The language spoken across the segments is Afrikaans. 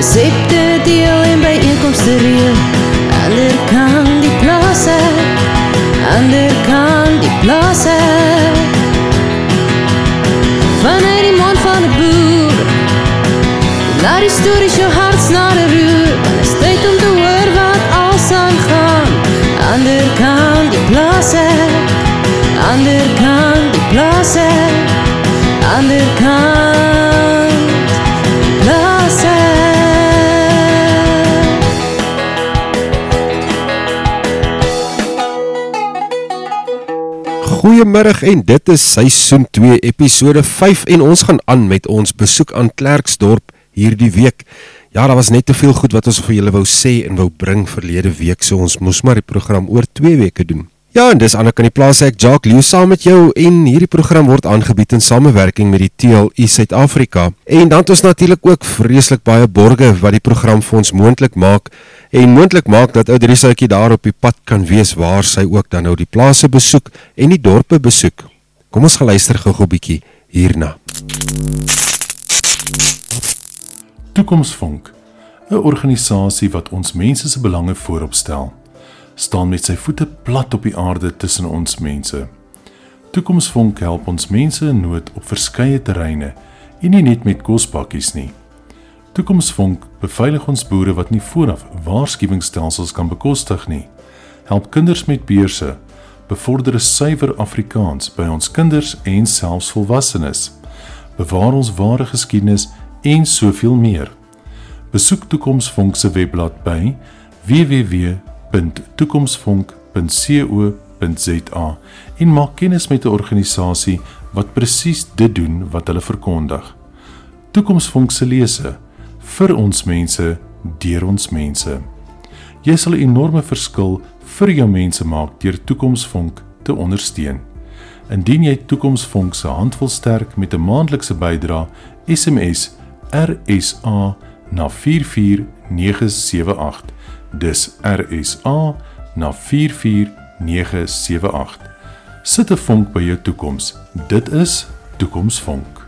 Resepte deel en bijeenkomste reel Ander kan die plaas Ander kan die plaas Vanuit die mond van die boer. Laat die stories jou hart snare roer Want is tyd om te hoor wat als aangaan Ander kan die plaas Ander kan die plaas ek Goeiemiddag en dit is seisoen 2 episode 5 en ons gaan aan met ons besoek aan Klerksdorp hierdie week. Ja, daar was net te veel goed wat ons vir julle wou sê en wou bring verlede week, so ons moes maar die program oor 2 weke doen. Ja, en dis Anna kan die plaas ek Jacques Leo saam met jou en hierdie program word aangebied in samewerking met die TLU Suid-Afrika. En dan het ons natuurlik ook vreeslik baie borge wat die program vir ons moontlik maak en moontlik maak dat ou Driesautjie daar op die pad kan wees waar sy ook dan nou die plase besoek en die dorpe besoek. Kom ons gaan luister gou-gou bietjie hierna. Toekomsvonk, 'n organisasie wat ons mense se belange voorop stel, staan met sy voete plat op die aarde tussen ons mense. Toekomsvonk help ons mense in nood op verskeie terreine en nie net met kospakkies nie. Toekomsvonk beveilig ons boere wat nie vooraf waarskuwingsstelsels kan bekostig nie. Help kinders met beurse, bevorder 'n suiwer Afrikaans by ons kinders en selfs volwassenes. Bewaar ons ware geskiedenis en soveel meer. Besoek Toekomsvonk se webblad by www.toekomsvonk.co.za en maak kennis met 'n organisasie wat presies dit doen wat hulle verkondig. Toekomsvonk se lese vir ons mense deur ons mense. Jy sal 'n enorme verskil vir jou mense maak deur Toekomsvonk te ondersteun. Indien jy Toekomsvonk se hand wil sterk met 'n maandelikse bydrae, SMS RSA na 44978. Dis RSA na 44978. Sit 'n vonk by jou toekoms. Dit is Toekomsvonk.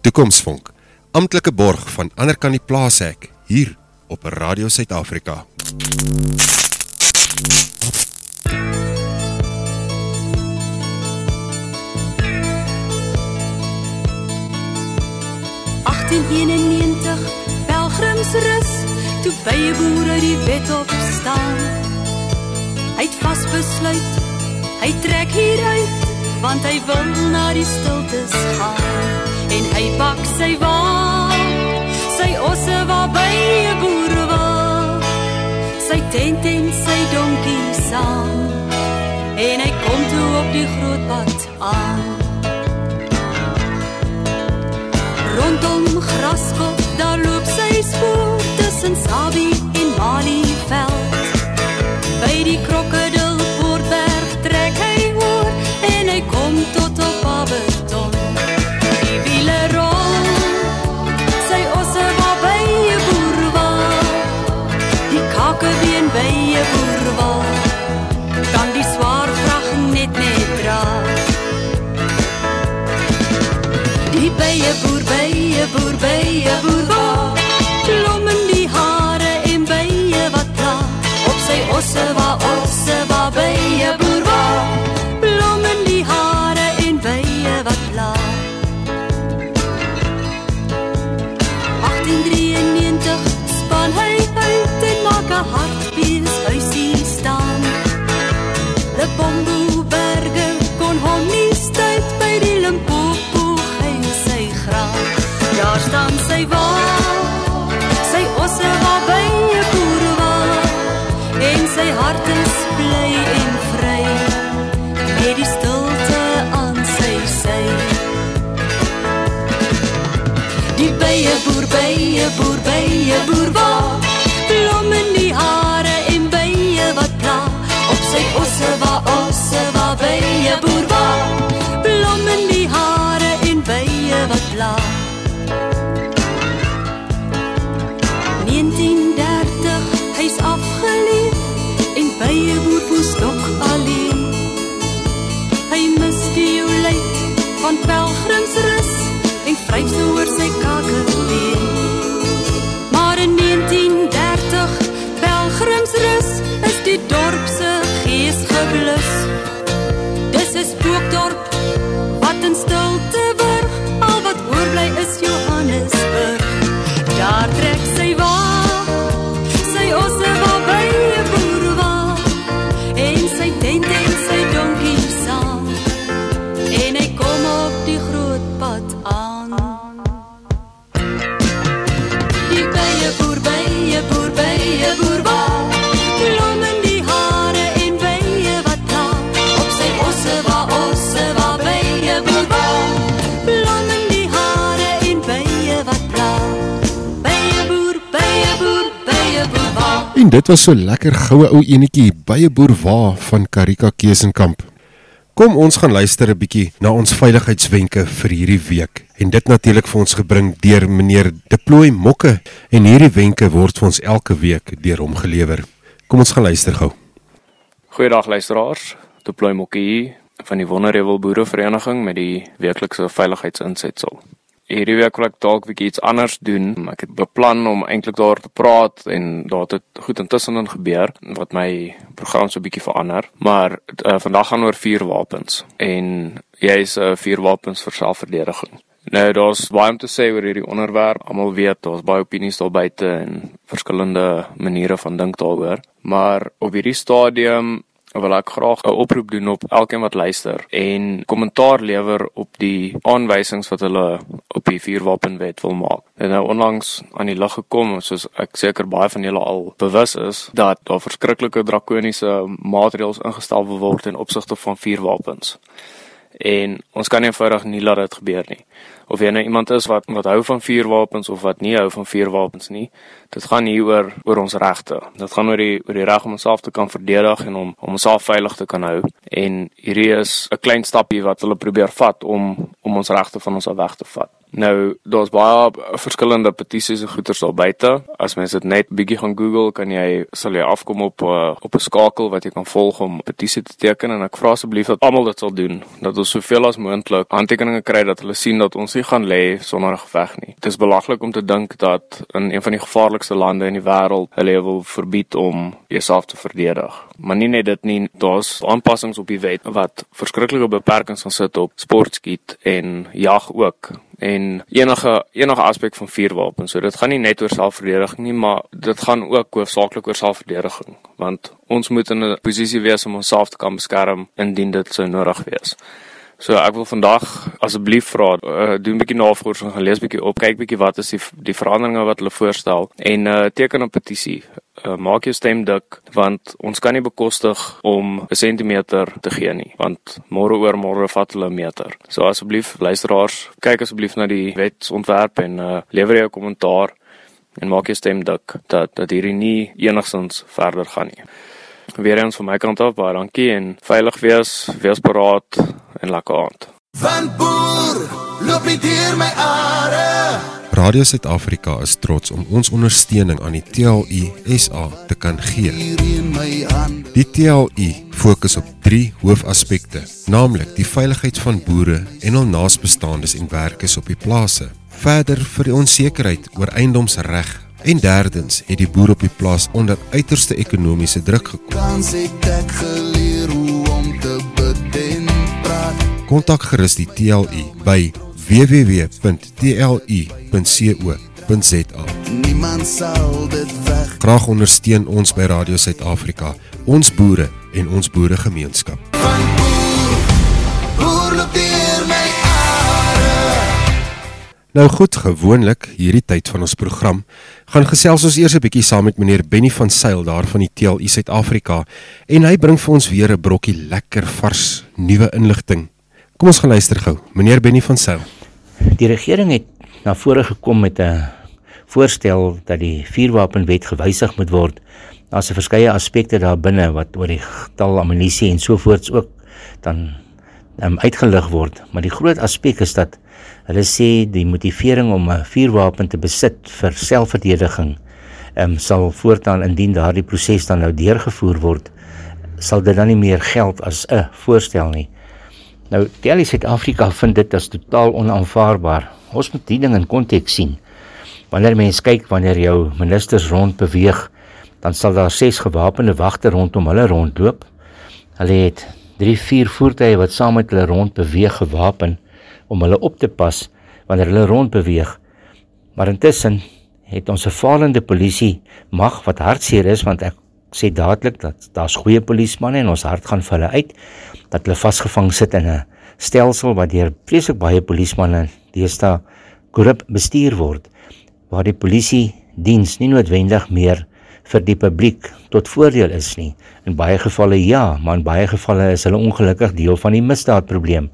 Toekomsvonk, amptelike borg van ander kan die plaas ek hier op Radio Suid-Afrika. Pelgrimsrus toe baie boere die wet op staan. Hy het vasbesluit, hy trek hier uit want hy wil na die stiltes gaan. En hy pak sy wa sy osse waar baie boere was sy tent en sy donkie saam. En hy kom toe op die groot pad aan. Rondom graskop daar loop sy spoor osse waar bye boer bye boer waar blom in die hare en bye wat pla op sy osse waar osse waar bye boer waar blom in die hare en bye wat pla 1930 hy's afgeleef en bye boer woes nog alleen. Hy mis die jouleit van pelgrimsrus en vryf so oor sy sy dit was so lekker goue ou enetjie by 'n boerwa van Karika Kesenkamp. Kom ons gaan luister 'n bietjie na ons veiligheidswenke vir hierdie week. En dit natuurlik vir ons gebring deur meneer Deploy Mokke en hierdie wenke word vir ons elke week deur hom gelewer. Kom ons gaan luister gou. Goeiedag luisteraars. Deploy Mokkie van die Wonderrewel Boerevereniging met die weeklikse veiligheidsinsetsel. Hierdie week wil ek dalk bietjie iets anders doen. Ek het beplan om eintlik daar te praat en daar het goed intussenin gebeur wat my program so bietjie verander. Maar uh, vandag gaan oor vuurwapens en jy is 'n uh, vuurwapens vir selfverdediging. Nou daar's baie om te sê oor hierdie onderwerp. Almal weet daar's baie opinies daar buite en verskillende maniere van dink daaroor. Maar op hierdie stadium wil ek graag 'n oproep doen op elkeen wat luister en kommentaar lewer op die aanwysings wat hulle op die vuurwapenwet wil maak. Dit nou onlangs aan die lig gekom soos ek seker baie van julle al bewus is dat daar verskriklike drakoniese maatreëls ingestel word in opsigte van vuurwapens. En ons kan eenvoudig nie laat dit gebeur nie. Of jy nou iemand is wat wat hou van vuurwapens of wat nie hou van vuurwapens nie, dit gaan hier oor oor ons regte. Dit gaan oor die oor die reg om onsself te kan verdedig en om om onsself veilig te kan hou. En hierdie is 'n klein stappie wat hulle probeer vat om om ons regte van ons af weg te vat. Nou, daar's baie verskillende petisies en goeters daar buite. As mens dit net bietjie gaan Google, kan jy sal jy afkom op uh, op 'n skakel wat jy kan volg om 'n petisie te teken en ek vra asseblief dat almal dit sal doen. Dat ons soveel as moontlik handtekeninge kry dat hulle sien dat ons nie gaan lê sonder 'n geveg nie. Dit is belaglik om te dink dat in een van die gevaarlikste lande in die wêreld hulle wil verbied om jouself te verdedig. Maar nie net dit nie, daar's aanpassings op die wet wat verskriklike beperkings gaan sit op sportskiet en jag ook en enige enige aspek van vuurwapens. So dit gaan nie net oor selfverdediging nie, maar dit gaan ook hoofsaaklik oor selfverdediging, want ons moet in 'n posisie wees om onsself te kan beskerm indien dit sou nodig wees. So ek wil vandag asseblief vra, uh, doen 'n bietjie navorsing, gaan lees bietjie op, kyk bietjie wat is die die veranderinge wat hulle voorstel en uh, teken 'n petisie. Uh, maak jou stem dik want ons kan nie bekostig om 'n sentimeter te gee nie want môre oor môre vat hulle 'n meter. So asseblief luisteraars, kyk asseblief na die wetsontwerp en uh, lewer jou kommentaar en maak jou stem dik dat dat hierdie nie enigsins verder gaan nie. Weer eens van my kant af baie dankie en veilig wees, wees paraat en lekker aand. Van boer, loop nie deur my are. Radio Suid-Afrika is trots om ons ondersteuning aan die TLU SA te kan gee. Die TLU fokus op 3 hoofaspekte, naamlik die veiligheid van boere en hul naasbestaandes en werkers op die plase. Verder vir die onsekerheid oor eiendomsreg en derdens het die boer op die plaas onder uiterste ekonomiese druk gekom. Kans het ek geleer hoe om te bid en praat. Kontak gerus die TLU by www.tlu.co.za. Niemand sal dit weg. Graag ondersteun ons by Radio Suid-Afrika, ons boere en ons boeregemeenskap. Van boer, boer loop deur my. Nou goed, gewoonlik hierdie tyd van ons program gaan gesels ons eers 'n bietjie saam met meneer Benny van Sail daar van die TLU Suid-Afrika en hy bring vir ons weer 'n brokkie lekker vars nuwe inligting. Kom ons gaan luister gou. Meneer Benny van Sail. Die regering het na vore gekom met 'n voorstel dat die vuurwapenwet gewysig moet word. Daar's 'n verskeie aspekte daar binne wat oor die getal ammunisie en sovoorts ook dan um, uitgelig word, maar die groot aspek is dat hulle sê die motivering om 'n vuurwapen te besit vir selfverdediging um, sal voortaan indien daardie proses dan nou deurgevoer word, sal dit dan nie meer geld as 'n voorstel nie. Nou, Tele Suid-Afrika vind dit as totaal onaanvaarbaar Ons moet die ding in konteks sien. Wanneer mens kyk wanneer jou ministers rond beweeg, dan sal daar ses gewapende wagte rondom hulle rondloop. Hulle het 3, 4 voertuie wat saam met hulle rond beweeg gewapen om hulle op te pas wanneer hulle rond beweeg. Maar intussen het ons 'n falende polisie mag wat hartseer is want ek sê dadelik dat daar's goeie polismanne en ons hart gaan vir hulle uit dat hulle vasgevang sit in 'n stelsel wat deur vreeslik baie polismanne deesdae korrup bestuur word waar die polisie diens nie noodwendig meer vir die publiek tot voordeel is nie. In baie gevalle ja, maar in baie gevalle is hulle ongelukkig deel van die misdaadprobleem.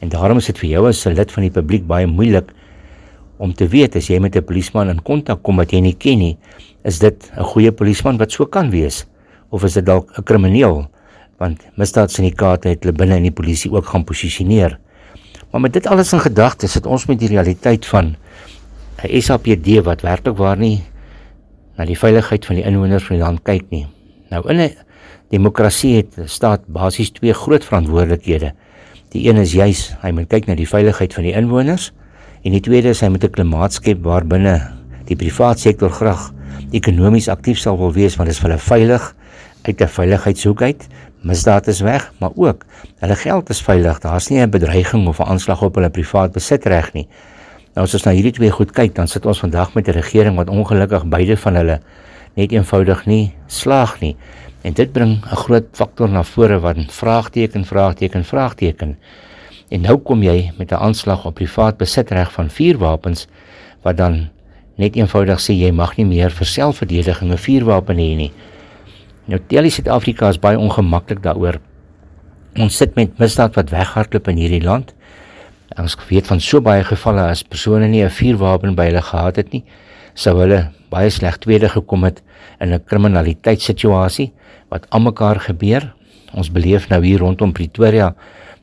En daarom is dit vir jou as 'n lid van die publiek baie moeilik om te weet as jy met 'n polisman in kontak kom wat jy nie ken nie, is dit 'n goeie polisman wat so kan wees of is dit dalk 'n krimineel? Want misdaadsyndikaate het hulle binne in die polisie ook gaan posisioneer. Maar met dit alles in gedagte sit ons met die realiteit van 'n SAPD wat werklik waar nie na die veiligheid van die inwoners van die land kyk nie. Nou in 'n demokrasie het staat basies twee groot verantwoordelikhede. Die een is juis hy moet kyk na die veiligheid van die inwoners En die tweede is hy moet 'n klimaat skep waarbinne die private sektor graag ekonomies aktief sal wil wees want dit is vir hulle veilig uit 'n veiligheidshoek uit. Misdaad is weg, maar ook hulle geld is veilig. Daar's nie 'n bedreiging of 'n aanslag op hulle privaat besit reg nie. Nou as ons na hierdie twee goed kyk, dan sit ons vandag met 'n regering wat ongelukkig beide van hulle net eenvoudig nie slaag nie. En dit bring 'n groot faktor na vore wat vraagteken, vraagteken, vraagteken. En nou kom jy met 'n aanslag op privaat besitreg van vuurwapens wat dan net eenvoudig sê jy mag nie meer vir selfverdediging 'n vuurwapen hê nie. Nou Teli Suid-Afrika is baie ongemaklik daaroor. Ons sit met misdaad wat weghardloop in hierdie land. Ons weet van so baie gevalle as persone nie 'n vuurwapen by hulle gehad het nie, sou hulle baie sleg tweede gekom het in 'n kriminaliteitssituasie wat almekaar gebeur. Ons beleef nou hier rondom Pretoria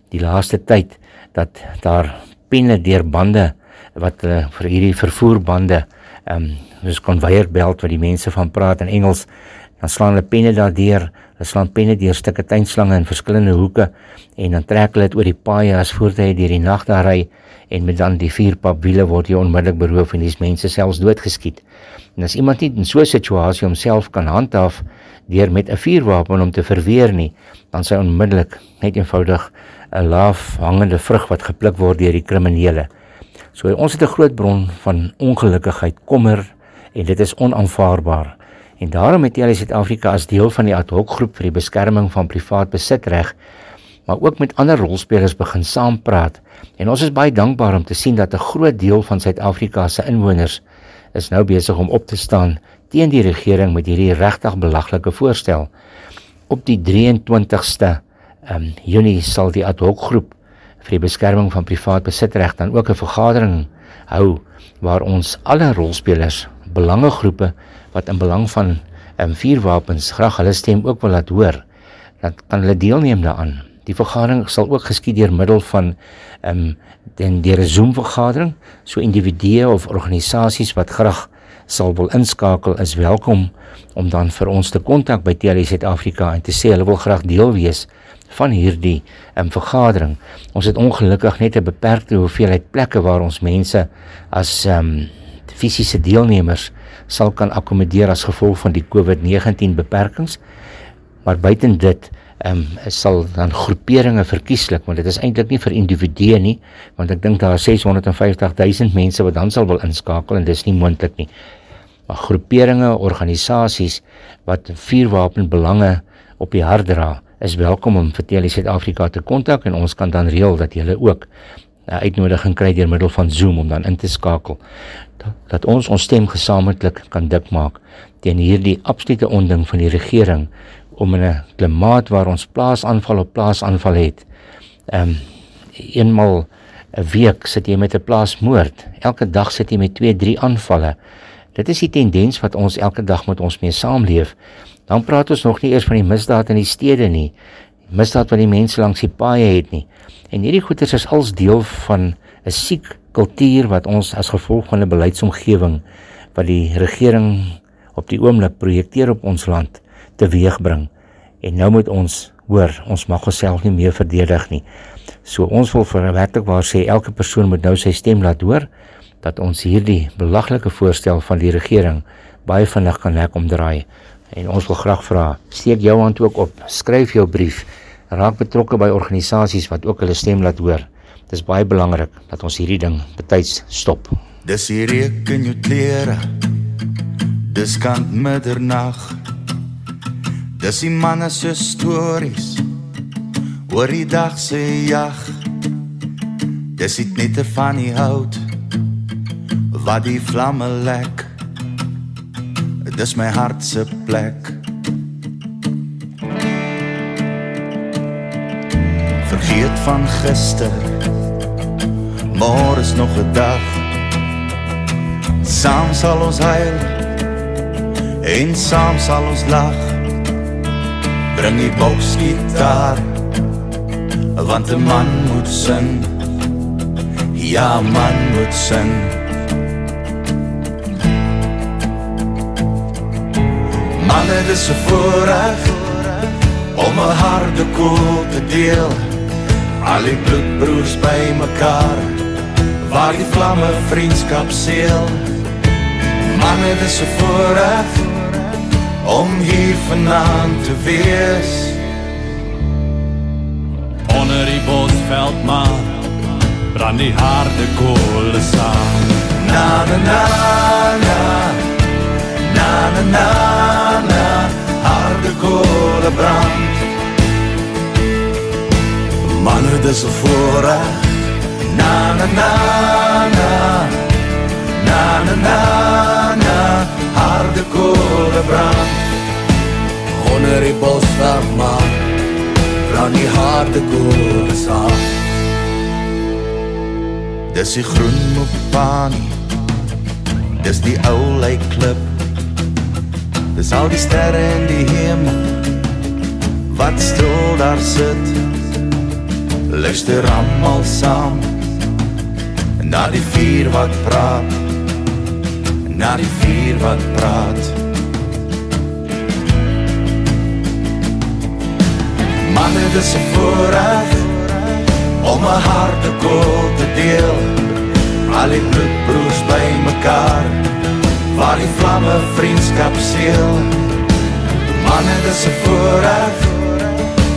die laaste tyd dat daar penne deur bande wat uh, vir hierdie vervoerbande ehm um, dis konveierbelt wat die mense van praat in Engels dan slaan hulle penne daardeur hulle slaan penne deur stukke tuinslange in verskillende hoeke en dan trek hulle dit oor die paaie as voertuie deur die nag daar ry en met dan die vier pap wiele word jy onmiddellik beroof en dis mense selfs doodgeskiet en as iemand nie in so 'n situasie homself kan handhaaf deur met 'n vuurwapen om te verweer nie dan sy onmiddellik net eenvoudig 'n laaf hangende vrug wat gepluk word deur die kriminele. So ons het 'n groot bron van ongelukkigheid, kommer en dit is onaanvaarbaar. En daarom het hulle Suid-Afrika as deel van die ad hoc groep vir die beskerming van privaat besitreg, maar ook met ander rolspelers begin saampraat. En ons is baie dankbaar om te sien dat 'n groot deel van Suid-Afrika se inwoners is nou besig om op te staan teen die regering met hierdie regtig belaglike voorstel. Op die 23ste um, Junie sal die ad hoc groep vir die beskerming van privaat besitreg dan ook 'n vergadering hou waar ons alle rolspelers, belangegroepe wat in belang van um, vuurwapens graag hulle stem ook wil laat hoor, dan kan hulle deelneem daaraan. Die vergadering sal ook geskied deur middel van ehm um, den deur 'n Zoom vergadering, so individue of organisasies wat graag sal wil inskakel is welkom om dan vir ons te kontak by TLS Suid-Afrika en te sê hulle wil graag deel wees van hierdie um, vergadering. Ons het ongelukkig net 'n beperkte hoeveelheid plekke waar ons mense as ehm um, fisiese deelnemers sal kan akkommodeer as gevolg van die COVID-19 beperkings. Maar buiten dit ehm um, sal dan groeperinge verkieslik want dit is eintlik nie vir individue nie want ek dink daar is 650 000 mense wat dan sal wil inskakel en dis nie moontlik nie. Maar groeperinge, organisasies wat vuurwapenbelange op die hart dra, is welkom om vir Tele Suid-Afrika te kontak en ons kan dan reël dat julle ook 'n uitnodiging kry deur middel van Zoom om dan in te skakel dat, ons ons stem gesamentlik kan dik maak teen hierdie absolute onding van die regering om in 'n klimaat waar ons plaasaanval op plaasaanval het. Ehm um, eenmal 'n week sit jy met 'n plaasmoord. Elke dag sit jy met 2, 3 aanvalle. Dit is die tendens wat ons elke dag met ons mee saamleef. Dan praat ons nog nie eers van die misdaad in die stede nie. Misdaad wat die mense langs die paaie het nie. En hierdie goeters is als deel van 'n siek kultuur wat ons as gevolg van 'n beleidsomgewing wat die regering op die oomblik projekteer op ons land teweegbring. En nou moet ons hoor, ons mag onsself nie meer verdedig nie. So ons wil vir werklik waar sê elke persoon moet nou sy stem laat hoor dat ons hierdie belaglike voorstel van die regering baie vinnig kan lekker omdraai. En ons wil graag vra, steek jou hand ook op, skryf jou brief, raak betrokke by organisasies wat ook hulle stem laat hoor. Dis baie belangrik dat ons hierdie ding betyds stop. Dis die reuk in jou klere. Dis kant middernag. Dis die manne se stories. Oor die dag se jag. Dis dit net van die hout. Wat die vlamme lek. Dis my hart se plek. Vergeet van gister. Môre is nog 'n dag. Saam sal ons huil en saam sal ons lag. Bring die boksgitaar want 'n man moet sing. Ja, man moet sing. Manne dis 'n voorreg om 'n harde koel te deel. Al die bloedbroers by mekaar waar die vlamme vriendskap seël. Manne dis 'n voorreg om hier vanaand te wees. Onder die bosveldmaan brand die harde kolle saam. Na na na na na na na kolle brand. Manne dis 'n voorreg. Na na na na na na na na harde kolle brand. Onder die bosveldmaan brand die harde kolle saam. Dis die groen mopani. Dis die ou lake klip. Dis al die sterre in die hemel. Wat stil daar sit. Luister almal saam. Na die vuur wat praat. Na die vuur wat praat. Manne dis 'n voorreg om 'n harde koel te deel. Al die bloedbroers by mekaar, waar die vlamme vriendskap seël. Manne, dis 'n voorreg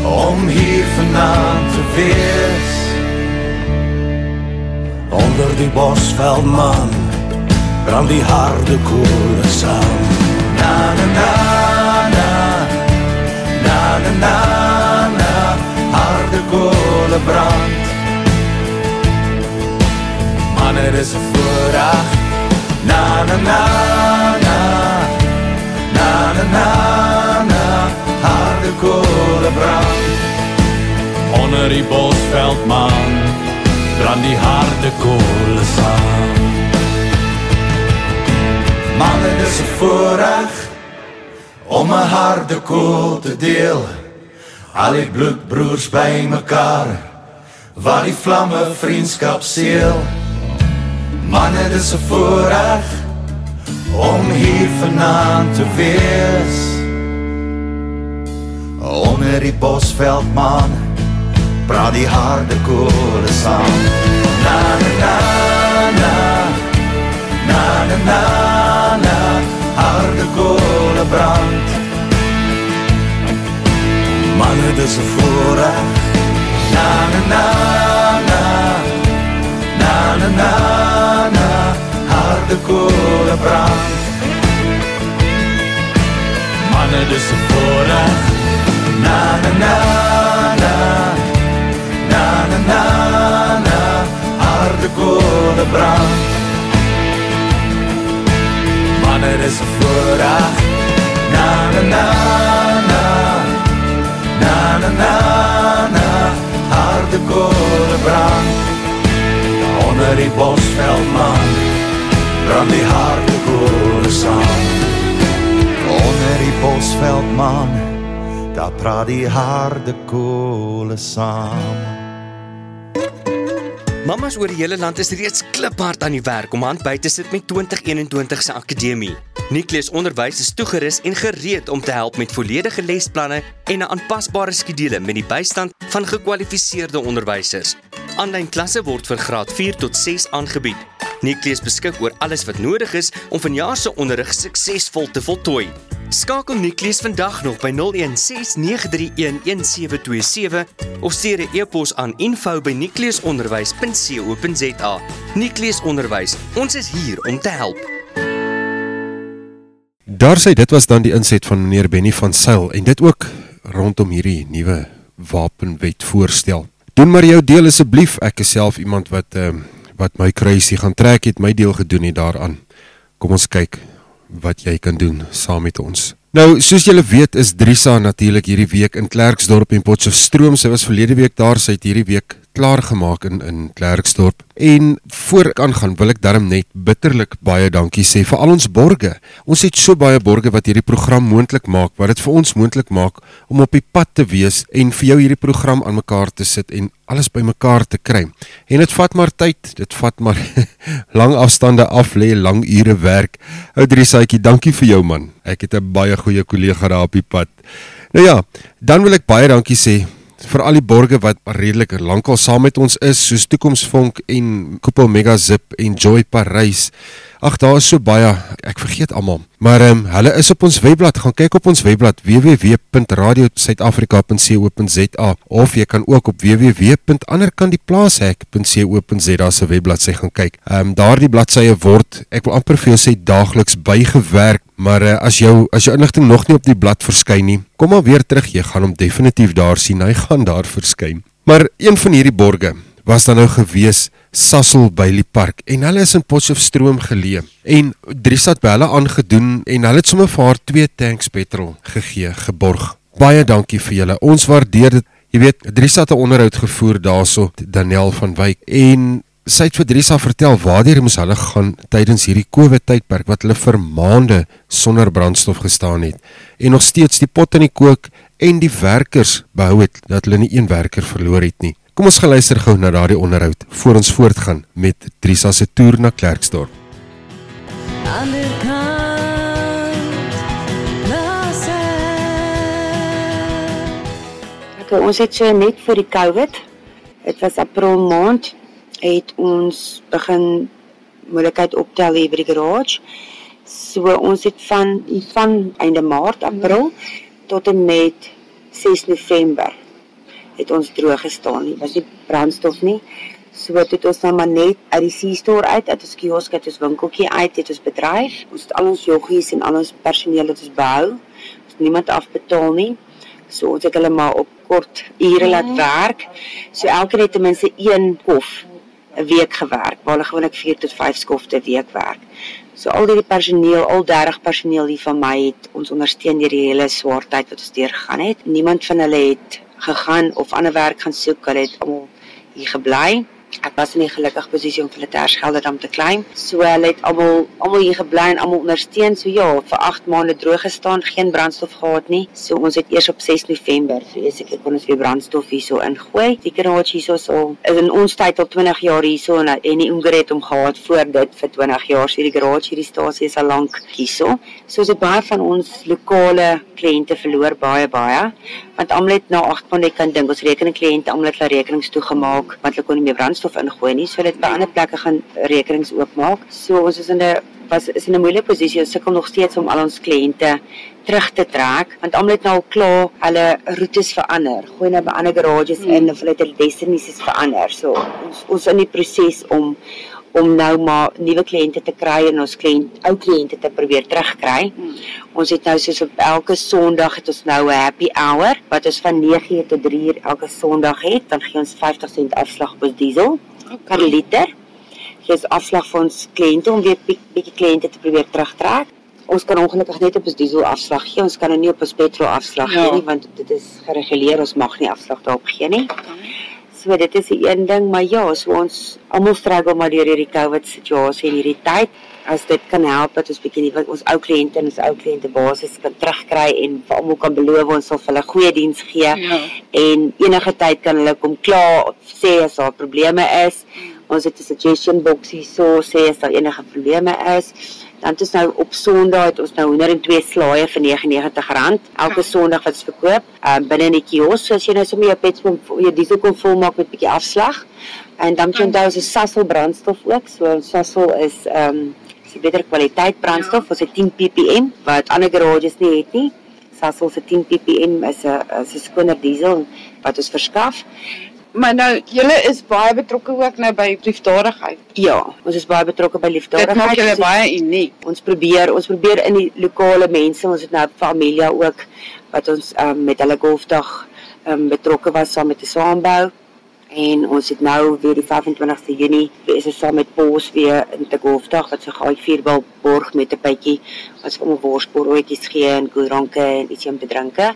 om hier vanaand te wees. Onder die bosveldman brand die harde koele saam. Na na na na na na na na harde koele brand. Manne, dis 'n voorreg. Na na na na na na na harde koele brand. Onder die bosveldmaan brand die harde kolle saam. Manne, dis 'n voorreg om 'n harde koel te deel. Al die bloedbroers by mekaar, waar die vlamme vriendskap seël. Manne, dis 'n voorreg om hier vanaand te wees. Onder die bosveldman praat die harde koele saam. Na na na na na na na harde koele brand. Manne, dis 'n voorreg. Na na na na na na na na harde koele brand. Manne, dis 'n voorreg. Na na na na na na na na harde koele brand. Manne, dis 'n voorreg. Na na na na na na na na harde koele brand. Onder die bosveldman brand die harde koele saam. Onder die bosveldman daar praat die harde koele saam. Mamas oor die hele land is reeds kliphard aan die werk om hand by te sit met 2021 se akademie. Nikleus Onderwys is toegerus en gereed om te help met volledige lesplanne en 'n aanpasbare skedule met die bystand van gekwalifiseerde onderwysers. Aanlyn klasse word vir graad 4 tot 6 aangebied. Nikleus beskik oor alles wat nodig is om vanjaar se onderrig suksesvol te voltooi. Skakel Nikleus vandag nog by 0169311727 of stuur 'n e-pos aan info@nikleusonderwys.co.za. Nikleus Onderwys, ons is hier om te help. Daar sê dit was dan die inset van meneer Benny van Sail en dit ook rondom hierdie nuwe wapenwet voorstel. Doen maar jou deel asseblief. Ek is self iemand wat ehm um, wat my kruisie gaan trek het, my deel gedoen het daaraan. Kom ons kyk wat jy kan doen saam met ons. Nou, soos julle weet, is Drisa natuurlik hierdie week in Klerksdorp en Potchefstroom. Sy was verlede week daar, sy het hierdie week klaar gemaak in in Klerksdorp. En voor ek aangaan, wil ek darm net bitterlik baie dankie sê vir al ons borgers. Ons het so baie borgers wat hierdie program moontlik maak, wat dit vir ons moontlik maak om op die pad te wees en vir jou hierdie program aan mekaar te sit en alles bymekaar te kry. En dit vat maar tyd, dit vat maar lang afstande af lê, lang ure werk. Ou Drisaatjie, dankie vir jou man. Ek het 'n baie goeie kollega daar op die pad. Nou ja, dan wil ek baie dankie sê vir al die borgers wat redelik lankal saam met ons is, soos Toekomsvonk en Koepel Mega Zip en Joy Parys. Ag daar is so baie, ek vergeet almal. Maar ehm um, hulle is op ons webblad, gaan kyk op ons webblad www.radiosuidafrika.co.za of jy kan ook op www.anderkantdieplaashek.co.za se webblad gaan kyk. Ehm um, daardie bladsye word, ek wil amper vir jou sê daagliks bygewerk, maar uh, as jou as jou inligting nog nie op die blad verskyn nie, kom maar weer terug, jy gaan hom definitief daar sien, hy gaan daar verskyn. Maar een van hierdie borgers was dan nou gewees Sassel Bailey Park en hulle is in Potchefstroom geleë en Driesat by hulle aangedoen en hulle het sommer vir haar twee tanks petrol gegee geborg. Baie dankie vir julle. Ons waardeer dit. Jy weet, Driesat het 'n onderhoud gevoer daarso Daniel van Wyk en sy het vir Drisa vertel waartoe moes hulle gaan tydens hierdie COVID tydperk wat hulle vir maande sonder brandstof gestaan het en nog steeds die pot in die kook en die werkers behou het dat hulle nie een werker verloor het nie. Kom ons geluister gou na daardie onderhoud voor ons voortgaan met Drisa se toer na Klerksdorp. Okay, ons het so net vir die COVID. Dit was April maand het ons begin moeilikheid optel hier by die garage. So ons het van van einde Maart, April tot en met 6 November het ons droog gestaan nie. Was nie brandstof nie. So het ons nou maar net uit die C-store uit, uit ons kiosk, uit ons winkeltjie uit, het ons bedryf. Ons het al ons joggies en al ons personeel het ons behou. Ons het niemand afbetaal nie. So ons het hulle maar op kort ure laat mhm. werk. So elke net ten minste een kof 'n week gewerk, waar hulle gewoonlik 4 tot 5 skofte 'n week werk. So al die personeel, al 30 personeel hier van my het ons ondersteun deur die hele swaar tyd wat ons deurgegaan het. Niemand van hulle het gegaan of ander werk gaan soek. Hulle het almal hier gebly. Ek was in 'n gelukkige posisie om vir hulle te herskelderdam te klim. So hulle het almal almal hier gebly en almal ondersteun. So ja, vir 8 maande droog gestaan, geen brandstof gehad nie. So ons het eers op 6 November, vrees ek, kon ons weer brandstof hierso ingooi. Die garage hierso so is in ons tyd al 20 jaar hierso en en die Ungret om gehad voor dit vir 20 jaar. So die garage hierdie stasie is al lank hierso. So het baie van ons lokale kliënte verloor baie baie want almal het na 8 maande kan dink ons rekening kliënte almal het hulle rekenings toegemaak want hulle kon nie meer brandstof ingooi nie so het by ander plekke gaan rekenings oopmaak. So ons is in 'n was is in 'n moeilike posisie. Ons sukkel nog steeds om al ons kliënte terug te trek want almal het nou al klaar hulle roetes verander. Gooi nou by ander garages hmm. in of hulle het hulle destinations verander. So ons ons in die proses om om nou maar nuwe kliënte te kry en ons kliënt ou kliënte te probeer terugkry. Hmm. Ons het nou soos op elke Sondag het ons nou 'n happy hour wat ons van 9:00 tot 3:00 elke Sondag het, dan gee ons 50 sent afslag op diesel okay. per liter. Gee ons afslag vir ons kliënte om weer bietjie kliënte te probeer terugtrek. Ons kan ongelukkig net op ons diesel afslag gee. Ons kan nou nie op ons petrol afslag ja. gee nie want dit is gereguleer. Ons mag nie afslag daarop gee nie. Okay. So dit is 'n een ding, maar ja, so ons almal struggle maar deur hierdie COVID situasie en hierdie tyd. As dit kan help dat ons bietjie wat ons ou kliënte en ons ou kliënte basis kan terugkry en vir almal kan beloof ons sal hulle goeie diens gee ja. en enige tyd kan hulle kom klaar sê as daar probleme is. Ons het 'n suggestion box hier so sê as daar enige probleme is. Dan ons nou op Sondag het ons nou 102 slaaie vir R99 elke Sondag wat ons verkoop. Um binne in die kiosk, so as jy nou sommer jou petrol jou diesel kom volmaak met 'n bietjie afslag. En dan jy onthou ons is Sasol brandstof ook. So Sasol is um is beter kwaliteit brandstof. Ons het 10 ppm wat ander garages nie het nie. Sasol se 10 ppm is 'n is 'n skoner diesel wat ons verskaf. Maar nou, julle is baie betrokke ook nou by liefdadigheid. Ja, ons is baie betrokke by Dit liefdadigheid. maak julle baie uniek. Ons probeer, ons probeer in die lokale mense, ons het nou familie ook wat ons um, met hulle golfdag um, betrokke was saam met die saambou. En ons het nou weer die 25ste Junie is ons saam met Pos weer in te golfdag wat so gaai vier wil borg met 'n bytjie ons kom worsbroodjies gee en koeranke en ietsie om te drinke.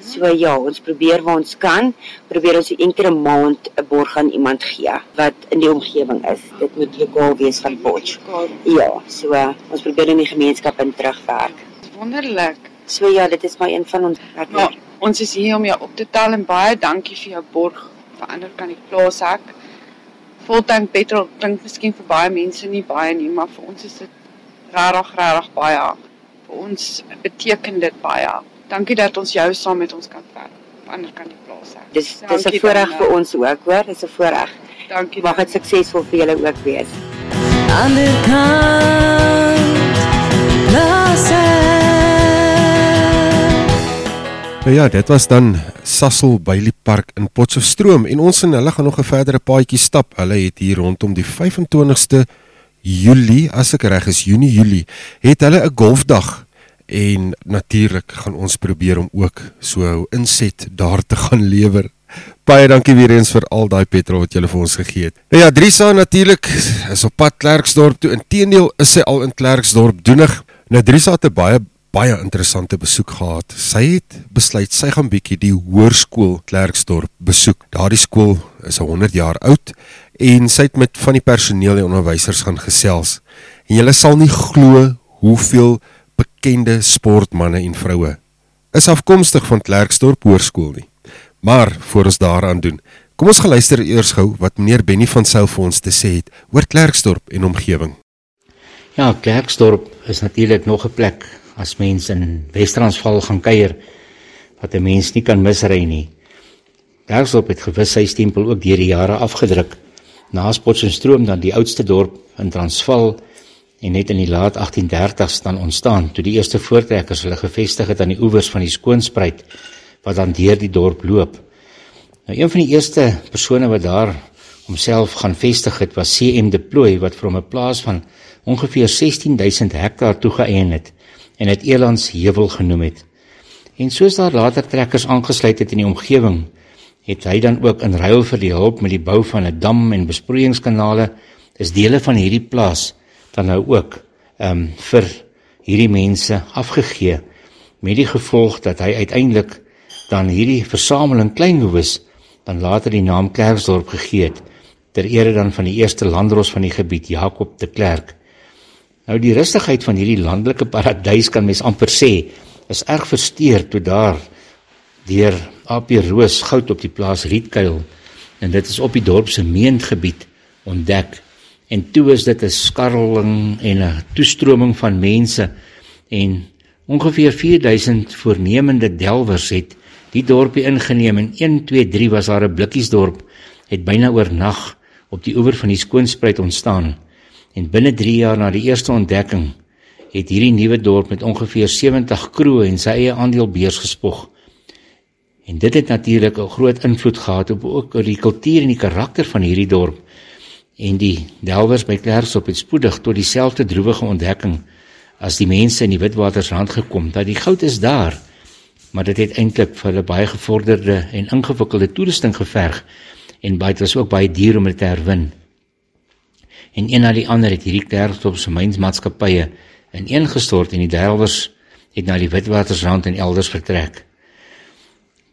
So ja, ons probeer waar ons kan, probeer ons een keer 'n maand 'n borg aan iemand gee wat in die omgewing is. Dit moet lokaal wees van Potch. Ja, so ons probeer in die gemeenskap in terugwerk. Wonderlik. So ja, dit is maar een van ons werk. Maar ons is hier om jou op te tel en baie dankie vir jou borg. Verander kan die plaas ek. Voltank petrol klink miskien vir baie mense nie baie nie, maar vir ons is dit regtig regtig baie. Vir ons beteken dit baie. Dankie dat ons jou saam met ons kan werk. Verander kan die plaas ek. Dis dis 'n voorreg vir ons ook, hoor. Dis 'n voorreg. Dankie. Mag dit suksesvol vir julle ook wees. ander kant plaas Nou ja, dit was dan Sassel Bailey Park in Potchefstroom en ons en hulle gaan nog 'n verdere paadjie stap. Hulle het hier rondom die 25ste Julie, as ek reg is, Junie Julie, het hulle 'n golfdag en natuurlik gaan ons probeer om ook so 'n inset daar te gaan lewer. Baie dankie weer eens vir al daai petrol wat julle vir ons gegee het. Nou ja, Drisa natuurlik is op pad Klerksdorp toe. Inteendeel is sy al in Klerksdorp doenig. Nou Drisa het 'n baie baie interessante besoek gehad. Sy het besluit sy gaan bietjie die hoërskool Klerksdorp besoek. Daardie skool is 100 jaar oud en sy het met van die personeel en onderwysers gaan gesels. En jy sal nie glo hoeveel bekende sportmense en vroue is afkomstig van Klerksdorp Hoërskool nie. Maar voor ons daaraan doen, kom ons gaan luister eers gou wat meneer Benny van Sail vir ons te sê het oor Klerksdorp en omgewing. Ja, Klerksdorp is natuurlik nog 'n plek as mens in Wes-Transvaal gaan kuier wat 'n mens nie kan misry nie. Klerksdorp het gewis sy stempel ook deur die jare afgedruk. Na Potchefstroom dan die oudste dorp in Transvaal en net in die laat 1830s dan ontstaan toe die eerste voortrekkers hulle gevestig het aan die oewers van die Skoonspruit wat dan deur die dorp loop. Nou een van die eerste persone wat daar homself gaan vestig het was CM de Plooy wat vir hom 'n plaas van ongeveer 16000 hektaar toegeëien het en dit Elands Heuwel genoem het. En soos daar later trekkers aangesluit het in die omgewing, het hy dan ook in ruil vir die hulp met die bou van 'n dam en besproeiingskanale is dele van hierdie plaas dan nou ook ehm um, vir hierdie mense afgegee met die gevolg dat hy uiteindelik dan hierdie versameling kleinhoewes dan later die naam Klerksdorp gegee het ter ere dan van die eerste landros van die gebied Jakob de Klerk. Nou die rustigheid van hierdie landelike paradys kan mens amper sê is erg versteur toe daar deur AP Roos goud op die plaas Rietkuil en dit is op die dorp se meengebied ontdek. En toe is dit 'n skarreling en 'n toestroming van mense en ongeveer 4000 voornemende delwers het die dorpie ingeneem en 1 2 3 was daar 'n blikkiesdorp het byna oornag op die oewer van die Skoonspruit ontstaan en binne 3 jaar na die eerste ontdekking het hierdie nuwe dorp met ongeveer 70 kroe en sy eie aandeel beurs gespog. En dit het natuurlik 'n groot invloed gehad op ook die kultuur en die karakter van hierdie dorp. En die delwers by Klerksdorp het spoedig tot dieselfde droewige ontdekking as die mense in die Witwatersrand gekom dat die goud is daar, maar dit het eintlik vir hulle baie gevorderde en ingewikkelde toerusting geverg en baie was ook baie duur om dit te herwin. En een na die ander het hierdie Klerksdorp se mynsmaatskappye ineengestort en die delwers het na die Witwatersrand en elders vertrek.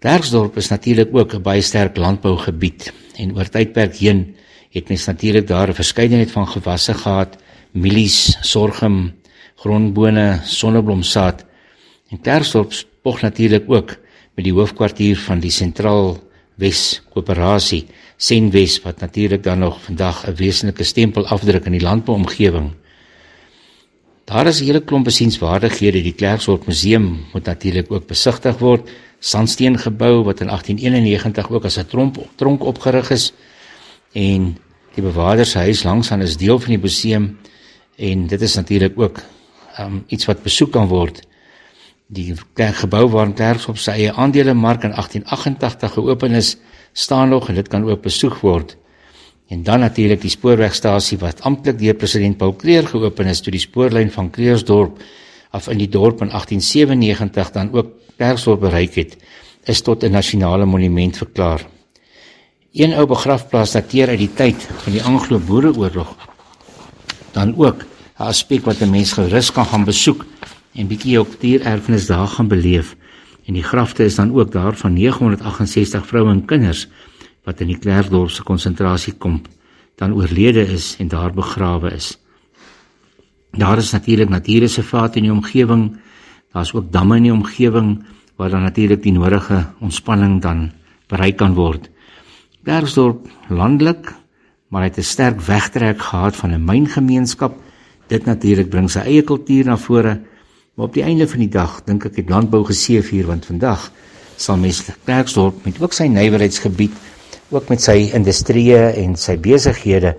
Klerksdorp is natuurlik ook 'n baie sterk landbougebied en oor tydperk heen het mens natuurlik daar 'n verskeidenheid van gewasse gehad, mielies, sorghum, grondbone, sonneblomsaad. En Klerksdorp spog natuurlik ook met die hoofkwartier van die sentraal Wes Koöperasie Senwes wat natuurlik dan nog vandag 'n wesenlike stempel afdruk in die landbouomgewing. Daar is 'n hele klomp besienswaardighede. Die Klerksdorp Museum moet natuurlik ook besigtig word. Sandsteen gebou wat in 1891 ook as 'n tronk tronk opgerig is en die bewaardershuis langs aan is deel van die museum en dit is natuurlik ook um, iets wat besoek kan word. Die gebou waar Klerksdorp sy eie aandelemark in 1888 geopen is, staan nog en dit kan ook besoek word. En dan natuurlik die spoorwegstasie wat amptelik deur president Paul Kreer geopen is toe die spoorlyn van Kreersdorp af in die dorp in 1897 dan ook Klerksdorp bereik het, is tot 'n nasionale monument verklaar. Een ou begrafplaas dateer uit die tyd van die Anglo-Boereoorlog. Dan ook 'n aspek wat 'n mens gerus kan gaan besoek en bietjie ook diererfenis daar gaan beleef. En die grafte is dan ook daar van 968 vroue en kinders wat in die Klerksdorp se konsentrasiekamp dan oorlede is en daar begrawe is. Daar is natuurlik natuurreservate in die omgewing. Daar's ook damme in die omgewing waar dan natuurlik die nodige ontspanning dan bereik kan word. Klerksdorp landelik, maar hy het 'n sterk wegtrek gehad van 'n myngemeenskap. Dit natuurlik bring sy eie kultuur na vore. Maar op die einde van die dag dink ek het landbou geseef hier want vandag sal mens Klerksdorp met ook sy nywerheidsgebied, ook met sy industrieë en sy besighede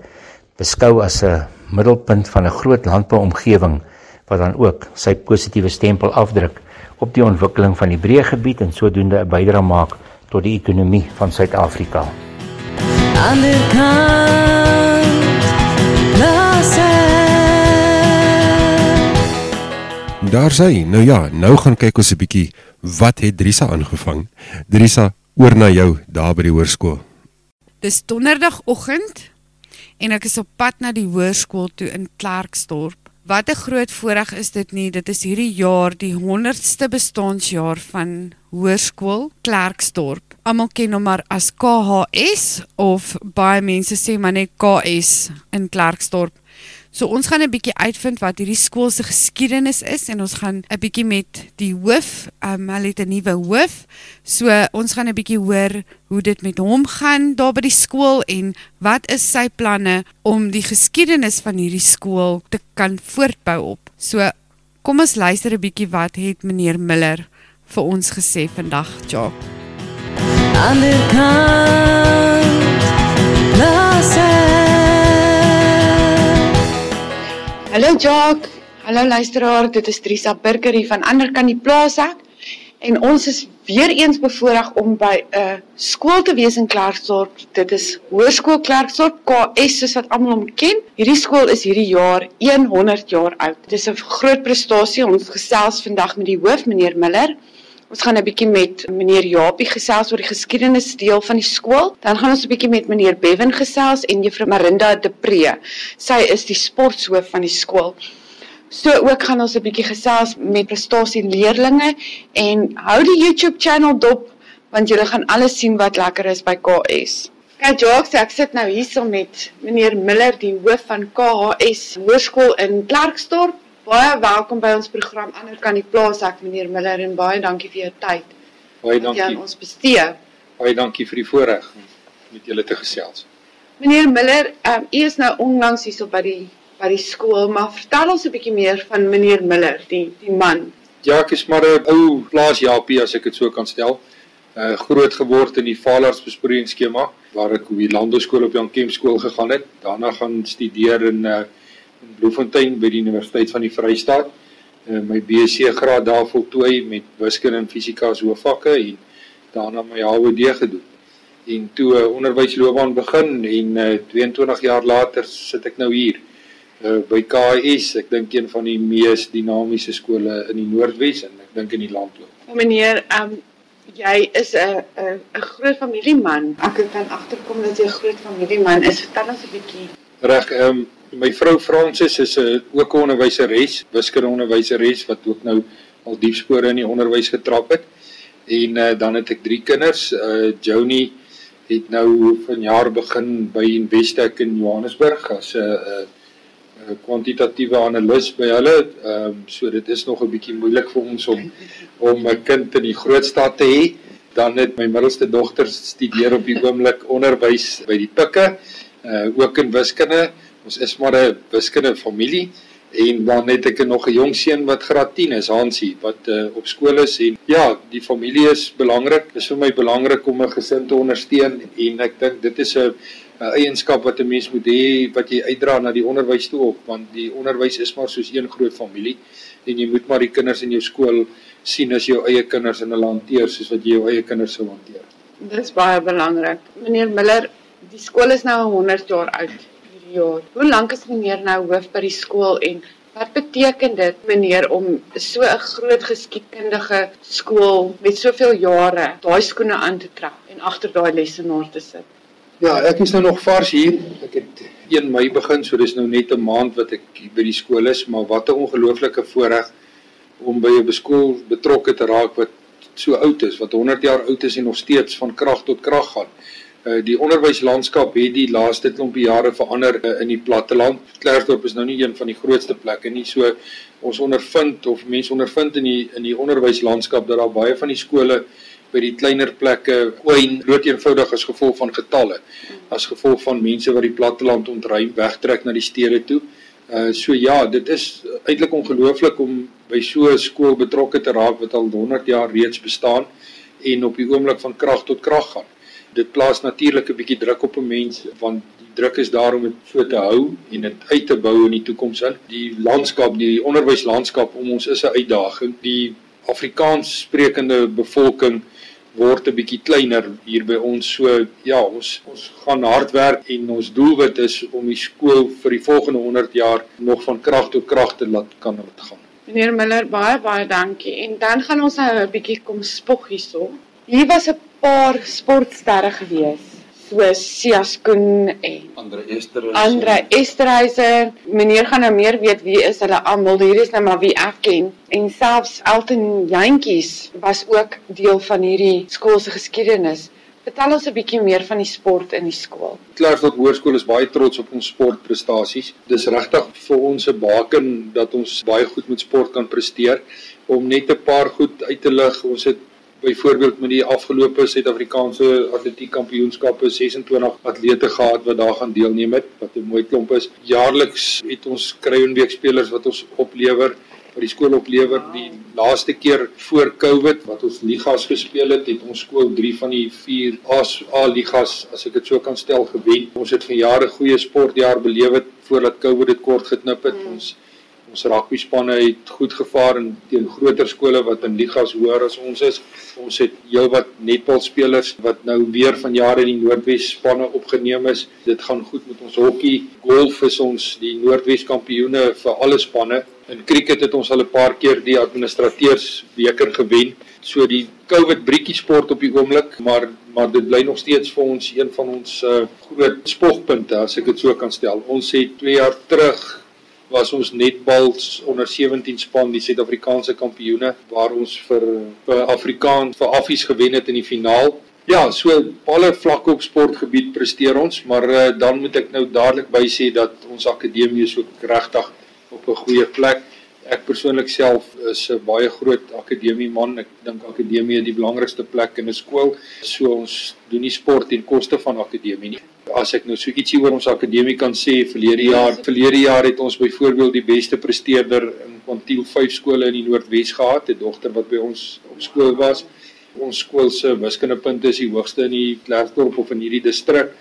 beskou as 'n middelpunt van 'n groot landbouomgewing wat dan ook sy positiewe stempel afdruk op die ontwikkeling van die breë gebied en sodoende 'n bydrae maak tot die ekonomie van Suid-Afrika. Ander kant, Daar sê, nou ja, nou gaan kyk ons 'n bietjie wat het Drisa aangevang. Drisa, oor na jou daar by die hoërskool. Dis donderdagoggend en ek is op pad na die hoërskool toe in Klerksdorp. Wat 'n groot voorreg is dit nie. Dit is hierdie jaar die 100ste bestaanjaar van Hoërskool Klerksdorp. Almal ken hom maar as KHS of baie mense sê maar net KS in Klerksdorp. So ons gaan 'n bietjie uitvind wat hierdie skool se geskiedenis is en ons gaan 'n bietjie met die hoof, um, hulle het 'n nuwe hoof. So ons gaan 'n bietjie hoor hoe dit met hom gaan daar by die skool en wat is sy planne om die geskiedenis van hierdie skool te kan voortbou op. So kom ons luister 'n bietjie wat het meneer Miller vir ons gesê vandag, Jacques. Ander kant, Hallo Jock. Hallo luisteraar, dit is Trisa Burger hier van ander kan die plaas ek. En ons is weer eens bevoorreg om by 'n uh, skool te wees in Klerksdorp. Dit is Hoërskool Klerksdorp KS soos wat almal hom ken. Hierdie skool is hierdie jaar 100 jaar oud. Dit is 'n groot prestasie. Ons gesels vandag met die hoof, meneer Miller. Ons gaan 'n bietjie met meneer Japie gesels oor die geskiedenis deel van die skool. Dan gaan ons 'n bietjie met meneer Bevan gesels en juffrou Marinda De Pre. Sy is die sportshoof van die skool. So ook gaan ons 'n bietjie gesels met prestasie leerdlinge en hou die YouTube channel dop want julle gaan alles sien wat lekker is by KS. Kyk Jacques, ek sit nou hierso met meneer Miller, die hoof van KHS Hoërskool in Klerksdorp. Baie welkom by ons program Ander kan die plaas ek meneer Miller en baie dankie vir jou tyd. Baie dankie aan ons bestee. Baie dankie vir die voorreg om met julle te gesels. Meneer Miller, um, u is nou onlangs hierso by die by die skool, maar vertel ons 'n bietjie meer van meneer Miller, die die man. Ja, ek is maar 'n ou plaas Japie as ek dit so kan stel. Uh groot geword in die Valars besporingsskema waar ek op die landbouskool op Jan Kemp skool gegaan het. Daarna gaan studeer in uh in Bloemfontein by die Universiteit van die Vrystaat. Uh, my BSc graad daar voltooi met wiskunde en fisika as hoofvakke en daarna my HOD gedoen. En toe 'n uh, onderwysloopbaan begin en uh, 22 jaar later sit ek nou hier uh, by KAS. Ek dink een van die mees dinamiese skole in die Noordwes en ek dink in die land ook. Meneer, um, jy is 'n 'n 'n groot familieman. Ek kan agterkom dat jy 'n groot familieman is. Vertel ons 'n bietjie. Reg, ehm um, my vrou Fransis is 'n uh, ook 'n onderwyseres, wiskunde onderwyseres wat ook nou al diep spore in die onderwys getrap het. En uh, dan het ek drie kinders. Uh Joni het nou vanjaar begin by Investec in Johannesburg as 'n uh, uh, kwantitatiewe analis by hulle. Ehm um, so dit is nog 'n bietjie moeilik vir ons om om 'n kind in die groot stad te hê. Dan het my middelste dogter studeer op die oomblik onderwys by die Pikke, uh ook in wiskunde. Ons is maar 'n wiskunde familie en dan het ek nog 'n jong seun wat graad 10 is, Hansie, wat uh, op skool is en ja, die familie is belangrik. Dit is vir my belangrik om 'n gesin te ondersteun en ek dink dit is 'n 'n eienskap wat 'n mens moet hê wat jy uitdra na die onderwys toe op, want die onderwys is maar soos een groot familie en jy moet maar die kinders in jou skool sien as jou eie kinders en hulle hanteer soos wat jy jou eie kinders sou hanteer. Dis baie belangrik. Meneer Miller, die skool is nou 100 jaar oud jaar. Hoe lank is meneer nou hoof by die skool en wat beteken dit meneer om so 'n groot geskiedkundige skool met soveel jare daai skoene aan te trek en agter daai lesenaar te sit? Ja, ek is nou nog vars hier. Ek het 1 Mei begin, so dis nou net 'n maand wat ek by die skool is, maar wat 'n ongelooflike voorreg om by 'n skool betrokke te raak wat so oud is, wat 100 jaar oud is en nog steeds van krag tot krag gaan. Uh die onderwyslandskap het die laaste klompie jare verander uh, in die platteland. Klerksdorp is nou nie een van die grootste plekke nie, so ons ondervind of mense ondervind in die in die onderwyslandskap dat daar baie van die skole by die kleiner plekke kwyn bloot eenvoudig as gevolg van getalle as gevolg van mense wat die platteland ontruim wegtrek na die stede toe. Uh so ja, dit is eintlik ongelooflik om by so 'n skool betrokke te raak wat al 100 jaar reeds bestaan en op die oomblik van krag tot krag gaan. Dit plaas natuurlik 'n bietjie druk op 'n mens want die druk is daar om dit so te hou en dit uit te bou in die toekoms. Die landskap, die onderwyslandskap om ons is 'n uitdaging. Die Afrikaans sprekende bevolking word 'n bietjie kleiner hier by ons. So ja, ons ons gaan hard werk en ons doelwit is om die skool vir die volgende 100 jaar nog van krag tot krag te laat kan laat gaan. Meneer Miller, baie baie dankie. En dan gaan ons nou 'n bietjie kom spog hierso. Hier was 'n paar sportsterre gewees soos Sias Koen en Andre Esterhuizen. Andre Esterhuizen. Meneer gaan nou meer weet wie is hulle almal. Hier is nou maar wie ek ken. En selfs Elton Jantjies was ook deel van hierdie skool se geskiedenis. Vertel ons 'n bietjie meer van die sport in die skool. Klerksdorp Hoërskool is baie trots op ons sportprestasies. Dis regtig vir ons 'n baken dat ons baie goed met sport kan presteer. Om net 'n paar goed uit te lig, ons het byvoorbeeld met die afgelope Suid-Afrikaanse atletiek kampioenskappe 26 atlete gehad wat daar gaan deelneem het wat 'n mooi klomp is. Jaarliks het ons Kruienweek spelers wat ons oplewer wat die skool oplewer die laaste keer voor Covid wat ons ligas gespeel het, het ons skool 3 van die 4 A ligas as ek dit so kan stel gewen. Ons het vir jare goeie sportjaar beleef het voordat Covid dit kort geknip het. Mm. Ons ons rugby spanne het goed gevaar in teen groter skole wat in ligas hoër as ons is. Ons het heelwat netbal spelers wat nou weer van jare in die Noordwes spanne opgeneem is. Dit gaan goed met ons hokkie. Golf is ons die Noordwes kampioene vir alle spanne. In cricket het ons al 'n paar keer die administrateurs beker gewen. So die COVID breekie sport op die oomblik, maar maar dit bly nog steeds vir ons een van ons uh, groot spogpunte as ek dit so kan stel. Ons het 2 jaar terug was ons netbal onder 17 span die Suid-Afrikaanse kampioene waar ons vir vir Afrikaans vir Affies gewen het in die finaal. Ja, so alle vlakke op sportgebied presteer ons, maar uh, dan moet ek nou dadelik by sê dat ons akademie is ook regtig op 'n goeie plek. Ek persoonlik self is 'n baie groot akademie man. Ek dink akademie is die belangrikste plek in 'n skool. So ons doen nie sport ten koste van akademie nie as ek nou so ietsie oor ons akademie kan sê verlede jaar verlede jaar het ons byvoorbeeld die beste presteerder in kwantiel 5 skole in die Noordwes gehad. 'n dogter wat by ons op skool was. Ons skool se wiskundepunte is die hoogste in die Klerksdorp of in hierdie distrik.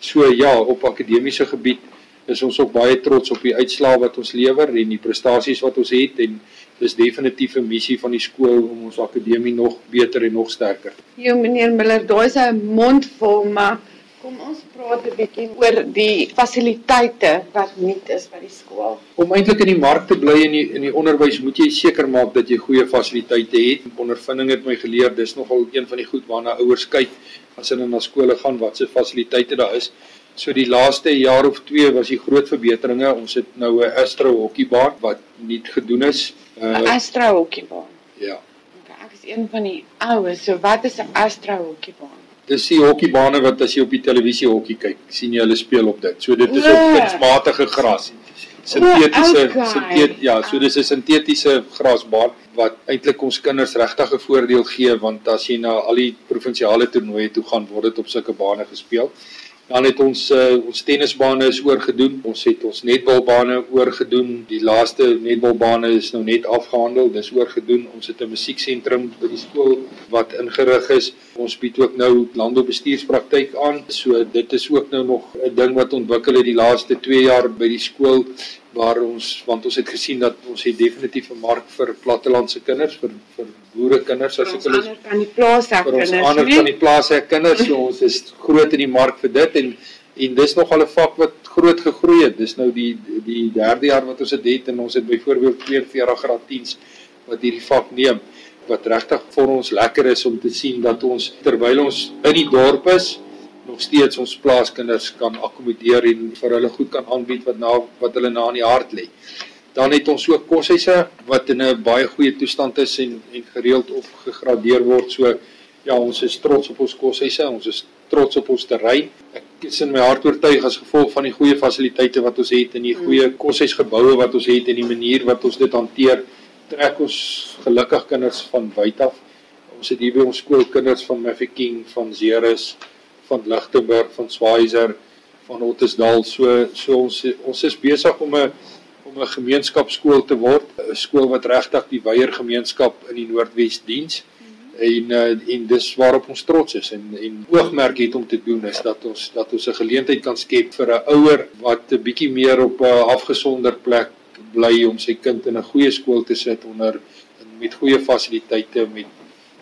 So ja op akademiese gebied is ons ook baie trots op die uitslae wat ons lewer en die prestasies wat ons het en dis definitief 'n missie van die skool om ons akademie nog beter en nog sterker. Jo meneer Miller, daai is 'n mond vol maar Kom ons praat 'n bietjie oor die fasiliteite wat nie is by die skool. Om eintlik in die mark te bly in die in die onderwys moet jy seker maak dat jy goeie fasiliteite het. Ondervinding het my geleer dis nogal een van die goed waarna ouers kyk as hulle na skole gaan wat se fasiliteite daar is. So die laaste jaar of 2 was die groot verbeteringe. Ons het nou 'n Astro hokkiebaan wat nuut gedoen is. 'n uh, Astro hokkiebaan. Ja. Okay, ek is een van die oues. So wat is 'n Astro hokkiebaan? Dis die hokkiebane wat as jy op die televisie hokkie kyk, sien jy hulle speel op dit. So dit is op kunsmatige gras. sintetiese okay. sintet ja, so dis 'n sintetiese grasbaan wat eintlik ons kinders regtig 'n voordeel gee want as jy na al die provinsiale toernooie toe gaan word dit op sulke bane gespeel. Dan het ons uh, ons tennisbane is oorgedoen. Ons het ons netbalbane oorgedoen. Die laaste netbalbane is nou net afgehandel. Dis oorgedoen. Ons het 'n musieksentrum by die skool wat ingerig is. Ons bied ook nou landboubestuurspraktyk aan. So dit is ook nou nog 'n ding wat ontwikkel het die laaste 2 jaar by die skool waar ons want ons het gesien dat ons het definitief 'n mark vir plattelandse kinders vir vir boere kinders as ek hulle ander kan die hê vir ons kinders ander van die plase kinders so ons is groot in die mark vir dit en en dis nog al 'n vak wat groot gegroei het. Dis nou die die derde jaar wat ons dit het en ons het byvoorbeeld 42 graad 10s wat hierdie vak neem wat regtig vir ons lekker is om te sien dat ons terwyl ons in die dorp is nog steeds ons plaaskinders kan akkommodeer en vir hulle goed kan aanbied wat na wat hulle na in die hart lê. Dan het ons ook koshuise wat in 'n baie goeie toestand is en en gereeld op gegradeer word. So ja, ons is trots op ons koshuise, ons is trots op ons terrein. Ek is in my hart oortuig as gevolg van die goeie fasiliteite wat ons het en die goeie koshuisgeboue wat ons het en die manier wat ons dit hanteer, trek ons gelukkig kinders van wyd af. Ons het hier by ons skool kinders van Mafeking, van Ceres, van Lichtenburg, van Schweizer, van Ottesdal. So so ons ons is besig om 'n om 'n gemeenskapskool te word, 'n skool wat regtig die weier gemeenskap in die Noordwes diens. En uh, en dis waarop ons trots is en en oogmerk het om te doen is dat ons dat ons 'n geleentheid kan skep vir 'n ouer wat 'n bietjie meer op 'n afgesonder plek bly om sy kind in 'n goeie skool te sit onder met goeie fasiliteite met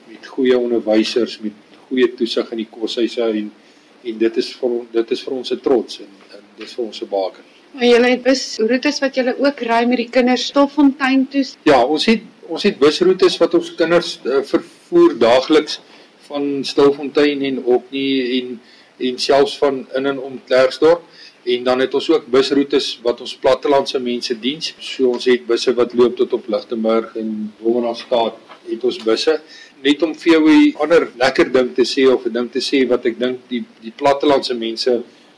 met goeie onderwysers met goeie toesig in die koshuise en en dit is vir dit is vir ons 'n trots en, en dis vir ons 'n baken. Maar julle het bus roetes wat julle ook ry met die kinders Stoffontein toe. Ja, ons het ons het busroetes wat ons kinders uh, vervoer daagliks van Stilfontein en op nie en en selfs van in en om Klerksdorp en dan het ons ook busroetes wat ons plattelandse mense diens. So ons het busse wat loop tot op Lichtenburg en Wolmaranstad het ons busse net om vir jou 'n ander lekker ding te sê of 'n ding te sê wat ek dink die die plattelandse mense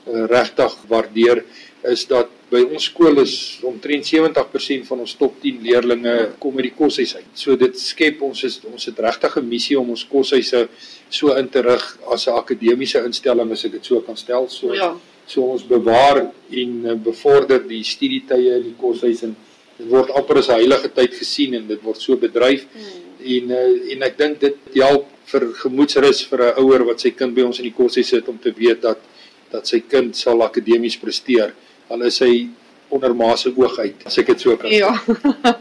uh, regtig waardeer is dat by ons skool is omtrent 70% van ons top 10 leerdlinge kom uit die koshuis uit. So dit skep ons is ons het regtig 'n missie om ons koshuise so in te rig as 'n akademiese instelling as ek dit so kan stel. So Ja. so ons bewaar en uh, bevorder die studietye in die koshuis en dit word amper as 'n heilige tyd gesien en dit word so bedryf. En uh, en ek dink dit help vir gemoedsrus vir 'n ouer wat sy kind by ons in die koshuis sit om te weet dat dat sy kind sal akademies presteer al is hy onder ma se oog uit as ek dit so kan Ja.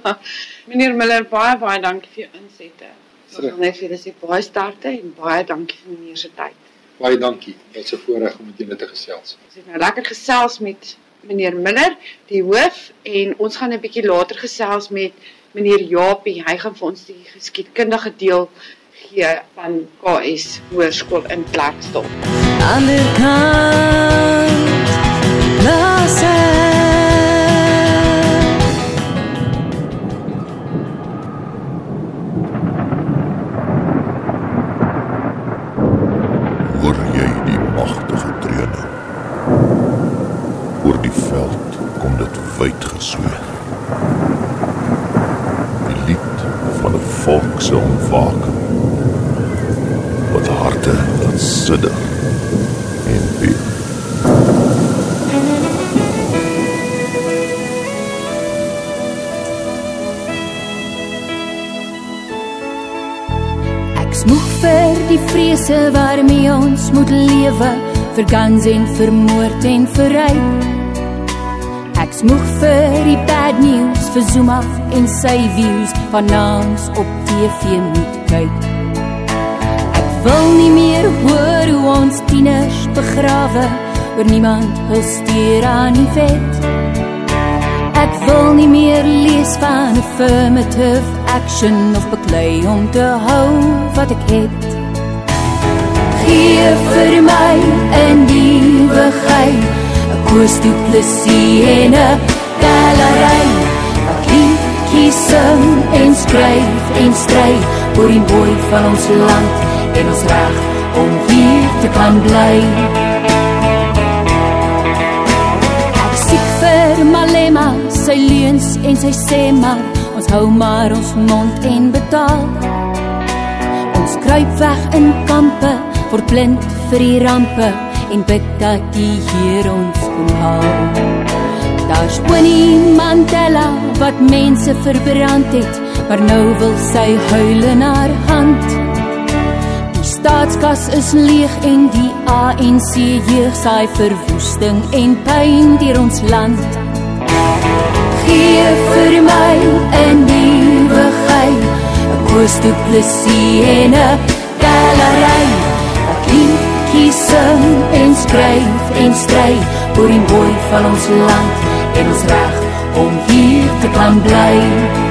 Meneer Miller, baie baie dankie vir jou insette. Ons wil net vir julle sê baie sterkte en baie dankie vir meneer se tyd. Baie dankie. Dit is 'n voorreg om met julle te gesels. Ons het nou lekker gesels met meneer Miller, die hoof en ons gaan 'n bietjie later gesels met meneer Japie. Hy gaan vir ons die geskiedkundige deel gee van KS Hoërskool in Klerksdorp. ander kant vrese waarmee ons moet lewe, vir guns en vir moord en vir ryk. Ek smoeg vir die bad news vir Zuma en sy views van ons op TV moet kyk. Ek wil nie meer hoor hoe ons tieners begrawe, oor niemand hul steur aan die wet. Ek wil nie meer lees van affirmative action of beklei om te hou wat ek het. Gee vir my 'n nuwigheid, 'n koers toe plesie en 'n galery. Wat liedjies sing en skryf en stry oor die mooi van ons land en ons reg om hier te kan bly. Ek siek vir Malema sy leuns en sy sê maar ons hou maar ons mond en betaal. Ons kruip weg in kampe, word blind vir die rampe en bid dat die Heer ons kom haal. Daar's Winnie Mandela wat mense verbrand het, maar nou wil sy huil in haar hand. Die staatskas is leeg en die ANC jeug saai verwoesting en pyn deur ons land. Gee vir my 'n nuwe gey, 'n koos te plesie en 'n galery. 'n Liedjie sing en skryf en stry oor die mooi van ons land en ons reg om hier te kan bly.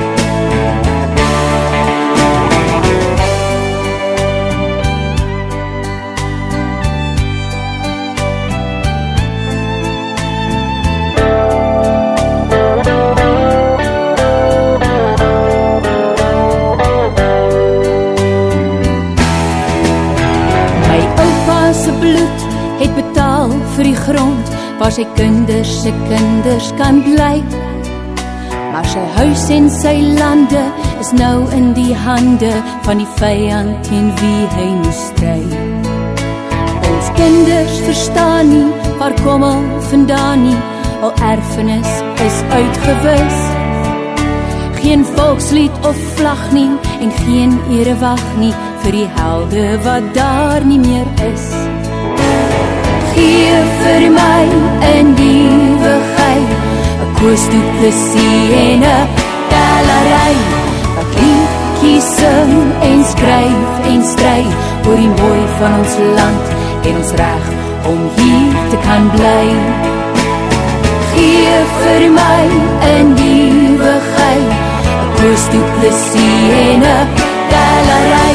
Sy kinders se kinders kan bly. Maar sy huis en sy lande is nou in die hande van die vyand teen wie hy moes stry. Ons kinders verstaan nie waar kom ons vandaan nie, al erfenis is uitgewis. Geen volkslied of vlag nie en geen erewag nie vir die helde wat daar nie meer is. Gee vir my 'n nuwe gey, 'n koos toe plesie en 'n galery. Wat liedjies sing en skryf en stry oor die mooi van ons land en ons reg om hier te kan bly. Gee vir my 'n nuwe gey, 'n koos toe plesie en 'n galery.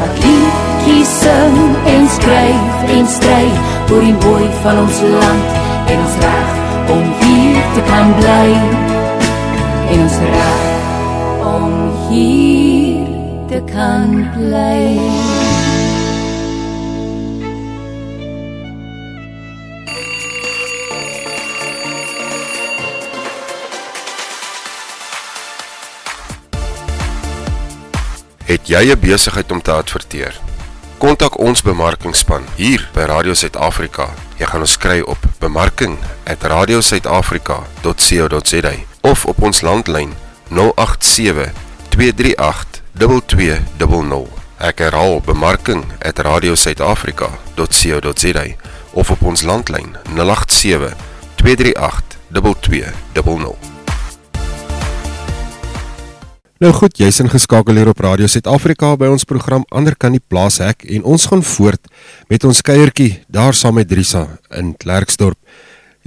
Wat liedjies sing en skryf en stry oor die mooi van ons land en ons reg om hier te kan bly. En ons reg om hier te kan bly. Het jy 'n besigheid om te adverteer? Kontak ons bemarkingspan hier by Radio Suid-Afrika. Jy gaan ons kry op bemarking@radiosuidafrika.co.za of op ons landlyn 087 238 2200. Ek herhaal bemarking@radiosuidafrika.co.za of op ons landlyn 087 238 2200. Nou goed, jy's ingeskakel hier op Radio Suid-Afrika by ons program Ander kan die plaas hek en ons gaan voort met ons kuiertjie daar saam met Drisa in Klerksdorp.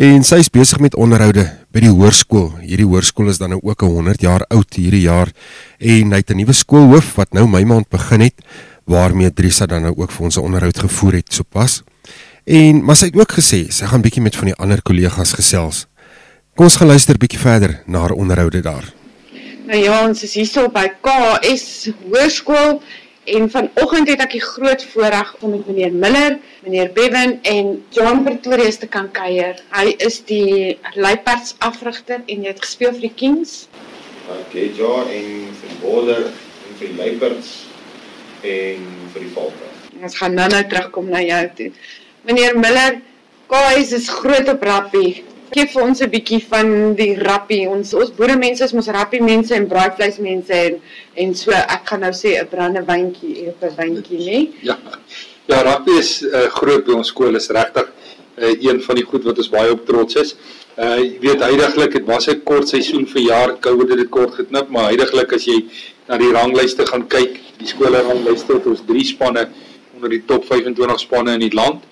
En sy is besig met onderhoude by die hoërskool. Hierdie hoërskool is dan nou ook 'n 100 jaar oud hierdie jaar en hy het 'n nuwe skoolhoof wat nou my maand begin het waarmee Drisa dan nou ook vir ons 'n onderhoud gevoer het sopas. En maar sy het ook gesê sy gaan bietjie met van die ander kollegas gesels. Kom ons gaan luister bietjie verder na haar onderhoude daar. Nou ja, ons is hierso by KS Hoërskool en vanoggend het ek die groot voorreg om met meneer Miller, meneer Bevan en John Pretorius te kan kuier. Hy is die luiperds afrigter en jy het gespeel vir die Kings. Okay, ja, en vir border en vir luiperds en vir die valke. Ons gaan nou nou terugkom na jou toe. Meneer Miller, KS is groot op rappie. Geef vir ons 'n bietjie van die rappie. Ons ons boeremense is mos rappie mense en braaivleismense en en so ek gaan nou sê 'n brandewyntjie, 'n wyntjie, nê? Ja. Ja, rugby is uh, groot by ons skool is regtig uh, een van die goed wat ons baie op trots is. Uh jy weet heidaglik dit was 'n kort seisoen vir jaar, COVID het dit kort geknip, maar heidaglik as jy na die ranglyste gaan kyk, die skole ranglyste het ons drie spanne onder die top 25 spanne in die land.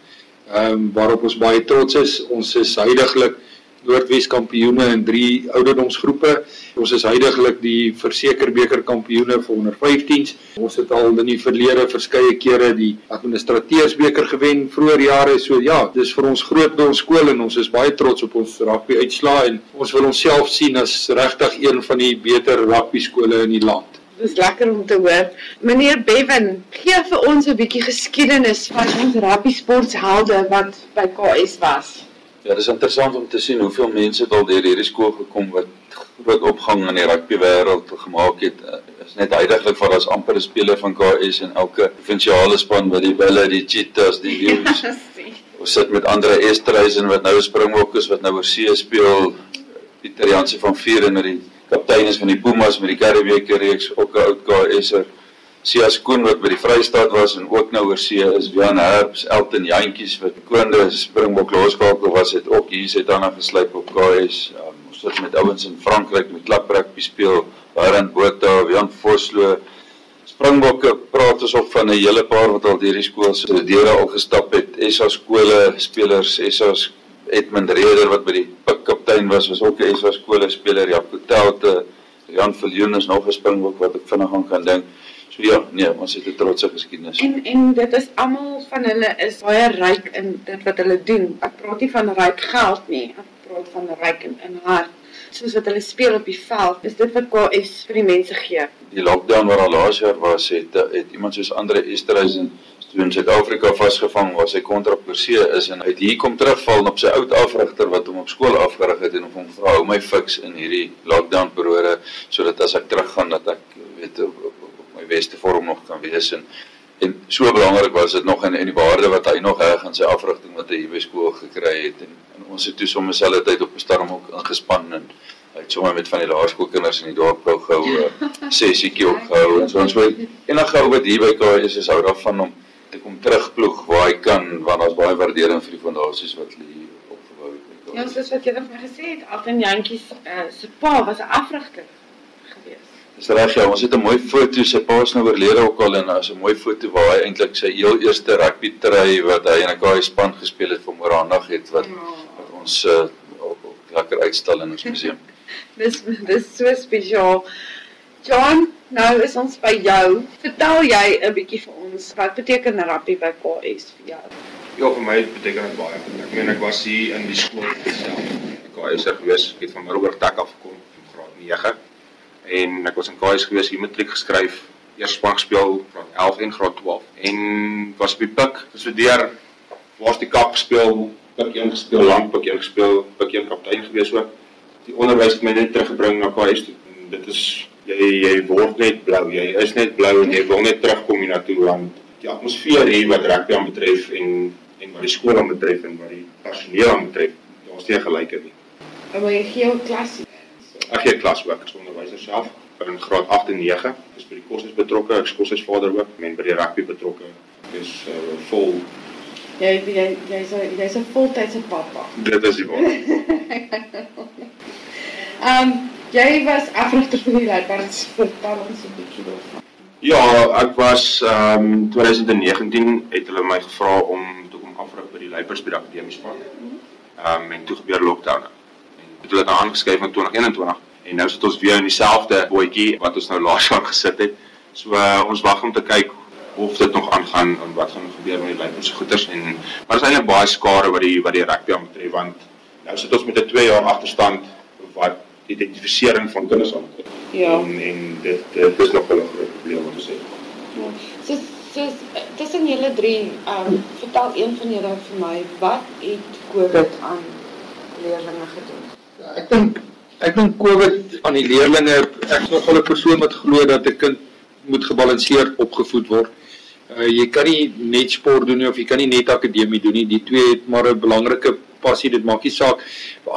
Ehm um, waarop ons baie trots is. Ons is heidaglik Noordwes kampioene in drie ouderdomsgroepe. Ons is heidaglik die versekerbeker kampioene vir onder 15s. Ons het al in die verlede verskeie kere die administrateursbeker gewen vroeër jare. So ja, dis vir ons groot by ons skool en ons is baie trots op ons rugby uitslae en ons wil onsself sien as regtig een van die beter rugby skole in die land. Dis lekker om te hoor. Meneer Bevan, gee vir ons 'n bietjie geskiedenis van ons rugby sporthelde wat by KS was. Ja, dis interessant om te sien hoeveel mense al deur hierdie skool gekom wat groot opgang in die rugby wêreld gemaak het, uh, is net heidaglik vir ons amper 'n speler van KS en elke provinsiale span wat die Bulle, die Cheetahs, die Lions. Ons sit met ander Estreisen wat nou Springbokke is wat nou oor see speel. Pieter Jansen van Vier en die kaptein is van die Pumas met die Karibeeke reeks ook 'n oud KS'er. Sias Koen wat by die Vrystaat was en ook nou oor see is Jan Herbs, Elton Jantjies wat koende Springbok loskakel was het ook hier sit dan geslyp op KS. Um, ons sit met ouens in Frankryk met klap rugby speel, Barend Botha, Jan Vosloo. Springbokke praat ons op van 'n hele paar wat al deur die skool se deure al gestap het. SA skole spelers, SA's Edmund Reder wat by die pik kaptein was, was ook 'n SA skole speler. Jaco Telte, Jan Viljoen is nog 'n Springbok wat ek vinnig aan kan dink. So ja, nee, ons het 'n trotse geskiedenis. En en dit is almal van hulle is baie ryk in dit wat hulle doen. Ek praat nie van ryk geld nie, ek praat van ryk in, in hart. Soos wat hulle speel op die veld, is dit wat KS vir die mense gee. Die lockdown wat al laas jaar was, het het iemand soos Andre Esterhuizen toe in Suid-Afrika vasgevang waar sy kontrak per se is en hy het hier kom terugval op sy oud afrigter wat hom op skool afgerig het en hom vra hou my fiks in hierdie lockdown periode sodat as ek teruggaan dat ek weet op, op, op my beste vorm nog kan wees. En en so belangrik was dit nog in in die waarde wat hy nog reg in sy afrigting wat hy hier by skool gekry het. En, en ons het toe sommer selfe tyd op 'n stadium ook ingespan en hy het sommer met van die laerskoolkinders in die dorp gou 'n sessietjie opgehou en so ons wil enige ou wat hier by KS is hou daarvan om te kom terugploeg waar hy kan want daar's baie waardering vir die fondasies wat hulle hier opgebou het. Ja, soos wat jy net vir gesê het, Alton Jantjies uh, se pa was 'n afrigter gewees. Dis reg ja, ons het 'n mooi foto, sy pa is nou oorlede ook al en daar's 'n mooi foto waar hy eintlik sy heel eerste rugby try wat hy in 'n KS span gespeel het vir Morandag het wat wat ons uh, lekker uitstal in ons museum. dis dis so spesiaal. John, nou is ons by jou. Vertel jy 'n bietjie vir ons wat beteken rugby by KS vir jou? Ja, vir my beteken dit baie. Ek meen ek was hier in die skool self. Was hier gewees, ek het van Robert Tak af gekom in graad 9 en ek was in KS gewees, hier matriek geskryf, eers span gespeel graad 11 en graad 12 en was die pik gestudeer. Waar's die kap gespeel, pik 1 gespeel, lank pik 1 gespeel, pik 1 kaptein gewees ook. Die onderwys het my net teruggebring na KS toe. En dit is jy jy word net blou, jy is net blou en jy wil net terugkom hiernatoe want die atmosfeer hier wat rugby aan betref en en wat die skool aan betref en wat die personeel aan betref, daar's nie gelyke nie. En wil jy gee jou klas? Ek gee klas ook as onderwyser self in graad 8 en 9. Ek is by die kursus betrokke, ek is kursusvader ook en by die rugby betrokke. Ek is uh, vol Jy jy jy's 'n jy's 'n voltydse pappa. dit is die waarheid. Ehm um, jy was afrigter vir die Leeupards vertel ons 'n bietjie daarvan. Ja, ek was ehm um, 2019 het hulle my gevra om toe kom afrig by die die akademie span. Ehm um, en toe gebeur lockdown. En het hulle nou aangeskuif in 2021 en nou sit ons weer in dieselfde bootjie wat ons nou laas jaar gesit het. So uh, ons wag om te kyk of dit nog aangaan en wat gaan gebeur met die Luipers se goeders en maar is eintlik baie skare wat die wat die rugby aan betref want nou sit ons met 'n 2 jaar agterstand wat identifisering van kinders aanbetref. Ja. En, en dit dit is nog 'n groot probleem wat ons het. So so tussen julle drie, ehm um, vertel een van julle vir my wat het COVID aan leerders gedoen? Ja, ek dink ek dink COVID aan die leerdlinge, ek is nogal 'n persoon wat glo dat 'n kind moet gebalanseerd opgevoed word. Uh, jy kan nie net sport doen nie of jy kan nie net akademie doen nie. Die twee het maar 'n belangrike passie. Dit maak nie saak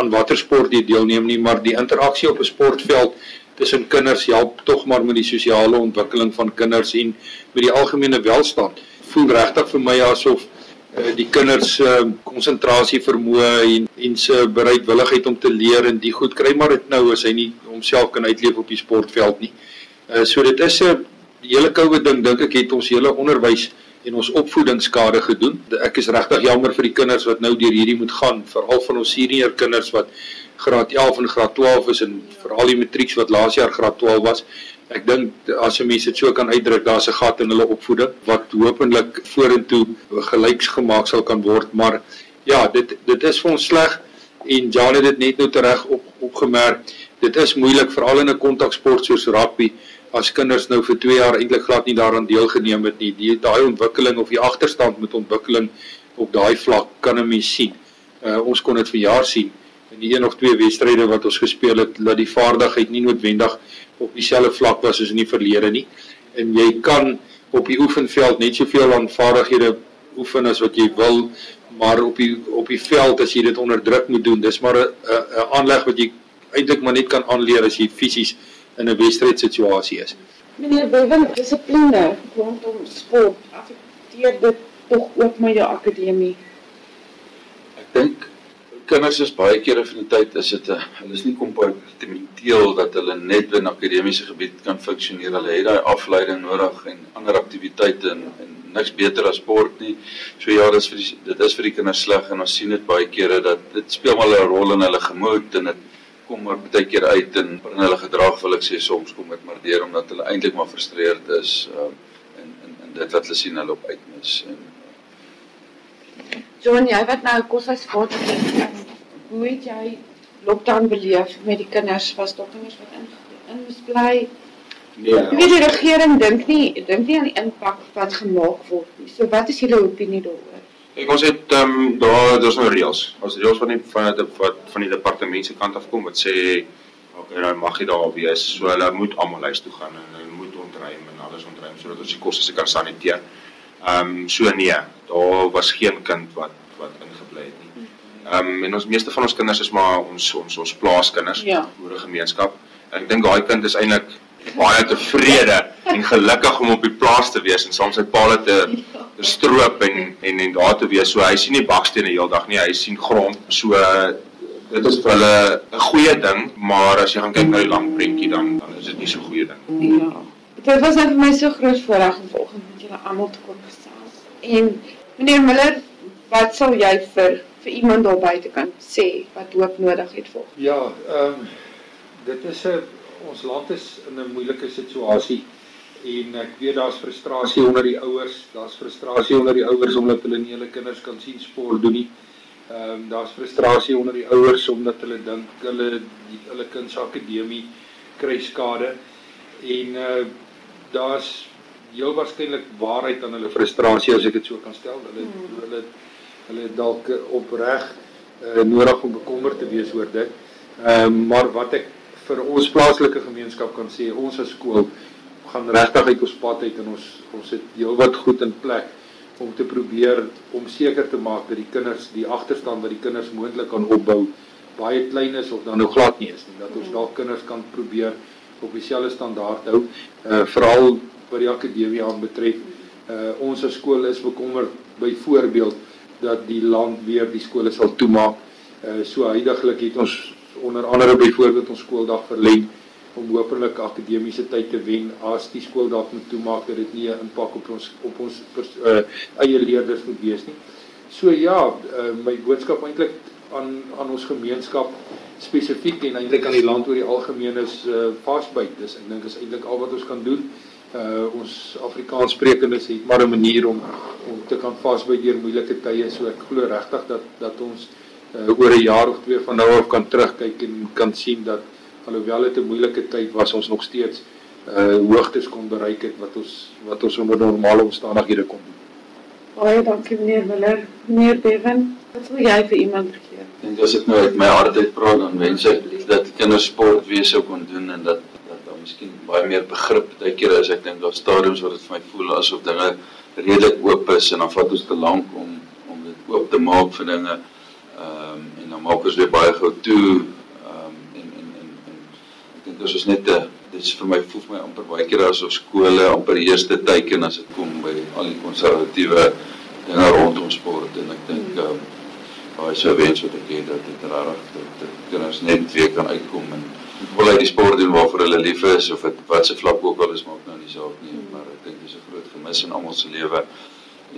aan watter sport jy deelneem nie, maar die interaksie op 'n sportveld tussen kinders help tog maar met die sosiale ontwikkeling van kinders en met die algemene welstand. Voel regtig vir my asof uh, die kinders se uh, konsentrasie vermoë en en se bereidwilligheid om te leer en die goed kry maar dit nou as hy nie homself kan uitleef op die sportveld nie. Uh, so dit is 'n uh, hele COVID ding dink ek het ons hele onderwys en ons opvoedingsskade gedoen. Ek is regtig jammer vir die kinders wat nou deur hierdie moet gaan, veral van ons senior kinders wat graad 11 en graad 12 is en veral die matrieks wat laas jaar graad 12 was. Ek dink as 'n mens dit so kan uitdruk, daar's 'n gat in hulle opvoeding wat hopelik vorentoe gelyks gemaak sal kan word, maar ja, dit dit is vir ons sleg en Jan het dit net nou tereg op opgemerk. Dit is moeilik veral in 'n kontaksport soos rugby as kinders nou vir 2 jaar eintlik glad nie daaraan deelgeneem het nie. Die daai ontwikkeling of die agterstand met ontwikkeling op daai vlak kan 'n mens sien. Uh, ons kon dit vir jaar sien in die een of twee wedstryde wat ons gespeel het dat die vaardigheid nie noodwendig op dieselfde vlak was soos in die verlede nie. En jy kan op die oefenveld net soveel aan vaardighede oefen as wat jy wil, maar op die op die veld as jy dit onder druk moet doen, dis maar 'n 'n aanleg wat jy eintlik maar net kan aanleer as jy fisies in 'n wedstrydsituasie is. Meneer Bevan, dissipline rondom sport, affekteer dit tog ook met jou akademie? Ek dink kinders is baie kere van die tyd is dit 'n hulle is nie kompartementeel dat hulle net in akademiese gebied kan funksioneer. Hulle het daai afleiding nodig en ander aktiwiteite en, en niks beter as sport nie. So ja, dis vir die, dit is vir die kinders sleg en ons sien dit baie kere dat dit speel wel 'n rol in hulle gemoed en dit kom maar baie keer uit en in hulle gedrag wil ek sê soms kom dit maar deur omdat hulle eintlik maar frustreerd is um, en en en dit wat hulle sien hulle op uitmis en John, jy wat nou koshuisvader is, hoe het jy lockdown beleef met die kinders? Was daar kinders wat in in moes bly? Nee. Ek weet die regering dink nie dink nie aan die impak wat gemaak word nie. So wat is julle opinie daaroor? Ek ons het ehm um, daar daar's nou reëls. Ons reëls van die van die wat van die departement se kant af kom wat sê okay, nou mag jy daar wees. So hulle moet almal huis toe gaan en hulle moet ontruim en alles ontruim sodat ons die kosse se kan saniteer. Ehm um, so nee, daar was geen kind wat wat ingebly het nie. Ehm um, en ons meeste van ons kinders is maar ons ons ons plaaskinders, Ja. boere gemeenskap. En ek dink daai kind is eintlik baie tevrede en gelukkig om op die plaas te wees en saam sy paal te te stroop en en en daar te wees. So hy sien nie bakstene heeldag nie, hy sien grond. So dit is vir hulle 'n goeie ding, maar as jy gaan kyk na die lang prentjie dan dan is dit nie so goeie ding. Ja. Dit was net vir my so groot voorreg om vanoggend met julle almal te kon gesels. En meneer Miller, wat sal jy vir vir iemand daar buite kan sê wat hoop nodig het volgens? Ja, ehm um, dit is 'n ons land is in 'n moeilike situasie en ek weet daar's frustrasie onder die ouers, daar's frustrasie onder die ouers omdat hulle nie hulle kinders kan sien sport doen nie. Ehm um, daar's frustrasie onder die ouers omdat hulle dink hulle die, hulle kind se akademie kry skade en uh daar's heel waarskynlik waarheid aan hulle frustrasie as ek dit so kan stel. Hulle hmm. hulle hulle dalk opreg uh, nodig om bekommerd te wees oor dit. Ehm um, maar wat ek vir ons plaaslike gemeenskap kan sê, ons as skool gaan regtig uit ons pad uit en ons ons het heelwat goed in plek om te probeer om seker te maak dat die kinders die agterstand wat die kinders moontlik kan opbou baie klein is of dan nou glad nie is nie. Dat ons dalk kinders kan probeer op dieselfde standaard hou uh, veral wat die akademie aanbetref. Uh, ons as skool is bekommerd byvoorbeeld dat die land weer die skole sal toemaak. Uh, so huidigelik het ons onder andere byvoorbeeld ons skooldag verleng om hopelik akademiese tyd te wen as die skooldag moet toemaak dat dit nie 'n impak op ons op ons pers, uh, eie leerders moet wees nie. So ja, uh, my boodskap eintlik aan aan ons gemeenskap spesifiek en eintlik aan die land oor die algemeen is uh, vasbyt. Dis ek dink is eintlik al wat ons kan doen. Uh ons Afrikaans sprekendes het maar 'n manier om om te kan vasbyt deur moeilike tye. So ek glo regtig dat dat ons uh, oor 'n jaar of twee van nou af kan terugkyk en kan sien dat alhoewel dit 'n moeilike tyd was, ons nog steeds uh hoogtes kon bereik het wat ons wat ons onder normale omstandighede kon doen. Baie dankie meneer Miller. Meneer Bevan, wat wil jy vir iemand gee? En as ek nou uit my hart uit praat dan wens ek dat kinders sport weer sou kon doen en dat dat daar miskien baie meer begrip baie kere is ek dink daar stadiums waar dit vir my voel asof dinge redelik oop is en dan vat ons te lank om om dit oop te maak vir dinge. Ehm um, en dan maak ons weer baie gou toe. Ehm um, en en en en ek dink dis is net 'n dit is vir my voel vir my amper baie kere asof skole amper eerste teiken as dit kom by al die konservatiewe dinge rondom sport. En ek dink ehm um, baie sou wens wat ek het dat dit regtig dat dat kinders net weer kan uitkom en wil uit die sport doen waarvoor hulle lief is of dit wat se vlak ook al is maak nou nie saak nie. Maar ek dink dis 'n groot gemis in almal se lewe.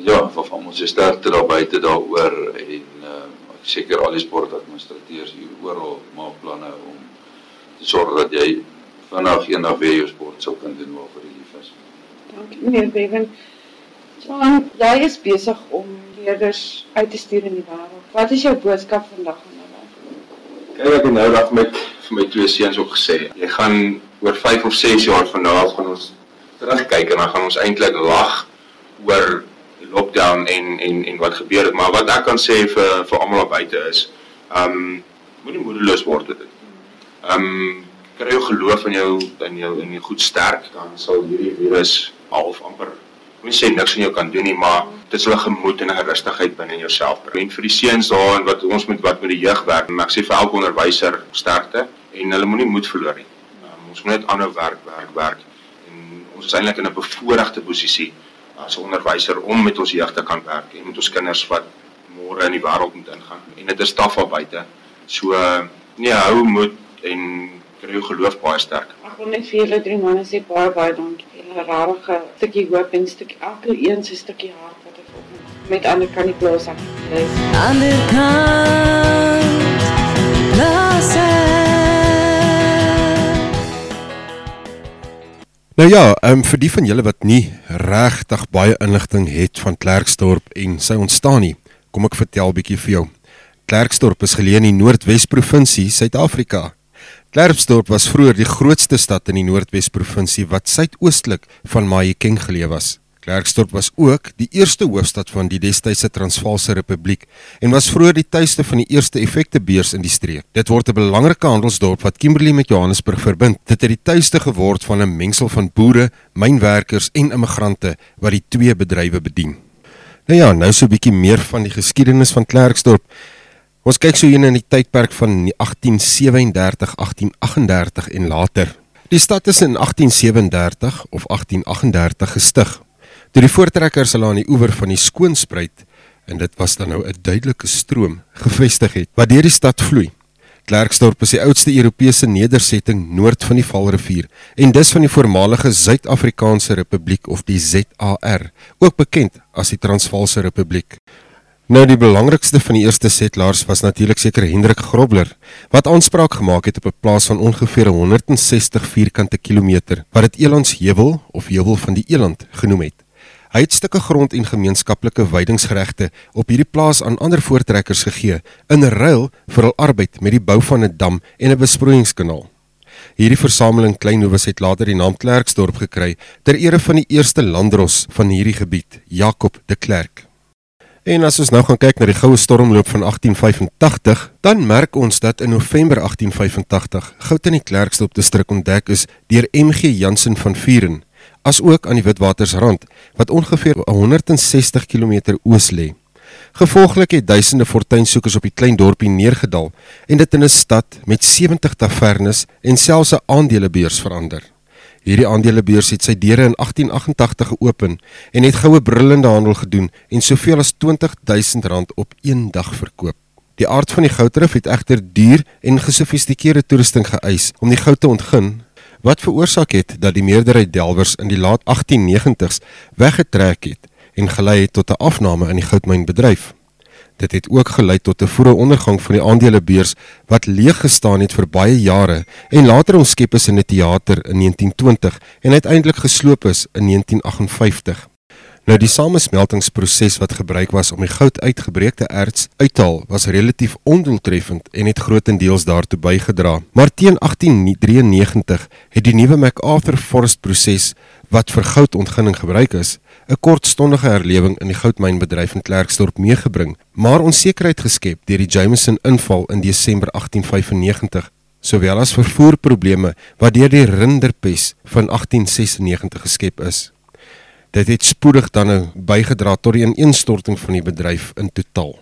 Ja of almal se sterkte daar buite daaroor en uh, ek seker al die sportadministrateurs hier oral maak planne om te sorg dat jy vanaf eendag weer jou sport sou kan doen waarvoor jy lief is Dankie meneer Bevan. John, jy is besig om leerders uit te stuur in die wêreld. Wat is jou boodskap vandag aan hulle? Kyk ek het nou dag met vir my twee seuns ook gesê. Jy gaan oor 5 of 6 jaar van nou af gaan ons terugkyk en dan gaan ons eintlik lag oor lockdown en en en wat gebeur het. Maar wat ek kan sê vir vir almal daar buite is, um moenie moedeloos word met dit. Ehm um, kry jou geloof in jou in jou in jou goed sterk, dan sal hierdie virus half amper Moenie sê niks aan jou kan doen nie, maar dit sal 'n gemoed en 'n rustigheid binne in jouself bring. En vir die seuns daar en wat ons met wat met die jeug werk, ek sê vir elke onderwyser sterkte en hulle moenie moed verloor nie. Um, ons moet net aanhou werk, werk, werk. En ons is eintlik in 'n bevoordeelde posisie as 'n onderwyser om met ons jeug te kan werk en met ons kinders wat môre in die wêreld moet ingaan. En dit is taaf al buite. So nee, hou moed en kry jou geloof baie sterk. Ek wil net vir julle drie manne sê baie baie dankie. Julle regtig 'n stukkie hoop en 'n stukkie elke een se stukkie hart wat ek op met ander kan nie plaas ek. Ander kant plaas Nou ja, um, vir die van julle wat nie regtig baie inligting het van Klerksdorp en sy ontstaan nie, kom ek vertel bietjie vir jou. Klerksdorp is geleë in die Noordwes provinsie, Suid-Afrika. Klerksdorp was vroeër die grootste stad in die Noordwes provinsie wat suidoostelik van Mahikeng geleë was. Klerksdorp was ook die eerste hoofstad van die destydse Transvaalse Republiek en was vroeër die tuiste van die eerste effektebeurs in die streek. Dit word 'n belangrike handelsdorp wat Kimberley met Johannesburg verbind. Dit het die tuiste geword van 'n mengsel van boere, mynwerkers en immigrante wat die twee bedrywe bedien. Nou ja, nou so 'n bietjie meer van die geskiedenis van Klerksdorp. Ons kyk so hier in die tydperk van 1837, 1838 en later. Die stad is in 1837 of 1838 gestig Toe die voortrekkers hulle aan die oewer van die Skoonspruit en dit was dan nou 'n duidelike stroom gevestig het wat deur die stad vloei. Klerksdorp is die oudste Europese nedersetting noord van die Vaalrivier en dis van die voormalige Suid-Afrikaanse Republiek of die ZAR, ook bekend as die Transvaalse Republiek. Nou die belangrikste van die eerste setlaars was natuurlik seker Hendrik Grobler wat aanspraak gemaak het op 'n plaas van ongeveer 160 vierkante kilometer wat dit Elandsheuwel of Heuwel van die Eland genoem het. Hy het stukke grond en gemeenskaplike weidingsregte op hierdie plaas aan ander voortrekkers gegee in ruil vir hul arbeid met die bou van 'n dam en 'n besproeiingskanaal. Hierdie versameling Kleinhoewes het later die naam Klerksdorp gekry ter ere van die eerste landdros van hierdie gebied, Jakob de Klerk. En as ons nou gaan kyk na die goue stormloop van 1885, dan merk ons dat in November 1885 goud in die Klerksdorp distrik ontdek is deur MG Jansen van Vuren as ook aan die Witwatersrand, wat ongeveer 160 km oos lê. Gevolglik het duisende fortuinsoekers op die klein dorpie neergedal en dit in 'n stad met 70 tavernes en selfs 'n aandelebeurs verander. Hierdie aandelebeurs het sy deure in 1888 geopen en het goue brullende handel gedoen en soveel as 20000 rand op een dag verkoop. Die aard van die goudrif het egter duur en gesofistikeerde toerusting geëis om die goud te ontgin wat veroorsaak het dat die meerderheid delwers in die laat 1890s weggetrek het en gelei het tot 'n afname in die goudmynbedryf. Dit het ook gelei tot 'n vroeë ondergang van die aandelebeurs wat leeg gestaan het vir baie jare en later omskep is in 'n teater in 1920 en uiteindelik gesloop is in 1958. Nou die samesmeltingsproses wat gebruik was om die goud uitgebreekte erts uit te haal was relatief ondoeltreffend en het grootendeels daartoe bygedra. Maar teen 1893 het die nuwe MacArthur Forest proses wat vir goudontginning gebruik is, 'n kortstondige herlewing in die goudmynbedryf in Klerksdorp meegebring, maar onsekerheid geskep deur die Jameson inval in Desember 1895 sowel as vervoerprobleme wat deur die rinderpes van 1896 geskep is. Dit het spoedig dan nou bygedra tot die ineenstorting van die bedryf in totaal.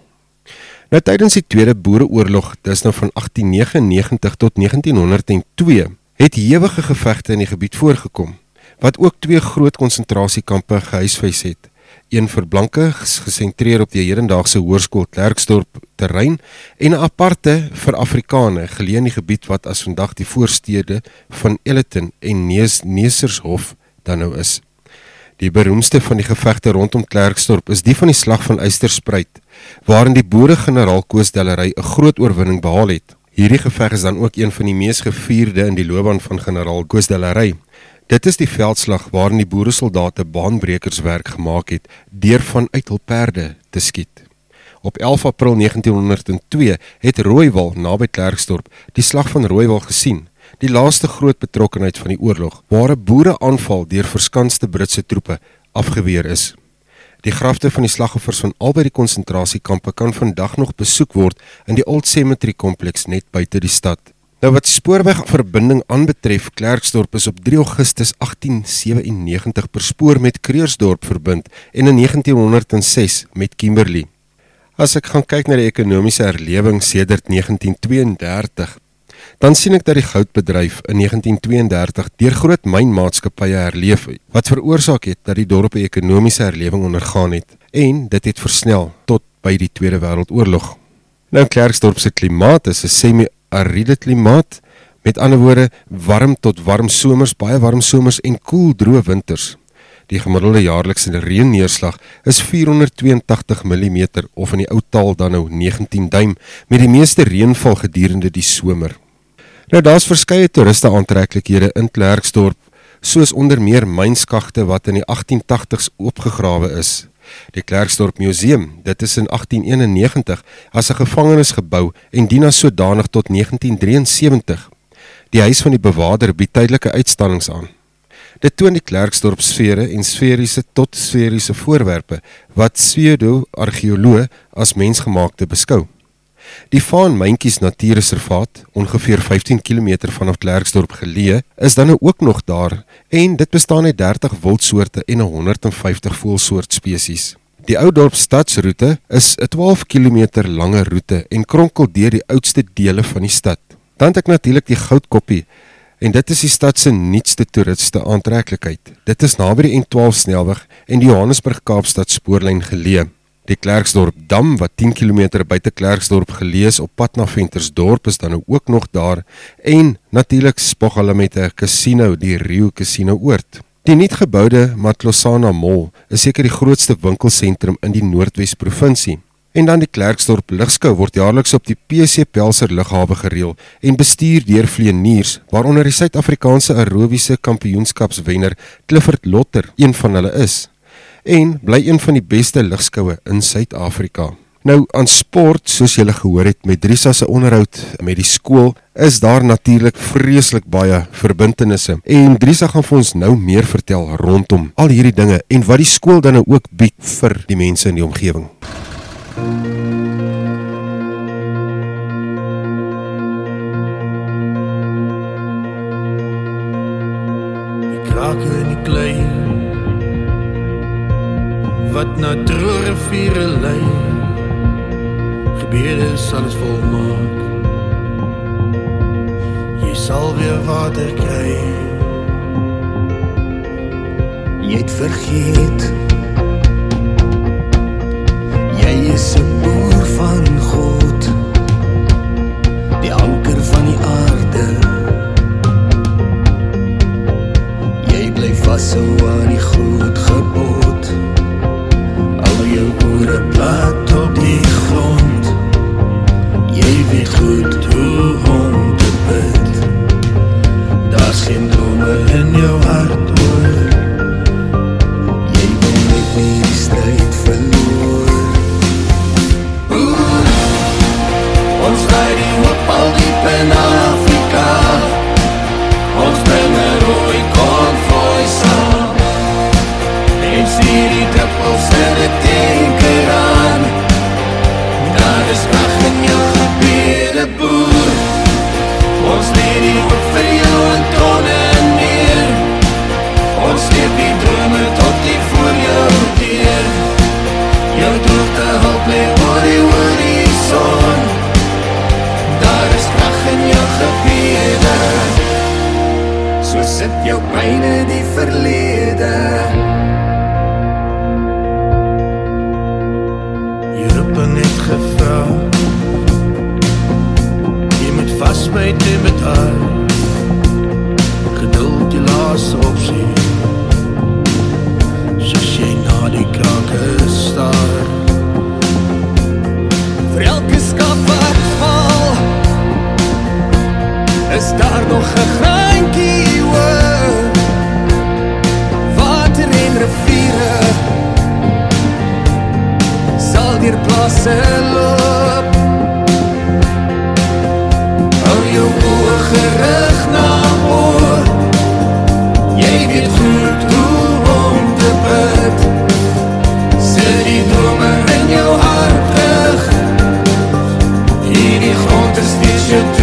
Nou tydens die Tweede Boereoorlog, dis nou van 1899 tot 1902, het hewige gevegte in die gebied voorgekom wat ook twee groot konsentrasiekampe gehuisves het. Een vir blanke gesentreer op die hedendaagse hoërskool Klerksdorp terrein en 'n aparte vir Afrikane geleë in die gebied wat as vandag die voorstede van Elleton en Nees Nesershof dan nou is. Die beroemdste van die gevegte rondom Klerksdorp is die van die slag van Eysterspruit, waarin die boere-generaal Koos Dellery 'n groot oorwinning behaal het. Hierdie geveg is dan ook een van die mees gevierde in die loopbaan van generaal Koos Dellery. Dit is die veldslag waarin die boeresoldate baanbrekerswerk gemaak het deur van uit hul perde te skiet. Op 11 April 1902 het Rooiwal naby Klerksdorp die slag van Rooiwal gesien die laaste groot betrokkenheid van die oorlog, waar 'n boere aanval deur verskanste Britse troepe afgeweer is. Die grafte van die slagoffers van albei die konsentrasiekampe kan vandag nog besoek word in die Old Cemetery kompleks net buite die stad. Nou wat spoorwegverbinding aanbetref, Klerksdorp is op 3 Augustus 1897 per spoor met Kreursdorp verbind en in 1906 met Kimberley. As ek gaan kyk na die ekonomiese herlewing sedert 1932, dan sien ek dat die goudbedryf in 1932 deur groot mynmaatskappye herleef wat veroorsaak het dat die dorp 'n ekonomiese herlewing ondergaan het en dit het versnel tot by die Tweede Wêreldoorlog. Nou Klerksdorp se klimaat is 'n semi-ariede klimaat, met ander woorde warm tot warm somers, baie warm somers en koel droë winters. Die gemiddelde jaarlikse reënneerslag is 482 mm of in die ou taal dan nou 19 duim met die meeste reënval gedurende die somer. Nou daar's verskeie toeriste aantreklikhede in Klerksdorp, soos onder meer mynskagte wat in die 1880s oopgegrawe is. Die Klerksdorp Museum, dit is in 1891 as 'n gevangenis gebou en dien as sodanig tot 1973. Die huis van die bewaarder bied tydelike uitstallings aan. Dit toon die Klerksdorp sfere en sferiese tot sferiese voorwerpe wat pseudo-argeoloë as mensgemaakte beskou. Die Vaan Myntjies Natuurreservaat, ongeveer 15 km vanaf Klerksdorp geleë, is dan nou ook nog daar en dit bestaan uit 30 wildsoorte en 150 voëlsoort spesies. Die ou dorp stadsroete is 'n 12 km lange roete en kronkel deur die oudste dele van die stad. Dan het ek natuurlik die Goudkoppie en dit is die stad se nuutste toeriste aantreklikheid. Dit is naby die N12 snelweg en die Johannesburg Kaapstad spoorlyn geleë. Die Klerksdorp dam wat 10 km buite Klerksdorp gelees op pad na Ventersdorp is dan nou ook nog daar en natuurlik spog hulle met 'n casino, die Rio Casino oord. Die nuutgeboude Matlosana Mall is seker die grootste winkelsentrum in die Noordwes provinsie. En dan die Klerksdorp Ligskou word jaarliks op die PC Pelser Lughawe gereël en bestuur deur vlieëniers, waaronder die Suid-Afrikaanse aerobiese kampioenskapswenner Clifford Lotter een van hulle is en bly een van die beste ligskoue in Suid-Afrika. Nou aan sport, soos julle gehoor het met Drisa se onderhoud met die skool, is daar natuurlik vreeslik baie verbintenisse. En Drisa gaan vir ons nou meer vertel rondom al hierdie dinge en wat die skool dan nou ook bied vir die mense in die omgewing. Wat na droë riviere lei. Gebede sal dit volmaak. Jy sal weer water kry. Jy het vergeet. Jy is 'n boer van God. Die anker van die aarde. Jy bly vashou aan die groot gebod jou oore plat op die grond. Jy weet goed hoe om te bid. Daar's geen drome in jou hart oor sit jou pijn in die verlede. Gevra Jy moet vastbijt plassen loop Hou jou oor gerig na oor. Jy weet goed hoe om te bid. Sit die drome in jou hart terug. Hierdie grond is die shit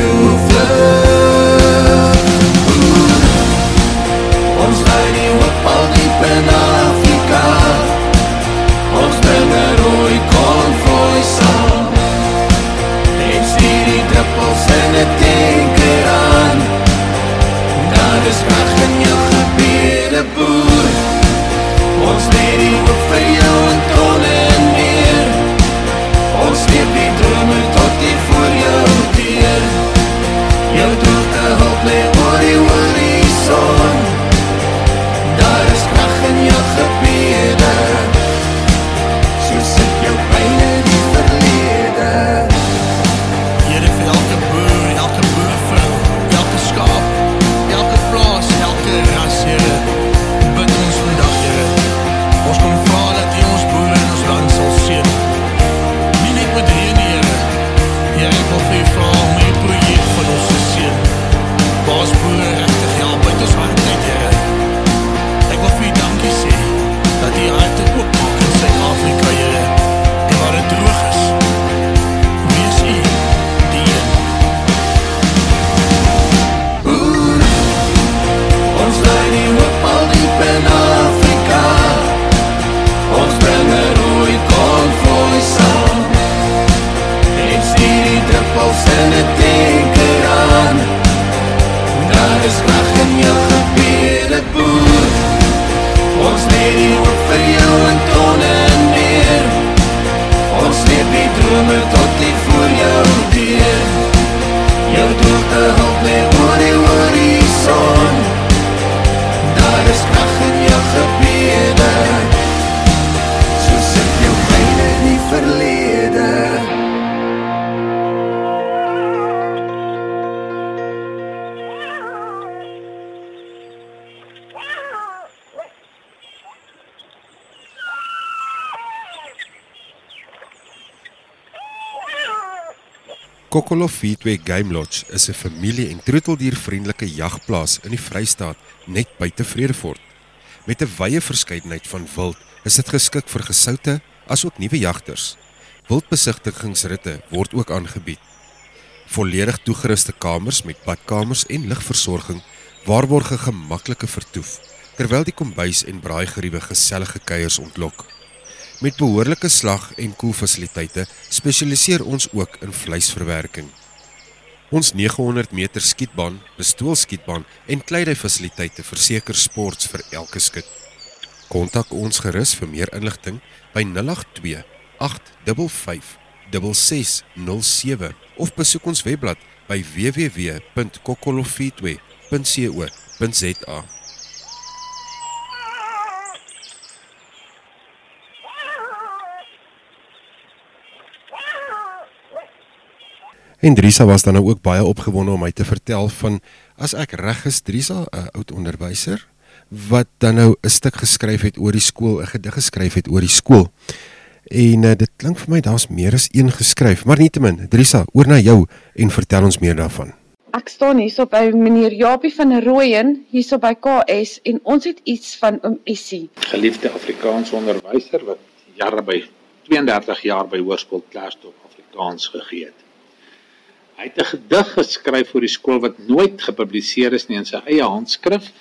Kokolo 42 Game Lodge is 'n familie- en troeteldiervriendelike jagplaas in die Vrystaat net buite Vredefort. Met 'n wye verskeidenheid van wild is dit geskik vir gesoute asook nuwe jagters. Wildbesigtigingsritte word ook aangebied. Volledig toegeruste kamers met badkamers en ligversorging waarborg 'n gemaklike vertoef, terwyl die kombuis en braaigeriewe gesellige kuiers ontlok. Met behoorlike slag- en koelfasiliteite spesialiseer ons ook in vleisverwerking. Ons 900 meter skietbaan, pistoolskietbaan en kleidy fasiliteite verseker sports vir elke skut. Kontak ons gerus vir meer inligting by 082 855 6607 of besoek ons webblad by www.kokolofi2.co.za. En Drisa was dan nou ook baie opgewonde om my te vertel van as ek reg is Drisa, 'n oud onderwyser wat dan nou 'n stuk geskryf het oor die skool, 'n gedig geskryf het oor die skool. En uh, dit klink vir my daar's meer as een geskryf, maar nietemin, Drisa, oor na jou en vertel ons meer daarvan. Ek staan hierso by meneer Japie van Rooyen hierso by KS en ons het iets van oom Essie. Geliefde Afrikaans onderwyser wat jare by 32 jaar by Hoërskool Klerksdorp Afrikaans gegee het. Hy het 'n gedig geskryf vir die skool wat nooit gepubliseer is nie in sy eie handskrif.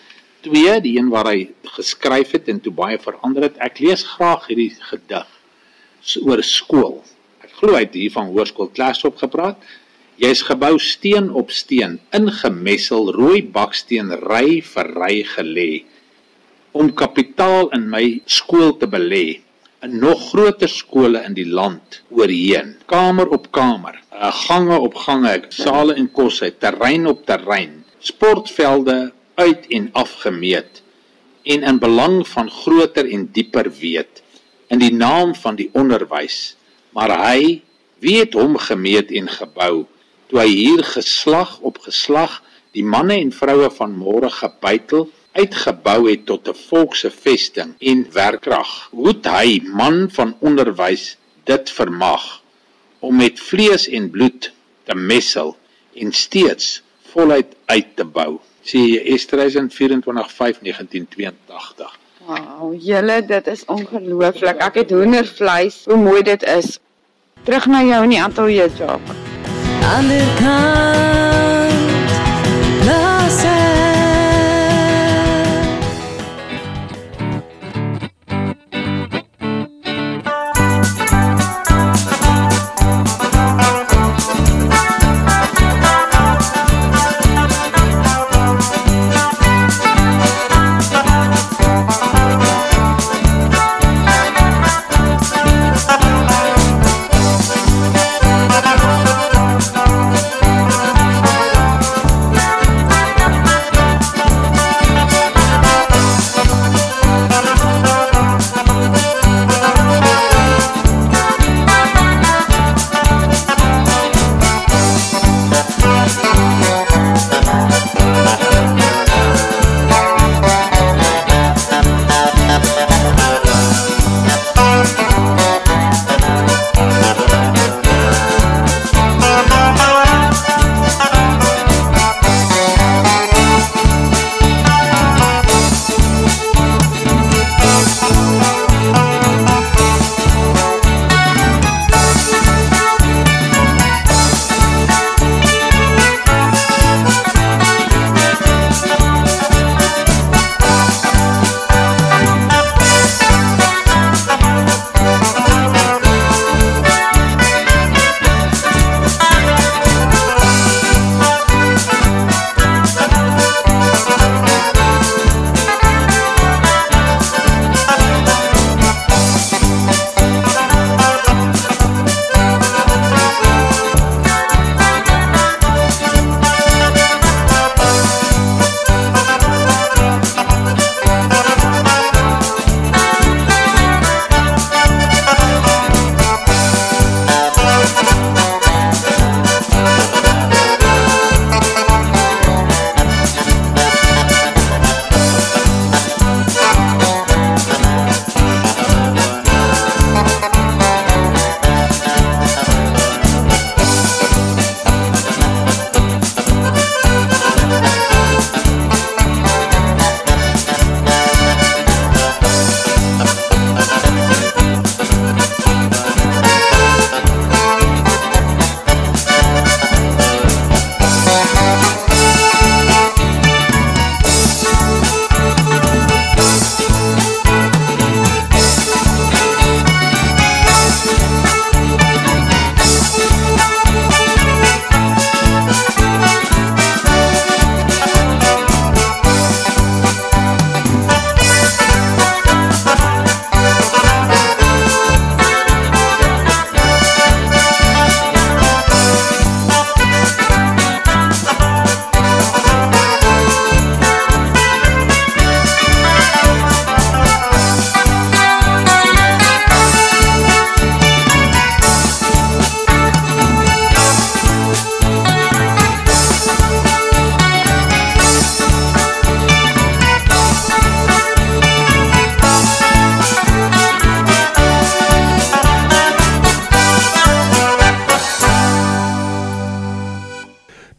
Twee, die een waar hy geskryf het en toe baie verander het. Ek lees graag hierdie gedig oor skool. Ek glo hy het hier van Hoërskool Klerksdorp gepraat. Jy's gebou steen op steen, ingemessel rooi baksteen ry vir ry gelê om kapitaal in my skool te belê in nog groter skole in die land oorheen. Kamer op kamer, uh, gange op gange, sale en kosse, terrein op terrein, sportvelde uit en afgemeet en in belang van groter en dieper weet in die naam van die onderwys. Maar hy weet hom gemeet en gebou toe hy hier geslag op geslag die manne en vroue van môre gebytel uitgebou het tot 'n volkse vesting en werkkrag. Hoe hy man van onderwys dit vermag om met vlees en bloed te messel en steeds voluit uit te bou. Sê Esterhuizen 24/5/1982. Wow, julle, dit is ongelooflik. Ek het hoendervleis. Hoe mooi dit is. Terug na jou in die ateljee, Jock. ander kant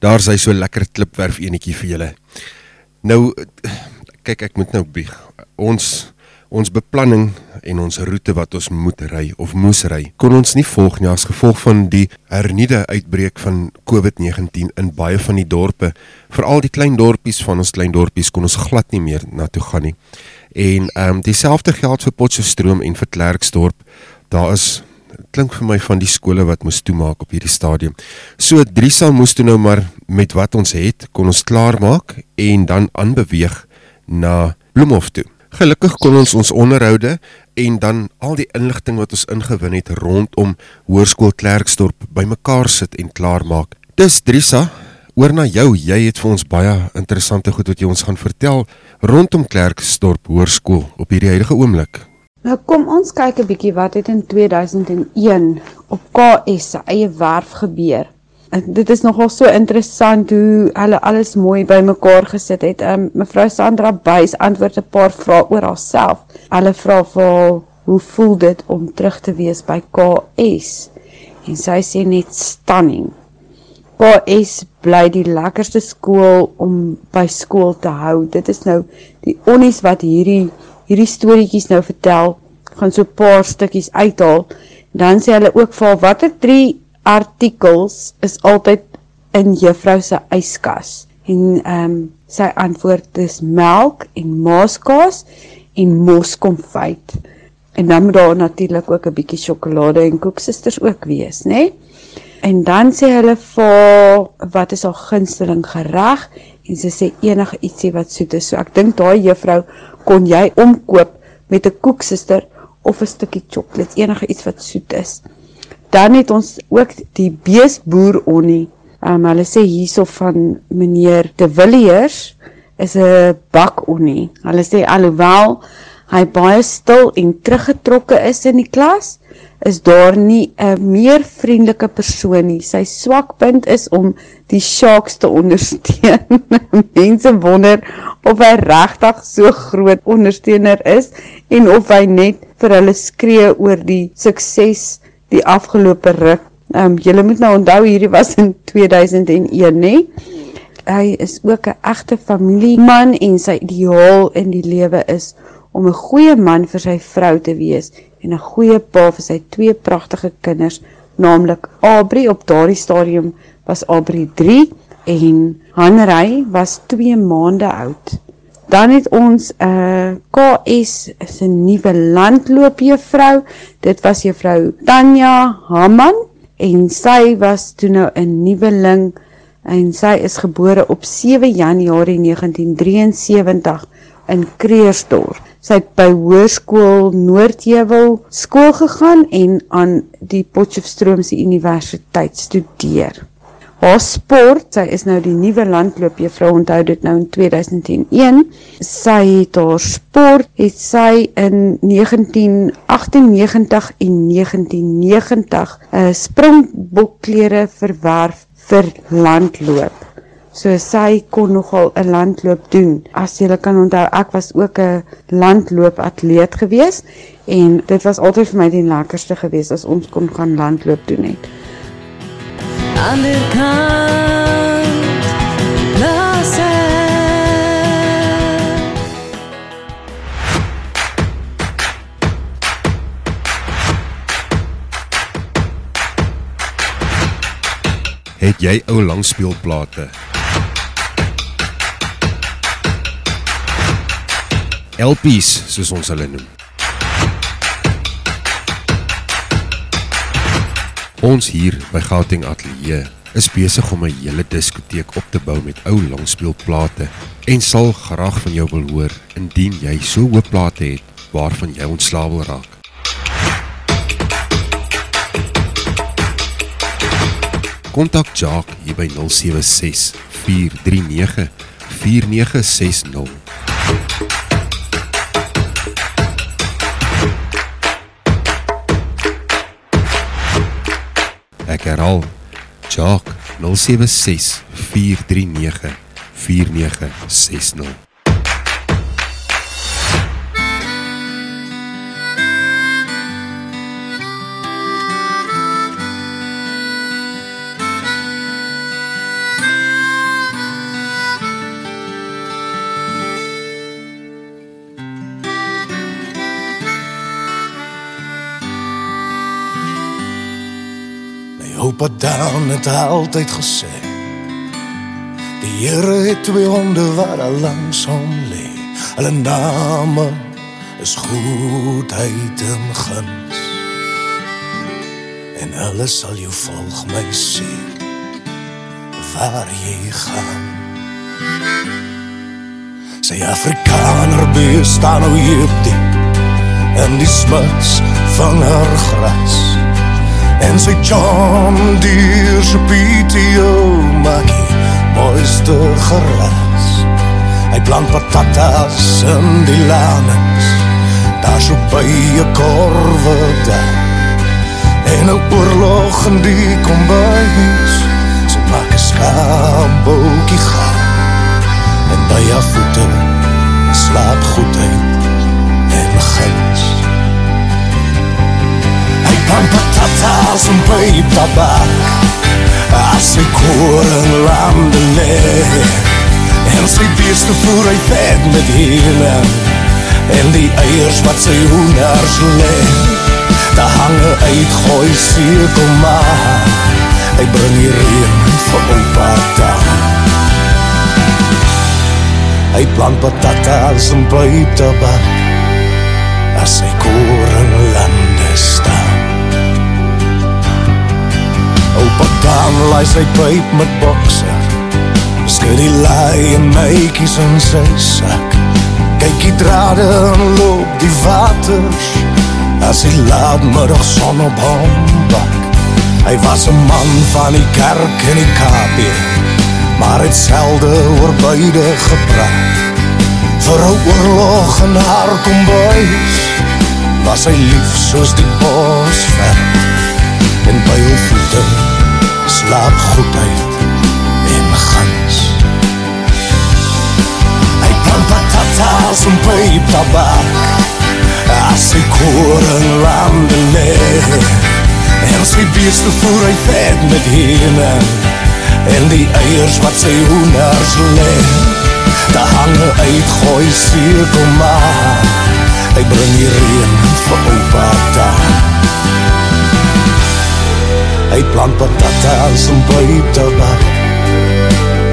Daar's hy so lekker klipwerf enetjie vir julle. Nou kyk ek moet nou bieg. Ons ons beplanning en ons roete wat ons moet ry of moes ry, kon ons nie volg nie as gevolg van die hernieude uitbreek van COVID-19 in baie van die dorpe. Veral die klein dorpies van ons klein dorpies kon ons glad nie meer na toe gaan nie. En ehm um, dieselfde geld vir Potchefstroom en vir Klerksdorp. Daar is klink vir my van die skole wat moes toemaak op hierdie stadium. So Driesal moes toe nou maar met wat ons het, kon ons klaarmaak en dan aanbeweeg na Bloemhof toe. Gelukkig kon ons ons onderhoude en dan al die inligting wat ons ingewin het rondom Hoërskool Klerksdorp bymekaar sit en klaarmaak. Dis Drisa, oor na jou. Jy het vir ons baie interessante goed wat jy ons gaan vertel rondom Klerksdorp Hoërskool op hierdie huidige oomblik. Nou kom ons kyk 'n bietjie wat het in 2001 op KS se eie werf gebeur dit is nogal so interessant hoe hulle alles mooi bymekaar gesit het. Um, mevrou Sandra Buys antwoord 'n paar vrae oor haarself. Hulle vra vir hoe voel dit om terug te wees by KS? En sy sê net stunning. KS bly die lekkerste skool om by skool te hou. Dit is nou die onnies wat hierdie hierdie storieetjies nou vertel. Gaan so 'n paar stukkies uithaal. Dan sê hulle ook vir watter drie artikels is altyd in juffrou se yskas. En ehm um, sy antwoord is melk en maaskaas en moskonfyt. En dan moet daar natuurlik ook 'n bietjie sjokolade en koeksisters ook wees, né? Nee? En dan sê hulle vir wat is haar gunsteling gereg en sy sê enige ietsie wat soet is. So ek dink daai juffrou kon jy omkoop met 'n koeksister of 'n stukkie sjokolade, enige iets wat soet is dan het ons ook die beesboer onnie. Um, hulle sê hierso van meneer De Villiers is 'n bak onnie. Hulle sê alhoewel hy baie stil en teruggetrokke is in die klas, is daar nie 'n meer vriendelike persoon nie. Sy swakpunt is om die sharks te ondersteun. Mense wonder of hy regtig so groot ondersteuner is en of hy net vir hulle skree oor die sukses die afgelope ruk. Ehm um, julle moet nou onthou hierdie was in 2001, nê? Hy is ook 'n egte familieman en sy ideaal in die lewe is om 'n goeie man vir sy vrou te wees en 'n goeie pa vir sy twee pragtige kinders, naamlik Abri op daardie stadium was Abri 3 en Hanrey was 2 maande oud. Dan het ons 'n uh, eh, KS 'n nuwe landloopjuffrou. Dit was juffrou Tanya Haman en sy was toe nou 'n nuweling en sy is gebore op 7 Januarie 1973 in Kreersdorp. Sy het by Hoërskool Noordheuwel skool gegaan en aan die Potchefstroomse Universiteit studeer. Haar sport, sy is nou die nuwe landloopjuffrou, onthou dit nou in 2001. Sy het haar sport het sy in 1998 en 1990 'n uh, springbokklere verwerf vir landloop. So sy kon nogal 'n landloop doen. As jy kan onthou, ek was ook 'n landloopatleet gewees en dit was altyd vir my die lekkerste geweest as ons kon gaan landloop doen het ander kant laat Het jy ou langspeelplate? LPs soos ons hulle noem. Ons hier by Gauteng Atelier is besig om 'n hele diskoteek op te bou met ou langspeelplate en sal graag van jou wil hoor indien jy so hoë plate het waarvan jy ontslaaw wil raak. Kontak Jacques hier by 076 439 4960. Ek herhaal. Jock 076 439 4960. Oupa Dan het altyd gesê Die Here het twee honde wat al langs hom lê. Hulle name is goedheid en guns. En hulle sal jou volg my sê waar jy gaan. Sy Afrikaner bestaan nou hier op die en die smuts van haar gras. En sy John Deere se PTO maak die mooiste gras. Hy plant patatas in die lanings, daar so by 'n korwe daar. En 'n oorlog in die kombuis, sy maak 'n skaapbootjie gaan. En by haar voete slaap goedheid en guns. Hy plant patatas en baie tabak, as sy koring lande lê. En sy beeste voer hy vet met hele En die eiers wat sy hoenders lê. Daar hang een uitgooi cirkel maar Hy bring die reen vir opa dan Hy plant patatas en pijp tabak As sy koring lande staan Opa dan laai sy pijp met bokser Skud die laai en meikies in sy sak Kyk die drade en loop die waters. As die laadmiddag son op hom bak. Hy was een man van die kerk en die kapie Maar het selde oor beide gepraat. Vir een oorlog in haar kombuis Was hy lief soos die En by jou voete slaap goedheid en gans. Hy plant patatas en pijp tabak As sy koring lande le En sy beeste voer hy vet met hene En die eiers wat sy hoenders le Daar hang een uitgooi cirkel maar Hy bring die reen vir opa daar Hy plant patatas en pijp tabak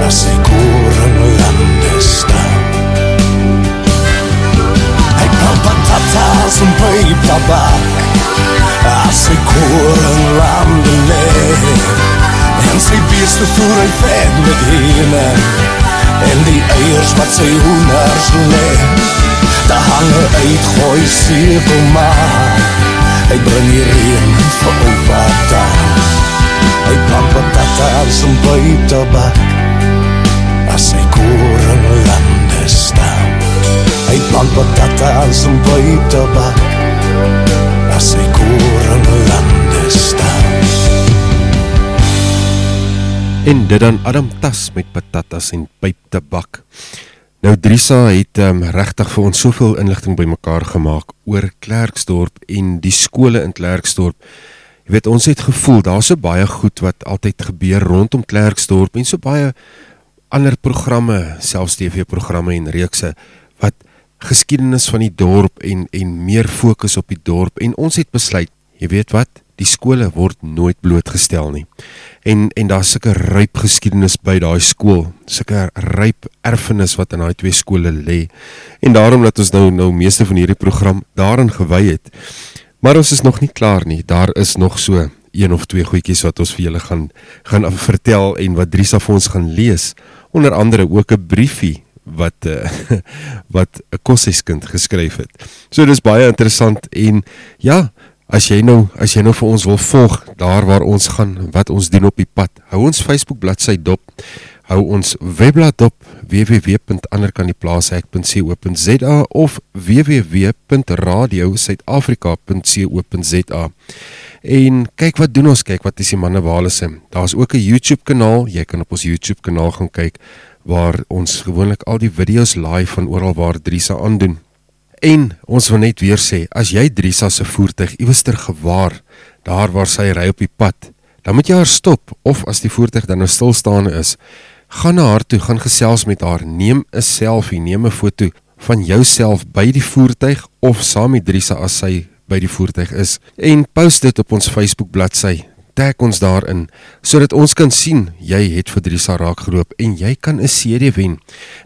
As sy koring lande staan. Hy plant patatas en pijp tabak As sy koring lande le En sy beeste voer hy vet met hene En die eiers wat sy hoenders le Daar hang een uitgooi cirkel maar Hy bring die reen vir opa daar. Hy plant patatas en pijp tabak As sy koring lande staan. Hy plant patatas en pijp tabak As sy koring lande staan. En dit dan Adam Tas met patatas en pyp tabak. Nou Drisa het um, regtig vir ons soveel inligting bymekaar gemaak oor Klerksdorp en die skole in Klerksdorp. Jy weet ons het gevoel daar's so baie goed wat altyd gebeur rondom Klerksdorp en so baie ander programme, selfs TV-programme en reekse wat geskiedenis van die dorp en en meer fokus op die dorp en ons het besluit, jy weet wat, die skole word nooit blootgestel nie. En en daar's sulke ryp geskiedenis by daai skool, sulke ryp erfenis wat in daai twee skole lê. En daarom dat ons nou nou meeste van hierdie program daarin gewy het. Maar ons is nog nie klaar nie. Daar is nog so een of twee goedjies wat ons vir julle gaan gaan vertel en wat Drisa vir ons gaan lees. Onder andere ook 'n briefie wat uh, wat 'n koshuiskind geskryf het. So dis baie interessant en ja, As jy nou as jy nou vir ons wil volg daar waar ons gaan, wat ons doen op die pad. Hou ons Facebook bladsy dop. Hou ons webblad dop www.anderkantdieplaashek.co.za of www.radiosuidafrika.co.za. En kyk wat doen ons, kyk wat is die manne is. Daar's ook 'n YouTube kanaal. Jy kan op ons YouTube kanaal gaan kyk waar ons gewoonlik al die video's live van oral waar Drisa aandoen. En ons wil net weer sê, as jy Drisa se voertuig iewester gewaar, daar waar sy ry op die pad, dan moet jy haar stop of as die voertuig dan nou stilstaande is, gaan na haar toe, gaan gesels met haar, neem 'n selfie, neem 'n foto van jouself by die voertuig of saam met Drisa as sy by die voertuig is en post dit op ons Facebook bladsy. Tag ons daarin sodat ons kan sien jy het vir Drisa raak geloop en jy kan 'n CD wen.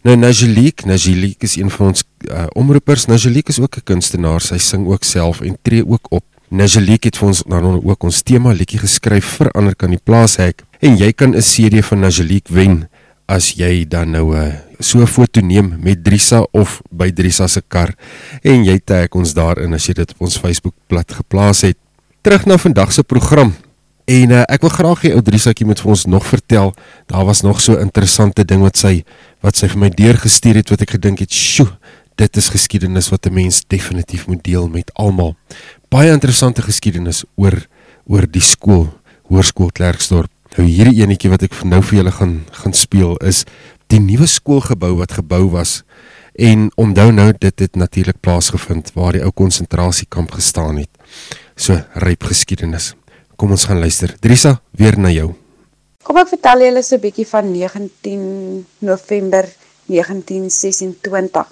Nou Najelique, Najelique is een van ons uh, omroepers. Najelique is ook 'n kunstenaar. Sy sing ook self en tree ook op. Najelique het vir ons dan ook ons tema liedjie geskryf vir ander kan die plaas hek en jy kan 'n CD van Najelique wen as jy dan nou 'n uh, so 'n foto neem met Drisa of by Drisa se kar en jy tag ons daarin as jy dit op ons Facebook bladsy geplaas het. Terug na vandag se program. En uh, ek wil graag hê ou Drisaetjie moet vir ons nog vertel. Daar was nog so interessante ding wat sy wat sy vir my deurgestuur het wat ek gedink het, "Sjoe, dit is geskiedenis wat 'n mens definitief moet deel met almal." Baie interessante geskiedenis oor oor die skool, Hoërskool Klerksdorp. Nou hierdie enetjie wat ek nou vir julle gaan gaan speel is die nuwe skoolgebou wat gebou was. En onthou nou dit het natuurlik plaasgevind waar die ou konsentrasiekamp gestaan het. So ryp geskiedenis. Kom ons gaan luister. Drisa, weer na jou. Kom ek vertel julle so 'n bietjie van 19 November 1926.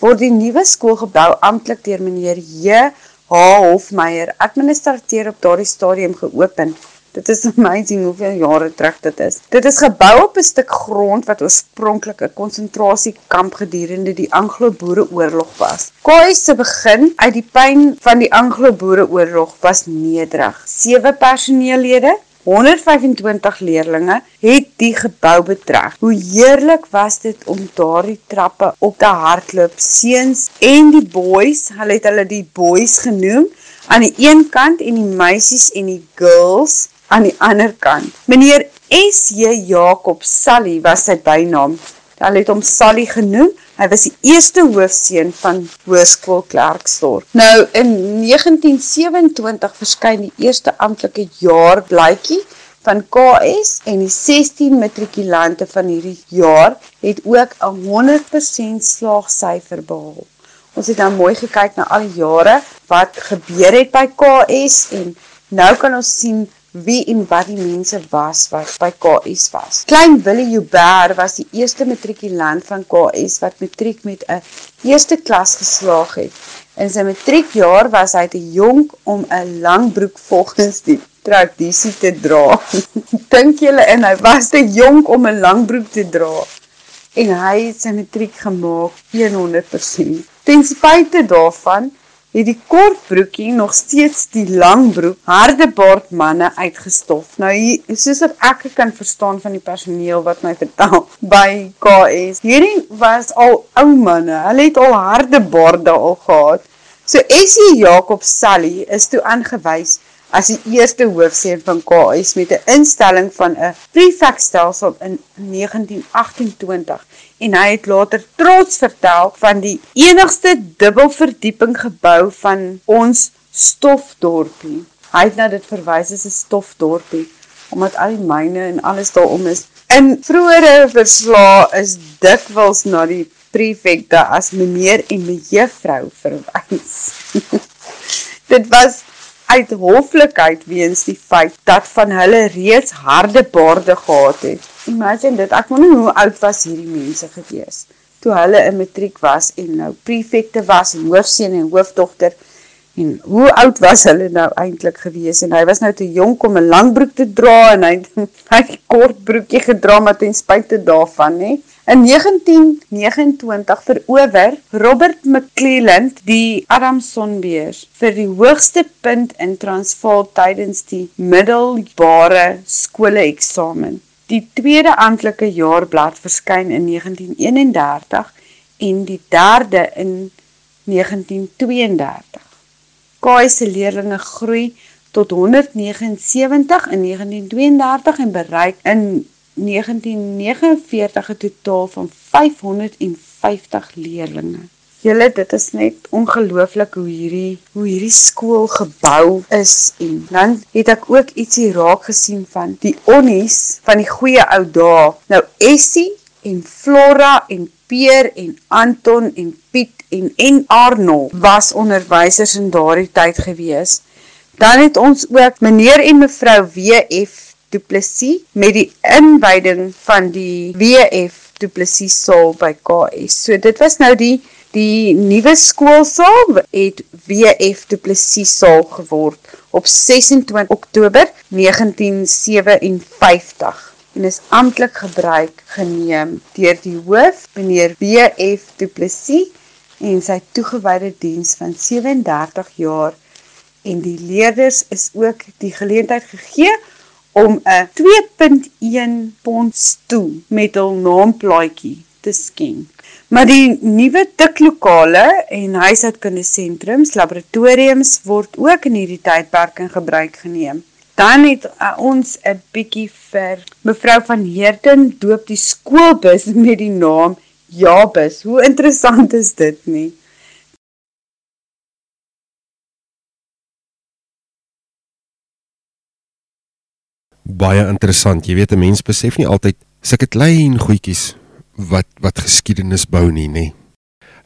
Word die nuwe skoolgebou amptelik deur meneer J. H. Hofmeyer, administrateur op daardie stadium geopen. Dit is amazing hoeveel jare terug dit is. Dit is gebou op 'n stuk grond wat oorspronklik 'n konsentrasiekamp gedurende die Anglo-Boereoorlog was. Koi se begin uit die pyn van die Anglo-Boereoorlog was nederig. Sewe personeellede 125 leerlinge het die gebou betrek. Hoe heerlik was dit om daardie trappe op te hardloop. Seuns en die boys, hulle het hulle die boys genoem aan die een kant en die meisies en die girls aan die ander kant. Meneer S.J. Jacob Sally was sy bynaam. Hulle het hom Sally genoem. Hy was die eerste hoofseun van Hoërskool Klerksdorp. Nou in 1927 verskyn die eerste amptelike jaarblytjie van KS en die 16 matrikulante van hierdie jaar het ook 'n 100% slaagsyfer behaal. Ons het nou mooi gekyk na al die jare wat gebeur het by KS en nou kan ons sien wie en wat die mense was wat by KS was. Klein Willie Joubert was die eerste matrikulant van KS wat matriek met 'n eerste klas geslaag het. In sy matriekjaar was hy te jonk om 'n lang broek volgens die tradisie te dra. Dink julle en hy was te jonk om 'n lang broek te dra. En hy het sy matriek gemaak 100%. Ten spyte daarvan het die kortbroekie nog steeds die langbroek hardebaard manne uitgestof. Nou hier, soos ek kan verstaan van die personeel wat my vertel by KS, hierdie was al ou manne. Hulle het al hardebaarde al gehad. So Essie Jacob Sally is toe aangewys as die eerste hoofseun van KS met 'n instelling van 'n prefekstelsel in 1928 en hy het later trots vertel van die enigste dubbelverdieping gebou van ons stofdorpie. Hy het nou dit verwys as 'n stofdorpie omdat al die myne en alles daarom is. In vroeëre verslae is dikwels na die prefekte as meneer en mevrou verwys. dit was uit hoflikheid weens die feit dat van hulle reeds harde baarde gehad het. Imagine dit, ek wonder hoe oud was hierdie mense gewees toe hulle in matriek was en nou prefekte was en hoofseun en hoofdogter en hoe oud was hulle nou eintlik gewees en hy was nou te jonk om 'n lang broek te dra en hy het 'n kort broekie gedra maar ten spyte daarvan nê In 1929 verower Robert McClelland die Adamsonbeers vir die hoogste punt in Transvaal tydens die middelbare skole eksamen. Die tweede amptelike jaarblad verskyn in 1931 en die derde in 1932. Kaai se leerlinge groei tot 179 in 1932 en bereik in 1949 'n totaal van 550 leerlinge. Julle, dit is net ongelooflik hoe hierdie hoe hierdie skool gebou is en dan het ek ook ietsie raak gesien van die onnies van die goeie ou dae. Nou Essie en Flora en Peer en Anton en Piet en en Arnold was onderwysers in daardie tyd gewees. Dan het ons ook meneer en mevrou WF Du Plessis met die inwyding van die WF Du Plessis saal by KS. So dit was nou die die nuwe skoolsaal het WF Du Plessis saal geword op 26 Oktober 1957 en is amptelik gebruik geneem deur die hoof, meneer B.F. Du Plessis en sy toegewyde diens van 37 jaar en die leerders is ook die geleentheid gegee om 'n 2.1 pond stoel met hul naamplaatjie te skenk. Maar die nuwe tiklokale en huishoudkundige sentrums, laboratoriums word ook in hierdie tydperk in gebruik geneem. Dan het uh, ons 'n bietjie vir mevrou van Heerden doop die skoolbus met die naam Jabus. Hoe interessant is dit nie? Baie interessant. Jy weet 'n mens besef nie altyd sulke klein goedjies wat wat geskiedenis bou nie, nê.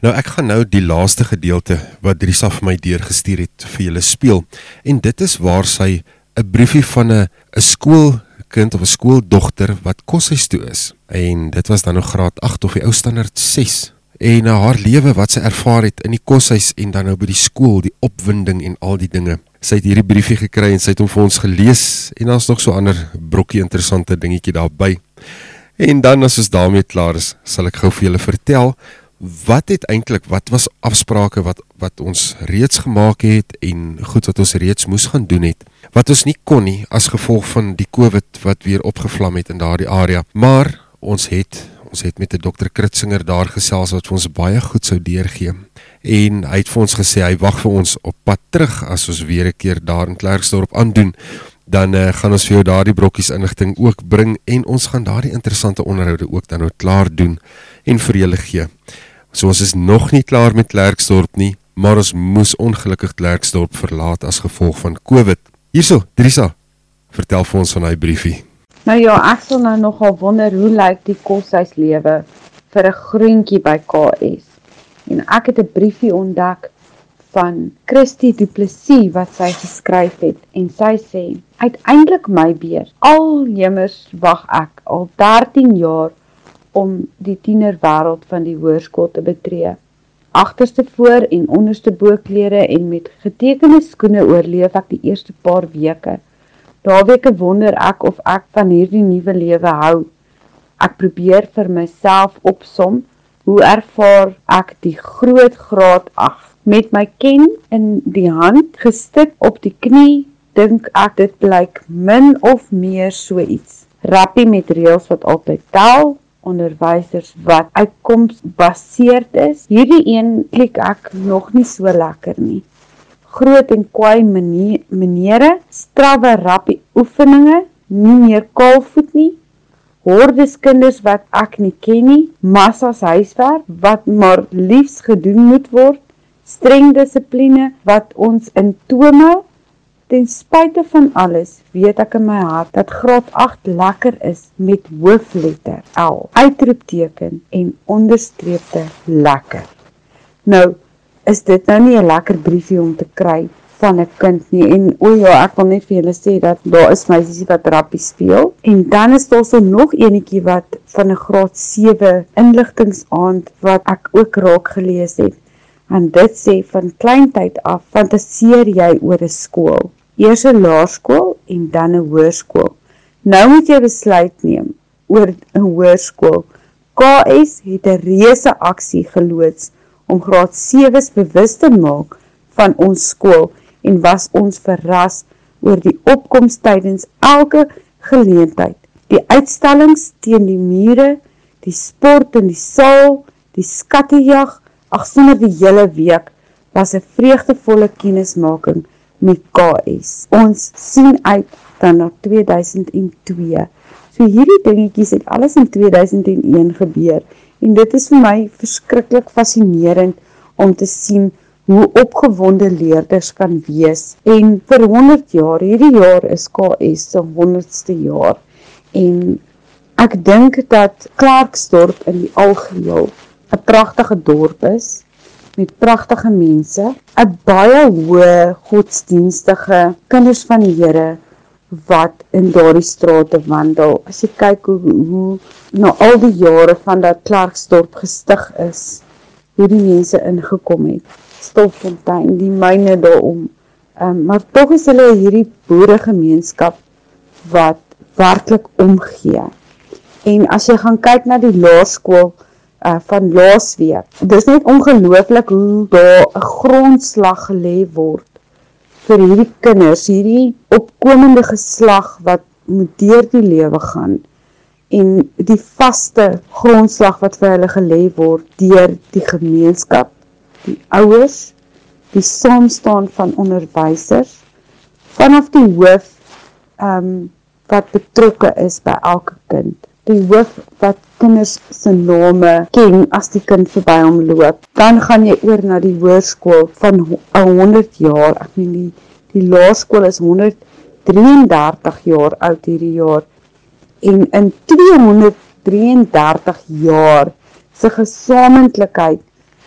Nou ek gaan nou die laaste gedeelte wat Drisa vir my deurgestuur het vir julle speel en dit is waar sy 'n briefie van 'n 'n skoolkind of 'n skooldogter wat koshuis toe is en dit was dan nog graad 8 of die ou standaard 6 en uh, haar lewe wat sy ervaar het in die koshuis en dan nou by die skool, die opwinding en al die dinge. Sy het hierdie briefie gekry en sy het hom vir ons gelees en daar's nog so ander brokkie interessante dingetjie daarby. En dan as ons daarmee klaar is, sal ek gou vir julle vertel wat het eintlik wat was afsprake wat wat ons reeds gemaak het en goed wat ons reeds moes gaan doen het. Wat ons nie kon nie as gevolg van die COVID wat weer opgevlam het in daardie area, maar ons het ons het met 'n dokter Kritzinger daar gesels wat vir ons baie goed sou deurgee. En hy het vir ons gesê hy wag vir ons op pad terug as ons weer 'n keer daar in Klerksdorp aandoen dan uh, gaan ons vir jou daardie brokkies inligting ook bring en ons gaan daardie interessante onderhoude ook dan nou klaar doen en vir julle gee. So ons is nog nie klaar met Klerksdorp nie, maar ons moes ongelukkig Klerksdorp verlaat as gevolg van COVID. Hierso, Drisa, vertel vir ons van daai briefie. Nou ja, ek sal nou nogal wonder hoe lyk die koshuislewe vir 'n groentjie by KS. En ek het 'n briefie ontdek van Christie Du Plessis wat sy geskryf het en sy sê uiteindelik my beurt al jemers wag ek al 13 jaar om die tienerwêreld van die hoërskool te betree agterste voor en onderste boklere en met getekende skoene oorleef ek die eerste paar weke daar weke wonder ek of ek van hierdie nuwe lewe hou. Ek probeer vir myself opsom hoe ervaar ek die groot graad 8 met my ken in die hand gestik op die knie dink ek dit blyk min of meer so iets. Rappie met reëls wat altyd tel onderwysers wat uitkoms gebaseerd is. Hierdie een klik ek nog nie so lekker nie groot en kwaai maniere strawwe rappie oefeninge nie meer kaalvoet nie hordes kinders wat ek nie ken nie massas huiswerk wat maar liefs gedoen moet word streng dissipline wat ons in tome ten spyte van alles weet ek in my hart dat graad 8 lekker is met hoofletter L uitroepteken en onderstreepte lekker. Nou is dit nou nie 'n lekker briefie om te kry van 'n kind nie en o ja ek wil net vir julle sê dat daar is meisies wat rappie speel en dan is daar so nog enetjie wat van 'n graad 7 inligtingsaand wat ek ook raak gelees het En dit sê van kleintyd af fantaseer jy oor 'n skool, eers 'n laerskool en dan 'n hoërskool. Nou moet jy besluit neem oor 'n hoërskool. KS het 'n reuse aksie geloods om graad 7's bewus te maak van ons skool en was ons verras oor die opkoms tydens elke geleentheid. Die uitstallings teen die mure, die sport in die saal, die skattejag Ag sonder die hele week was 'n vreugdevolle kennismaking met KS. Ons sien uit dan na 2002. So hierdie dingetjies het alles in 2001 gebeur en dit is vir my verskriklik fascinerend om te sien hoe opgewonde leerders kan wees. En vir 100 jaar hierdie jaar is KS se 100ste jaar. En ek dink dat Klerksdorp in die algeheel 'n pragtige dorp is met pragtige mense, 'n baie hoë godsdienstige kinders van die Here wat in daardie strate wandel. As jy kyk hoe hoe na al die jare van dat Klerksdorp gestig is, hoe die mense ingekom het. Stoffontein, die myne daarom, Um, maar tog is hulle hierdie boeregemeenskap wat werklik omgee. En as jy gaan kyk na die laerskool uh van laasweek, dis net ongelooflik hoe daar 'n grondslag gelê word vir hierdie kinders, hierdie opkomende geslag wat moet deur die lewe gaan en die vaste grondslag wat vir hulle gelê word deur die gemeenskap, die ouers, die saamstaan van onderwysers vanaf die hoof ehm um, wat betrokke is by elke kind. Die hoof wat kinders se name ken as die kind verby hom loop. Dan gaan jy oor na die hoërskool van 100 jaar. Ek meen die die laerskool is 133 jaar oud hierdie jaar. En in 233 jaar se gesamentlikheid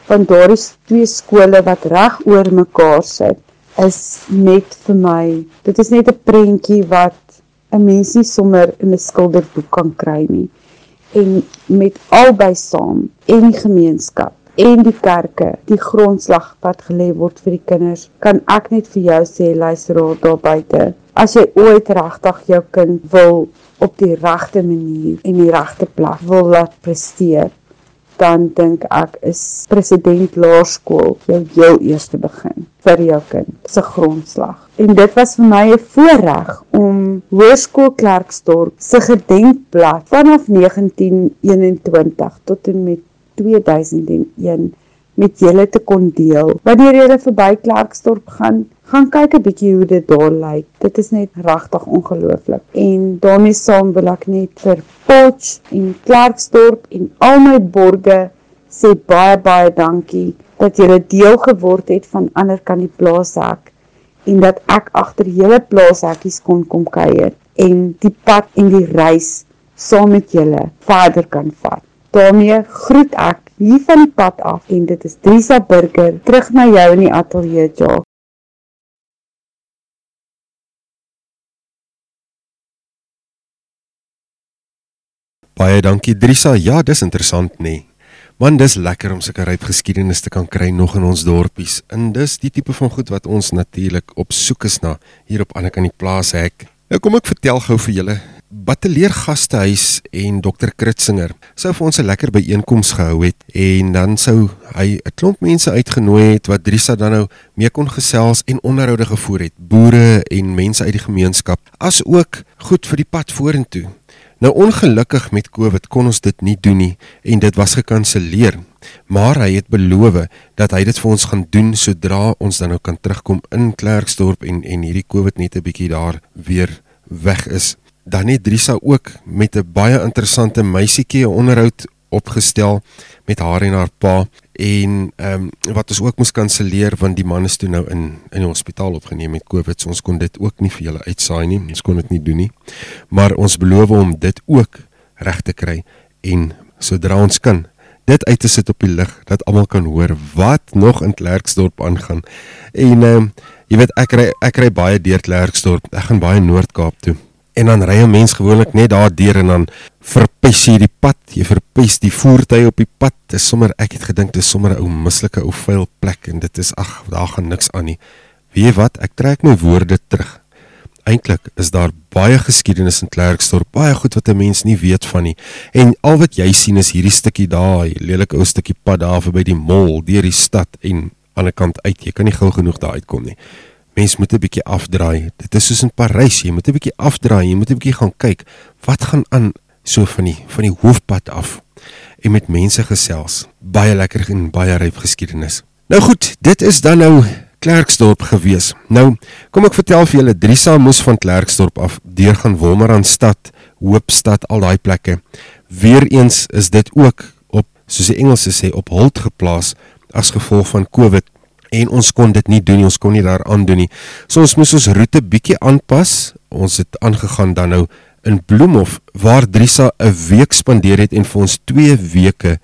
van daardie twee skole wat reg oor mekaar sit is net vir my dit is net 'n prentjie wat 'n mens nie sommer in 'n skilderboek kan kry nie. En met albei saam en die gemeenskap en die kerke die grondslag wat gelê word vir die kinders kan ek net vir jou sê luisteraar daar buite as jy ooit regtig jou kind wil op die regte manier en die regte plek wil laat presteer dan dink ek is president laerskool jou heel eerste begin vir jou kind se grondslag. En dit was vir my 'n voorreg om Hoërskool Klerksdorp se gedenkblad vanaf 1921 tot en met 2001 met julle te kon deel. Wanneer julle verby Klerksdorp gaan, gaan kyk 'n bietjie hoe dit daar lyk. Dit is net regtig ongelooflik. En daarmee saam wil ek net vir Potch en Klerksdorp en al my borge sê baie baie dankie dat julle deel geword het van ander kan die plaashek en dat ek agter julle plaashekkies kon kom kuier en die pad en die reis saam met julle verder kan vat. daarmee groet ek hier van die pad af en dit is Drisa Burger terug na jou in die ateljee Jock. Baie dankie Drisa. Ja, dis interessant nê. Nee. Man, dis lekker om sulke ryp geskiedenis te kan kry nog in ons dorpies. En dis die tipe van goed wat ons natuurlik op soek is na hier op ander kan die plaas hek. Nou kom ek vertel gou vir julle Batteleer Gastehuis en Dr Kritzinger sou vir ons 'n lekker byeenkoms gehou het en dan sou hy 'n klomp mense uitgenooi het wat Drisa dan nou mee kon gesels en onderhoude gevoer het, boere en mense uit die gemeenskap, as ook goed vir die pad vorentoe. Nou ongelukkig met Covid kon ons dit nie doen nie en dit was gekanselleer. Maar hy het beloof dat hy dit vir ons gaan doen sodra ons dan nou kan terugkom in Klerksdorp en en hierdie Covid net 'n bietjie daar weer weg is dan het Drisa ook met 'n baie interessante meisietjie 'n onderhoud opgestel met haar en haar pa en ehm um, wat ons ook moes kanselleer want die man is toe nou in in die hospitaal opgeneem met COVID so ons kon dit ook nie vir julle uitsaai nie ons kon dit nie doen nie. Maar ons beloof om dit ook reg te kry en sodra ons kan dit uit te sit op die lig dat almal kan hoor wat nog in Klerksdorp aangaan. En ehm um, jy weet ek ry ek ry baie deur Klerksdorp ek gaan baie Noord-Kaap toe en dan ry 'n mens gewoonlik net daar deur en dan verpes jy die pad, jy verpes die voertuie op die pad. Dit is sommer ek het gedink dit is sommer 'n ou mislike ou vuil plek en dit is ag, daar gaan niks aan nie. Weet jy wat? Ek trek my woorde terug. Eintlik is daar baie geskiedenis in Klerksdorp, baie goed wat 'n mens nie weet van nie. En al wat jy sien is hierdie stukkie daai lelike ou stukkie pad daar verby die mol deur die stad en aan die kant uit. Jy kan nie gou genoeg daar uitkom nie mens moet 'n bietjie afdraai. Dit is soos in Parys, jy moet 'n bietjie afdraai, jy moet 'n bietjie gaan kyk wat gaan aan so van die van die hoofpad af en met mense gesels. Baie lekker en baie ryp geskiedenis. Nou goed, dit is dan nou Klerksdorp gewees. Nou, kom ek vertel vir julle, Drisa moes van Klerksdorp af deur gaan Wolmaranstad, Hoopstad, al daai plekke. Weereens is dit ook op soos die Engelse sê op hold geplaas as gevolg van COVID en ons kon dit nie doen nie, ons kon nie daar aan doen nie. So ons moes ons roete bietjie aanpas. Ons het aangegaan dan nou in Bloemhof waar Drisa 'n week spandeer het en vir ons 2 weke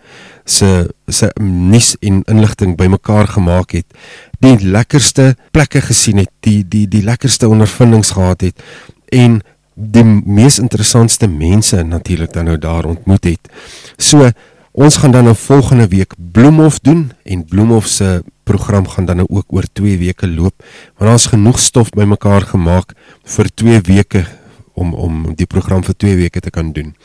se se nuus en inligting bymekaar gemaak het. Die lekkerste plekke gesien het, die die die lekkerste ondervindings gehad het en die mees interessantste mense natuurlik dan nou daar ontmoet het. So Ons gaan dan 'n volgende week Bloemhof doen en Bloemhof se program gaan dan nou ook oor 2 weke loop want daar's genoeg stof bymekaar gemaak vir 2 weke om om die program vir 2 weke te kan doen.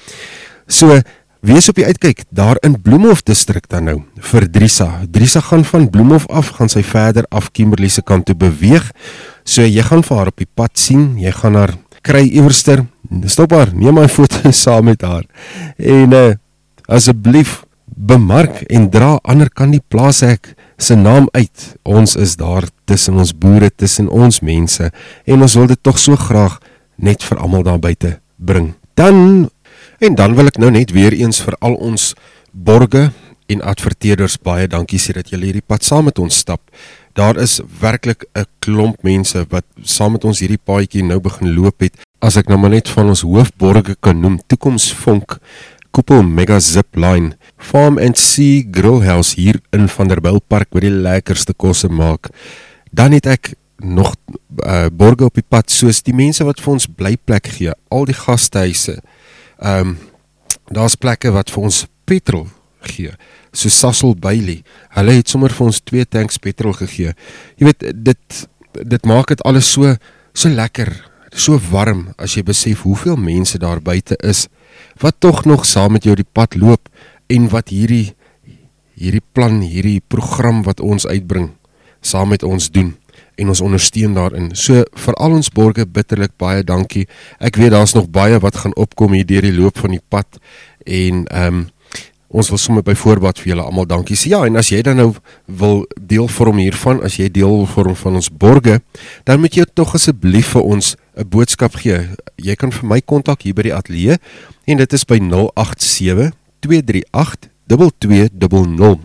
So wees op die uitkyk daar in Bloemhof distrik dan nou vir Drisa. Drisa gaan van Bloemhof af gaan sy verder af Kimberley se kant toe beweeg. So jy gaan vir haar op die pad sien, jy gaan haar kry iewerster. Stop haar, neem my foto saam met haar. En uh asseblief bemark en dra ander kan die plaashek se naam uit. Ons is daar tussen ons boere, tussen ons mense en ons wil dit tog so graag net vir almal daar buite bring. Dan en dan wil ek nou net weer eens vir al ons borge en adverteerders baie dankie sê dat julle hierdie pad saam met ons stap. Daar is werklik 'n klomp mense wat saam met ons hierdie paadjie nou begin loop het. As ek nou maar net van ons hoofborge kan noem, Toekomsvonk, Koepel Mega Zip Line, Farm and Sea Grill House hier in Vanderbijlpark waar die lekkerste kosse maak. Dan het ek nog uh, borge op die pad soos die mense wat vir ons blyplek gee, al die gastehuise. Ehm um, daar's plekke wat vir ons petrol gee so Sassel Bailey. Hulle het sommer vir ons 2 tanks petrol gegee. Jy weet dit dit maak dit alles so so lekker, so warm as jy besef hoeveel mense daar buite is wat tog nog saam met jou die pad loop en wat hierdie hierdie plan, hierdie program wat ons uitbring saam met ons doen en ons ondersteun daarin. So vir al ons borgers bitterlik baie dankie. Ek weet daar's nog baie wat gaan opkom hier deur die loop van die pad en ehm um, ons wil sommer by voorbaat vir julle almal dankie sê. Ja, en as jy dan nou wil deel vorm hiervan, as jy deel wil vorm van ons borge, dan moet jy tog asseblief vir ons 'n boodskap gee. Jy kan vir my kontak hier by die ateljee en dit is by 087 238 2200.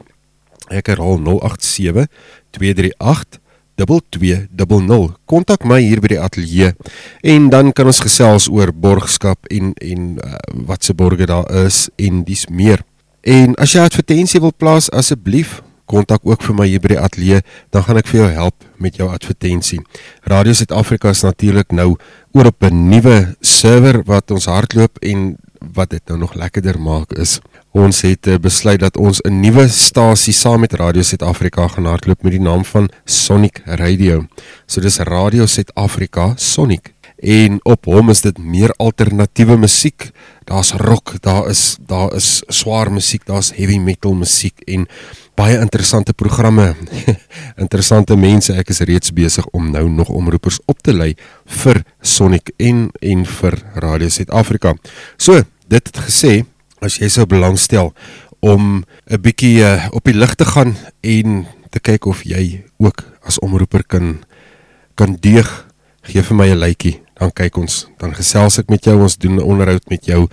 Ek herhaal 087 238 2200. Kontak my hier by die ateljee en dan kan ons gesels oor borgskap en en uh, wat se borge daar is en dis meer. En as jy advertensie wil plaas, asseblief kontak ook vir my hier by die ateljee, dan gaan ek vir jou help met jou advertensie. Radio Suid-Afrika is natuurlik nou oor op 'n nuwe server wat ons hardloop en wat dit nou nog lekkerder maak is. Ons het eh, besluit dat ons 'n nuwe stasie saam met Radio Suid-Afrika gaan hardloop met die naam van Sonic Radio. So dis Radio Suid-Afrika Sonic en op hom is dit meer alternatiewe musiek. Daar's rock, daar is daar is swaar musiek, daar's heavy metal musiek en baie interessante programme. interessante mense. Ek is reeds besig om nou nog omroepers op te lei vir Sonic en en vir Radio Suid-Afrika. So, dit gesê, as jy sou belangstel om 'n bietjie uh, op die lig te gaan en te kyk of jy ook as omroeper kan kan deeg, gee vir my 'n likeie dan kyk ons, dan gesels ek met jou, ons doen 'n onderhoud met jou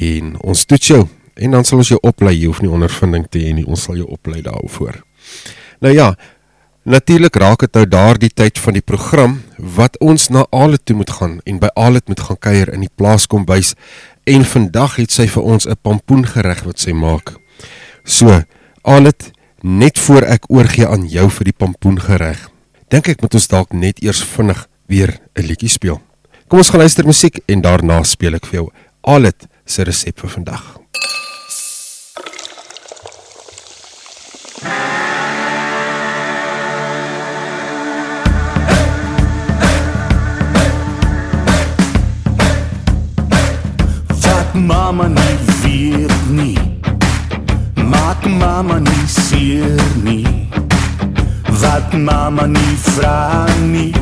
en ons toets jou en dan sal ons jou oplei, jy hoef nie ondervinding te hê nie, ons sal jou oplei daaroor. Nou ja, natuurlik raak dit nou daardie tyd van die program wat ons na Alet toe moet gaan en by Alet moet gaan kuier in die plaas kom bys en vandag het sy vir ons 'n pampoengereg wat sy maak. So, Alet, net voor ek oorgie aan jou vir die pampoengereg, dink ek moet ons dalk net eers vinnig weer 'n liedjie speel. Kom ons gaan luister musiek en daarna speel ek vir jou Alet se resep vir vandag. Mama nie weet nie Maak mama nie seer nie. Wat mama nie vra nie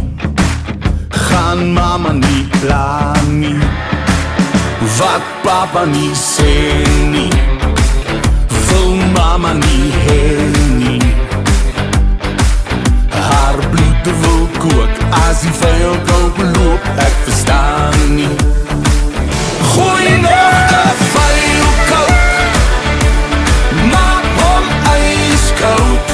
gaan mama nie plan nie Wat papa nie sê nie Wil mama nie hê nie. Haar bloed wil kook as die vuil koop loop ek verstaan nie. Gooi nog 'n vuil kook Maak hom ijskoud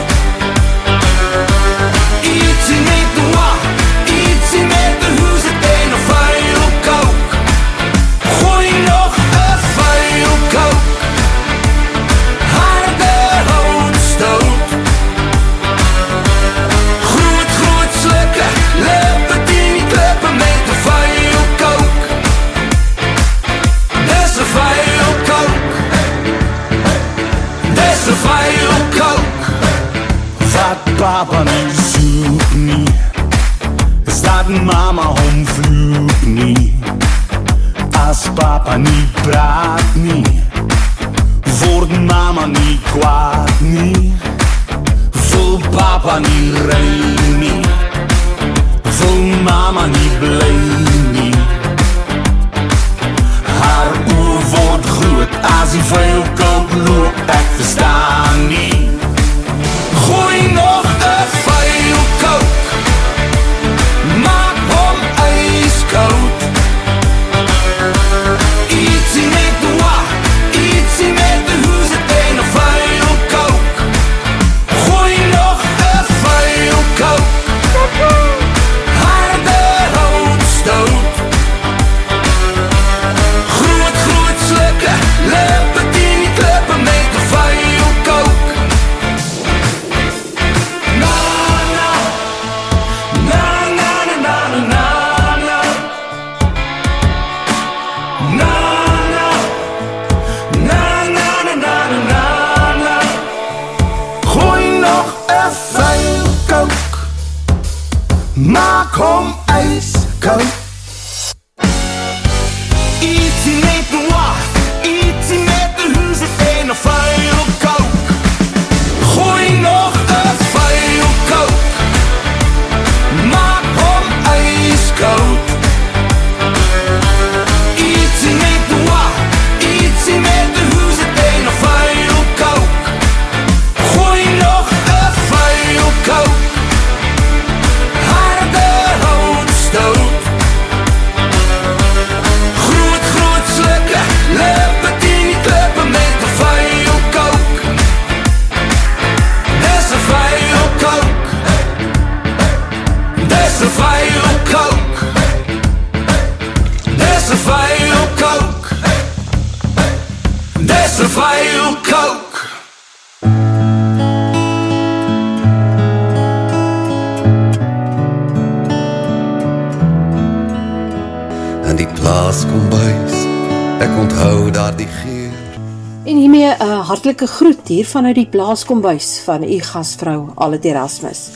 groet hier vanuit die plaaskombuis van u gasvrou Alet Erasmus.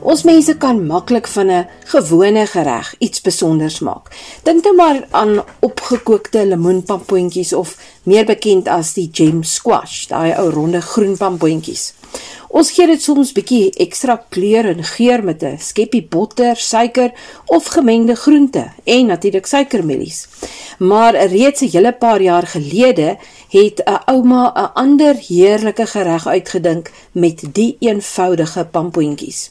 Ons mense kan maklik van 'n gewone gereg iets spesonders maak. Dink nou maar aan opgekookte lemoenpampoentjies of meer bekend as die gem squash, daai ou ronde groen pampoentjies. Ons gee dit soms bietjie ekstra kleur en geur met 'n skeppie botter, suiker of gemengde groente en natuurlik suikermielies. Maar reeds 'n hele paar jaar gelede het 'n ouma 'n ander heerlike gereg uitgedink met die eenvoudige pampoentjies.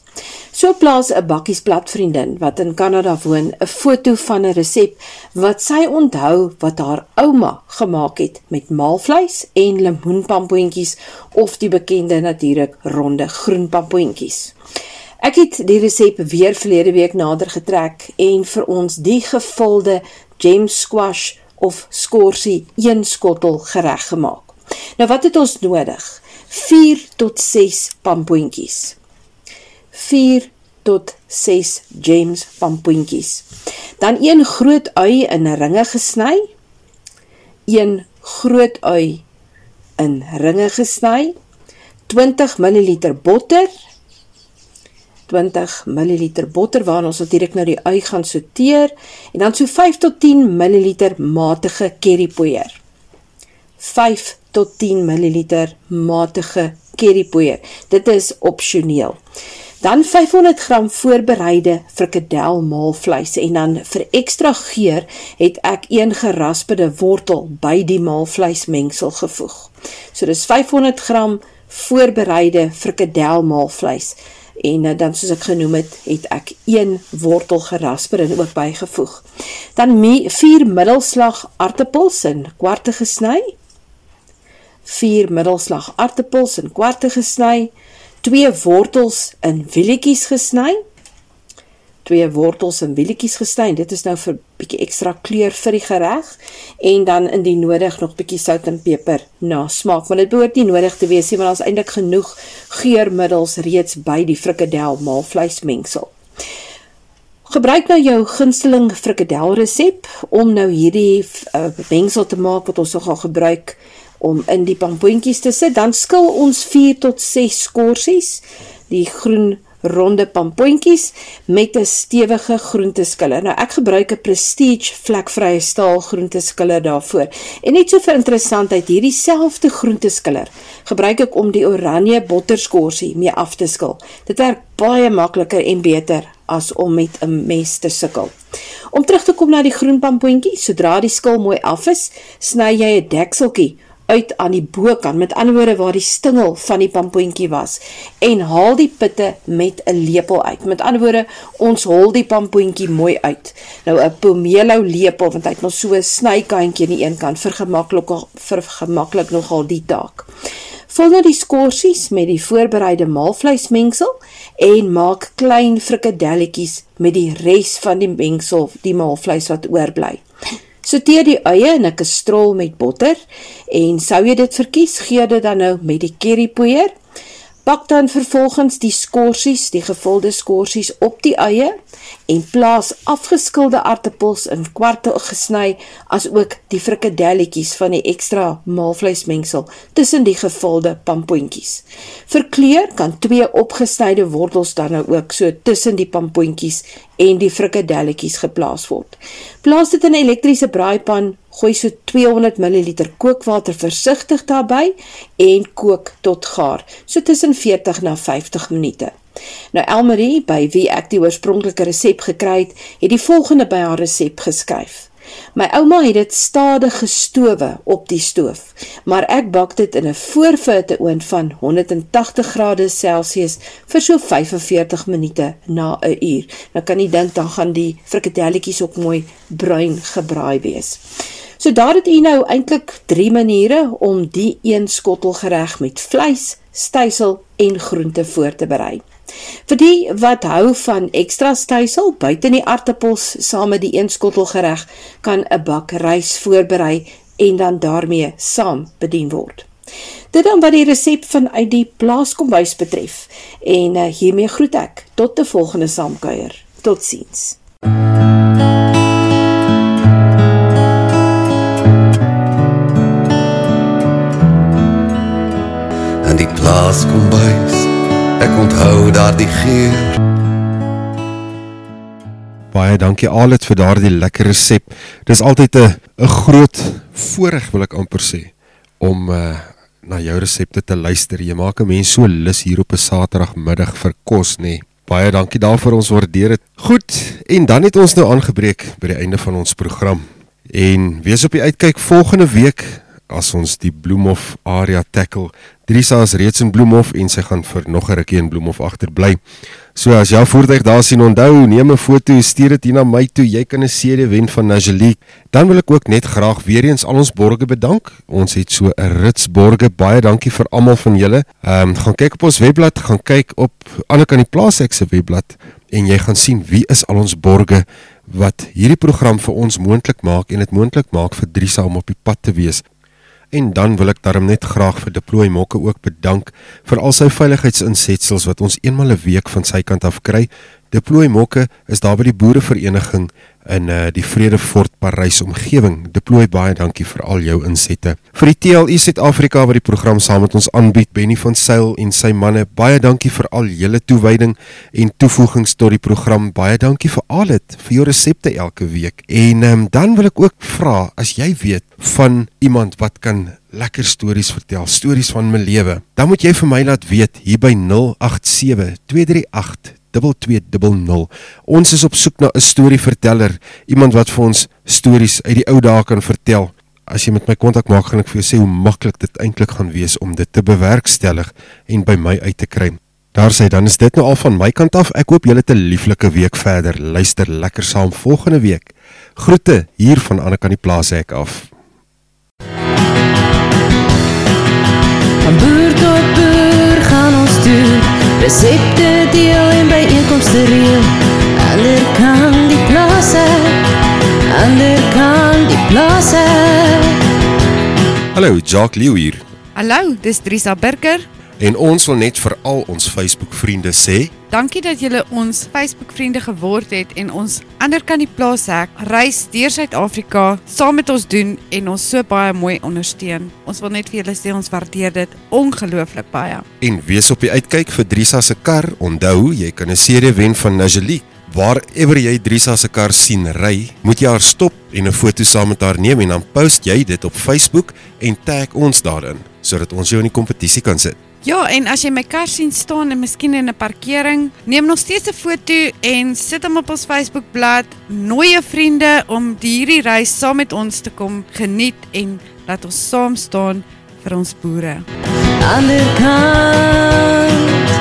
So plaas 'n bakkiesplat vriendin wat in Kanada woon 'n foto van 'n resep wat sy onthou wat haar ouma gemaak het met maalvleis en lemoenpampoentjies of die bekende natuurlik ronde groen pampoentjies. Ek het die resep weer verlede week nader getrek en vir ons die gevulde gem squash of skorsie een skottel gereg gemaak. Nou wat het ons nodig? 4 tot 6 pampoentjies. 4 tot 6 gems pampoentjies. Dan een groot ui in ringe gesny. Een groot ui in ringe gesny. 20 ml botter. 20 ml botter waarna ons natuurlik nou die ui gaan sorteer en dan so 5 tot 10 ml matige currypoeier. 5 tot 10 ml matige currypoeier. Dit is opsioneel. Dan 500 gram voorbereide frikadel maalvleis en dan vir ekstra geur het ek een geraspede wortel by die maalvleismengsel gevoeg. So dis 500 gram voorbereide frikadel maalvleis en uh, dan soos ek genoem het, het ek een wortel gerasper en ook bygevoeg. Dan 4 middelslag aartappels in kwarte gesny. 4 middelslag aartappels in kwarte gesny. 2 wortels in wielietjies gesny. 2 wortels in wielietjies gesny. Dit is nou vir bietjie ekstra kleur vir die gereg en dan indien nodig nog bietjie sout en peper na smaak. Want dit behoort nie nodig te wees nie want daar's eintlik genoeg geurmiddels reeds by die frikadel maalvleismengsel. Gebruik nou jou gunsteling frikadel resep om nou hierdie uh, mengsel te maak wat ons nogal gebruik om in die pampoentjies te sit. Dan skil ons 4 tot 6 skorsies die groen ronde pampoentjies met 'n stewige groenteskiller. Nou ek gebruik 'n Prestige vlekvrye staal groenteskiller daarvoor. En net so vir interessantheid, hierdie selfde groenteskiller gebruik ek om die oranje botterskorsie mee af te skil. Dit werk baie makliker en beter as om met 'n mes te sukkel. Om terug te kom na die groen pampoentjie, sodra die skil mooi af is, sny jy 'n dekseltjie uit aan die bokant, met ander woorde waar die stingel van die pampoentjie was en haal die pitte met 'n lepel uit. Met ander woorde, ons hol die pampoentjie mooi uit. Nou 'n pomelo lepel want hy het nog so 'n snykantjie aan die een kant vir gemaklik vir gemaklik nogal die taak. Vul nou die skorsies met die voorbereide maalvleismengsel en maak klein frikadelletjies met die res van die mengsel, die maalvleis wat oorbly. Sorteer die eie in 'n kastrol met botter en sou jy dit verkies, gee dit dan nou met die currypoeier. Bak dan vervolgens die skorsies, die gevulde skorsies op die eie en plaas afgeskilde aartappels in kwarte gesny as ook die frikadelletjies van die ekstra maalvleismengsel tussen die gevulde pampoentjies. Vir kleur kan twee opgesnyde wortels dan nou ook so tussen die pampoentjies en die frikadelletjies geplaas word. Plaas dit in 'n elektriese braaipan, gooi so 200 ml kookwater versigtig daarbey en kook tot gaar, so tussen 40 na 50 minute. Nou Elmarie, by wie ek die oorspronklike resep gekry het, het die volgende by haar resep geskryf. My ouma het dit stadig gestowe op die stoof, maar ek bak dit in 'n voorfitte oond van 180 grade Celsius vir so 45 minute na 'n uur. Nou kan jy dink dan gaan die frikadelletjies ook mooi bruin gebraai wees. So daar het u nou eintlik 3 maniere om die een skottel gereg met vleis, stysel en groente voor te berei. Vir die wat hou van ekstra stysel buite die aartappels saam met die een skottel gereg, kan 'n bak rys voorberei en dan daarmee saam bedien word. Dit dan wat die resep vanuit die plaaskombuis betref. En uh, hiermee groet ek tot 'n volgende saamkuier. Totsiens. Die plaaskombuis Ek onthou daardie geur. Baie dankie Alet vir daardie lekker resep. Dis altyd 'n 'n groot voorreg wil ek amper sê om uh, na jou resepte te luister. Jy maak 'n mens so lus hier op 'n Saterdagmiddag vir kos, nê. Nee. Baie dankie daarvoor. Ons waardeer dit. Goed, en dan het ons nou aangebreek by die einde van ons program. En wees op die uitkyk volgende week as ons die Bloemhof area tackle. Drisa is reeds in Bloemhof en sy gaan vir nog 'n rukkie in Bloemhof agterbly. So as jou voertuig daar sien, onthou, neem 'n foto, stuur dit hier na my toe. Jy kan 'n CD wen van Najeliek. Dan wil ek ook net graag weer eens al ons borgers bedank. Ons het so 'n rits borgers. Baie dankie vir almal van julle. Ehm um, gaan kyk op ons webblad, gaan kyk op ander kan die plaas ek se webblad en jy gaan sien wie is al ons borgers wat hierdie program vir ons moontlik maak en dit moontlik maak vir Drisa om op die pad te wees. En dan wil ek daarom net graag vir Deploy Mokke ook bedank vir al sy veiligheidsinsetsels wat ons eenmal 'n week van sy kant af kry. Deploy Mokke is daar by die boerevereniging in uh, die Vredefort Parys omgewing. Deploy baie dankie vir al jou insette. Vir die TLU Suid-Afrika wat die program saam met ons aanbied, Benny van Sail en sy manne, baie dankie vir al julle toewyding en toevoegings tot die program. Baie dankie vir al dit, vir jou resepte elke week. En um, dan wil ek ook vra as jy weet van iemand wat kan lekker stories vertel, stories van my lewe, dan moet jy vir my laat weet hier by 087 238 2200. Ons is op soek na 'n storieverteller, iemand wat vir ons stories uit die ou dae kan vertel. As jy met my kontak maak, gaan ek vir jou sê hoe maklik dit eintlik gaan wees om dit te bewerkstellig en by my uit te kry. Daar sê dan is dit nou al van my kant af. Ek hoop julle het 'n lieflike week verder. Luister lekker saam volgende week. Groete hier van Anne kan die plaas hek af. Van boer tot boer gaan ons toe Resepte deel en bijeenkomsten reel Ander kan die plaas Ander kan die plaas Hallo, Jacques Leeuw hier. Hallo, dis Drisa Burger En ons wil net vir al ons Facebook vriende sê Dankie dat julle ons Facebook vriende geword het en ons ander kan die plaas hek reis deur Suid-Afrika saam met ons doen en ons so baie mooi ondersteun. Ons wil net vir julle sê ons waardeer dit ongelooflik baie. En wees op die uitkyk vir Drisa se kar. Onthou, jy kan 'n CD wen van Najeli. Waarever jy Drisa se kar sien ry, moet jy haar stop en 'n foto saam met haar neem en dan post jy dit op Facebook en tag ons daarin sodat ons jou in die kompetisie kan sit. Ja, en as jy my kar sien staan en miskien in 'n parkering, neem nog steeds 'n foto en sit hom op ons Facebookblad. Nooi jou vriende om hierdie reis saam met ons te kom geniet en laat ons saam staan vir ons boere. Ander kant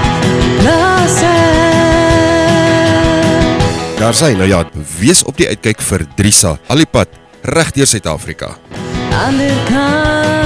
plaas Daar sy, nou ja, wees op die uitkyk vir Drisa, al die pad reg deur Suid-Afrika. Ander kant